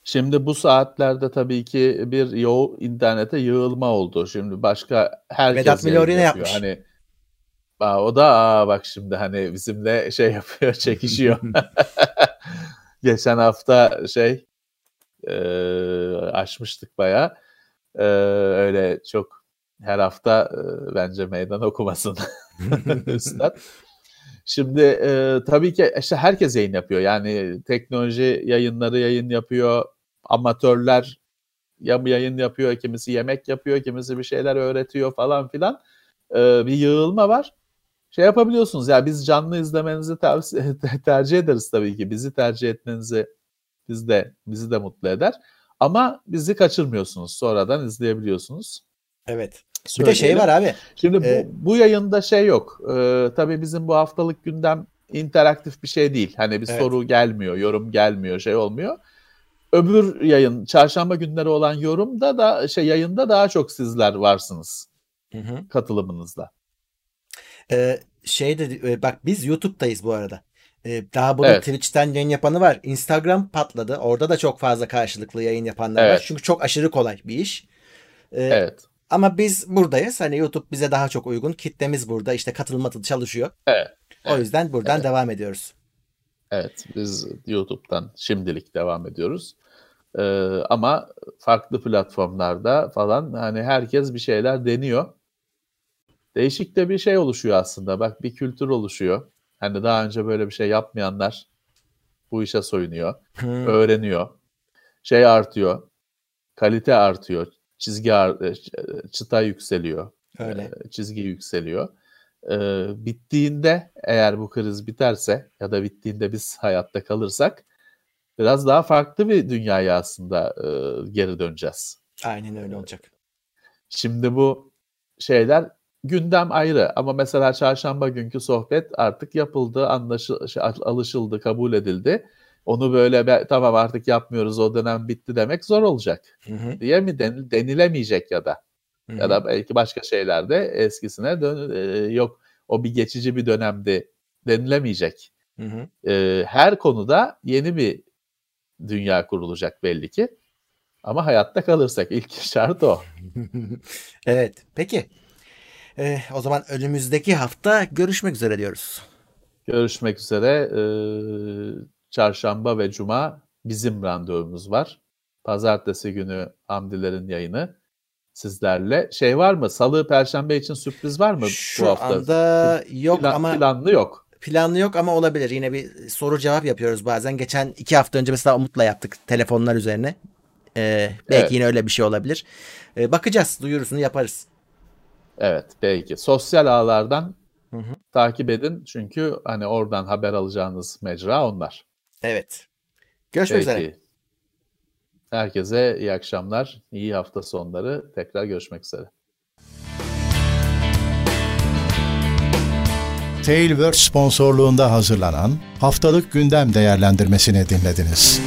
Şimdi bu saatlerde tabii ki bir yo internete yığılma oldu. Şimdi başka herkes
Vedat Milor
yayın
yine
yapıyor.
yapmış.
Hani Aa, o da aa, bak şimdi hani bizimle şey yapıyor, *laughs* çekişiyor. *laughs* Geçen hafta şey e, açmıştık bayağı. E, öyle çok her hafta e, bence meydan okumasın *laughs* üstad. Şimdi e, tabii ki işte herkes yayın yapıyor. Yani teknoloji yayınları yayın yapıyor. Amatörler ya yayın yapıyor, kimisi yemek yapıyor, kimisi bir şeyler öğretiyor falan filan. E, bir yığılma var. Şey yapabiliyorsunuz ya biz canlı izlemenizi tavsiye *laughs* tercih ederiz tabii ki. Bizi tercih etmenizi biz de bizi de mutlu eder. Ama bizi kaçırmıyorsunuz. Sonradan izleyebiliyorsunuz.
Evet. Bir de şey
Söyleyelim.
var abi.
Şimdi bu,
Ee,
bu yayında şey yok. Ee, tabii bizim bu haftalık gündem interaktif bir şey değil. Hani bir
Evet.
soru gelmiyor, yorum gelmiyor, şey olmuyor. Öbür yayın, çarşamba günleri olan yorumda da şey yayında daha çok sizler varsınız
Hı hı.
katılımınızla.
Ee, şey de e, bak biz YouTube'dayız bu arada. Ee, daha bunun
Evet.
Twitch'ten yayın yapanı var. Instagram patladı. Orada da çok fazla karşılıklı yayın yapanlar var.
Evet.
Çünkü çok aşırı kolay bir iş. Ee,
Evet.
Ama biz buradayız. Hani YouTube bize daha çok uygun. Kitlemiz burada. İşte katılmadı çalışıyor.
Evet.
O yüzden buradan devam ediyoruz.
Evet, biz YouTube'dan şimdilik devam ediyoruz. Ee, ama farklı platformlarda falan hani herkes bir şeyler deniyor. Değişik de bir şey oluşuyor aslında. Bak bir kültür oluşuyor. Hani daha önce böyle bir şey yapmayanlar bu işe soyunuyor,
Hı.
öğreniyor. Şey artıyor, kalite artıyor, çizgi ar- e, çıta yükseliyor
Öyle.
e, çizgi yükseliyor. E, bittiğinde eğer bu kriz biterse ya da bittiğinde biz hayatta kalırsak biraz daha farklı bir dünyaya aslında e, geri döneceğiz.
Aynen öyle olacak.
Şimdi bu şeyler gündem ayrı ama mesela çarşamba günkü sohbet artık yapıldı, anlaşı, şey, alışıldı, kabul edildi. Onu böyle be- tamam artık yapmıyoruz o dönem bitti demek zor olacak
Hı hı.
diye mi den- denilemeyecek ya da
Hı
ya
hı.
da belki başka şeylerde eskisine dön e, yok o bir geçici bir dönemdi denilemeyecek.
Hı hı.
E, her konuda yeni bir dünya kurulacak belli ki. Ama hayatta kalırsak ilk *laughs* şart o. *laughs*
evet. Peki. Ee, o zaman önümüzdeki hafta görüşmek üzere diyoruz.
Görüşmek üzere. E, çarşamba ve cuma bizim randevumuz var. Pazartesi günü Hamdilerin yayını sizlerle. Şey var mı? Salı, perşembe için sürpriz var mı
Şu
bu hafta?
anda yok
Plan-
ama
planlı yok.
Planlı yok ama olabilir. Yine bir soru cevap yapıyoruz bazen. Geçen iki hafta önce mesela Umut'la yaptık telefonlar üzerine. Ee, belki
Evet.
yine öyle bir şey olabilir. Ee, bakacağız. Duyurusunu yaparız.
Evet, belki. Sosyal ağlardan
Hı hı.
takip edin. Çünkü hani oradan haber alacağınız mecra onlar.
Evet. Görüşmek üzere.
Peki. Herkese iyi akşamlar, iyi hafta sonları. Tekrar görüşmek üzere.
Tailwords sponsorluğunda hazırlanan haftalık gündem değerlendirmesini dinlediniz.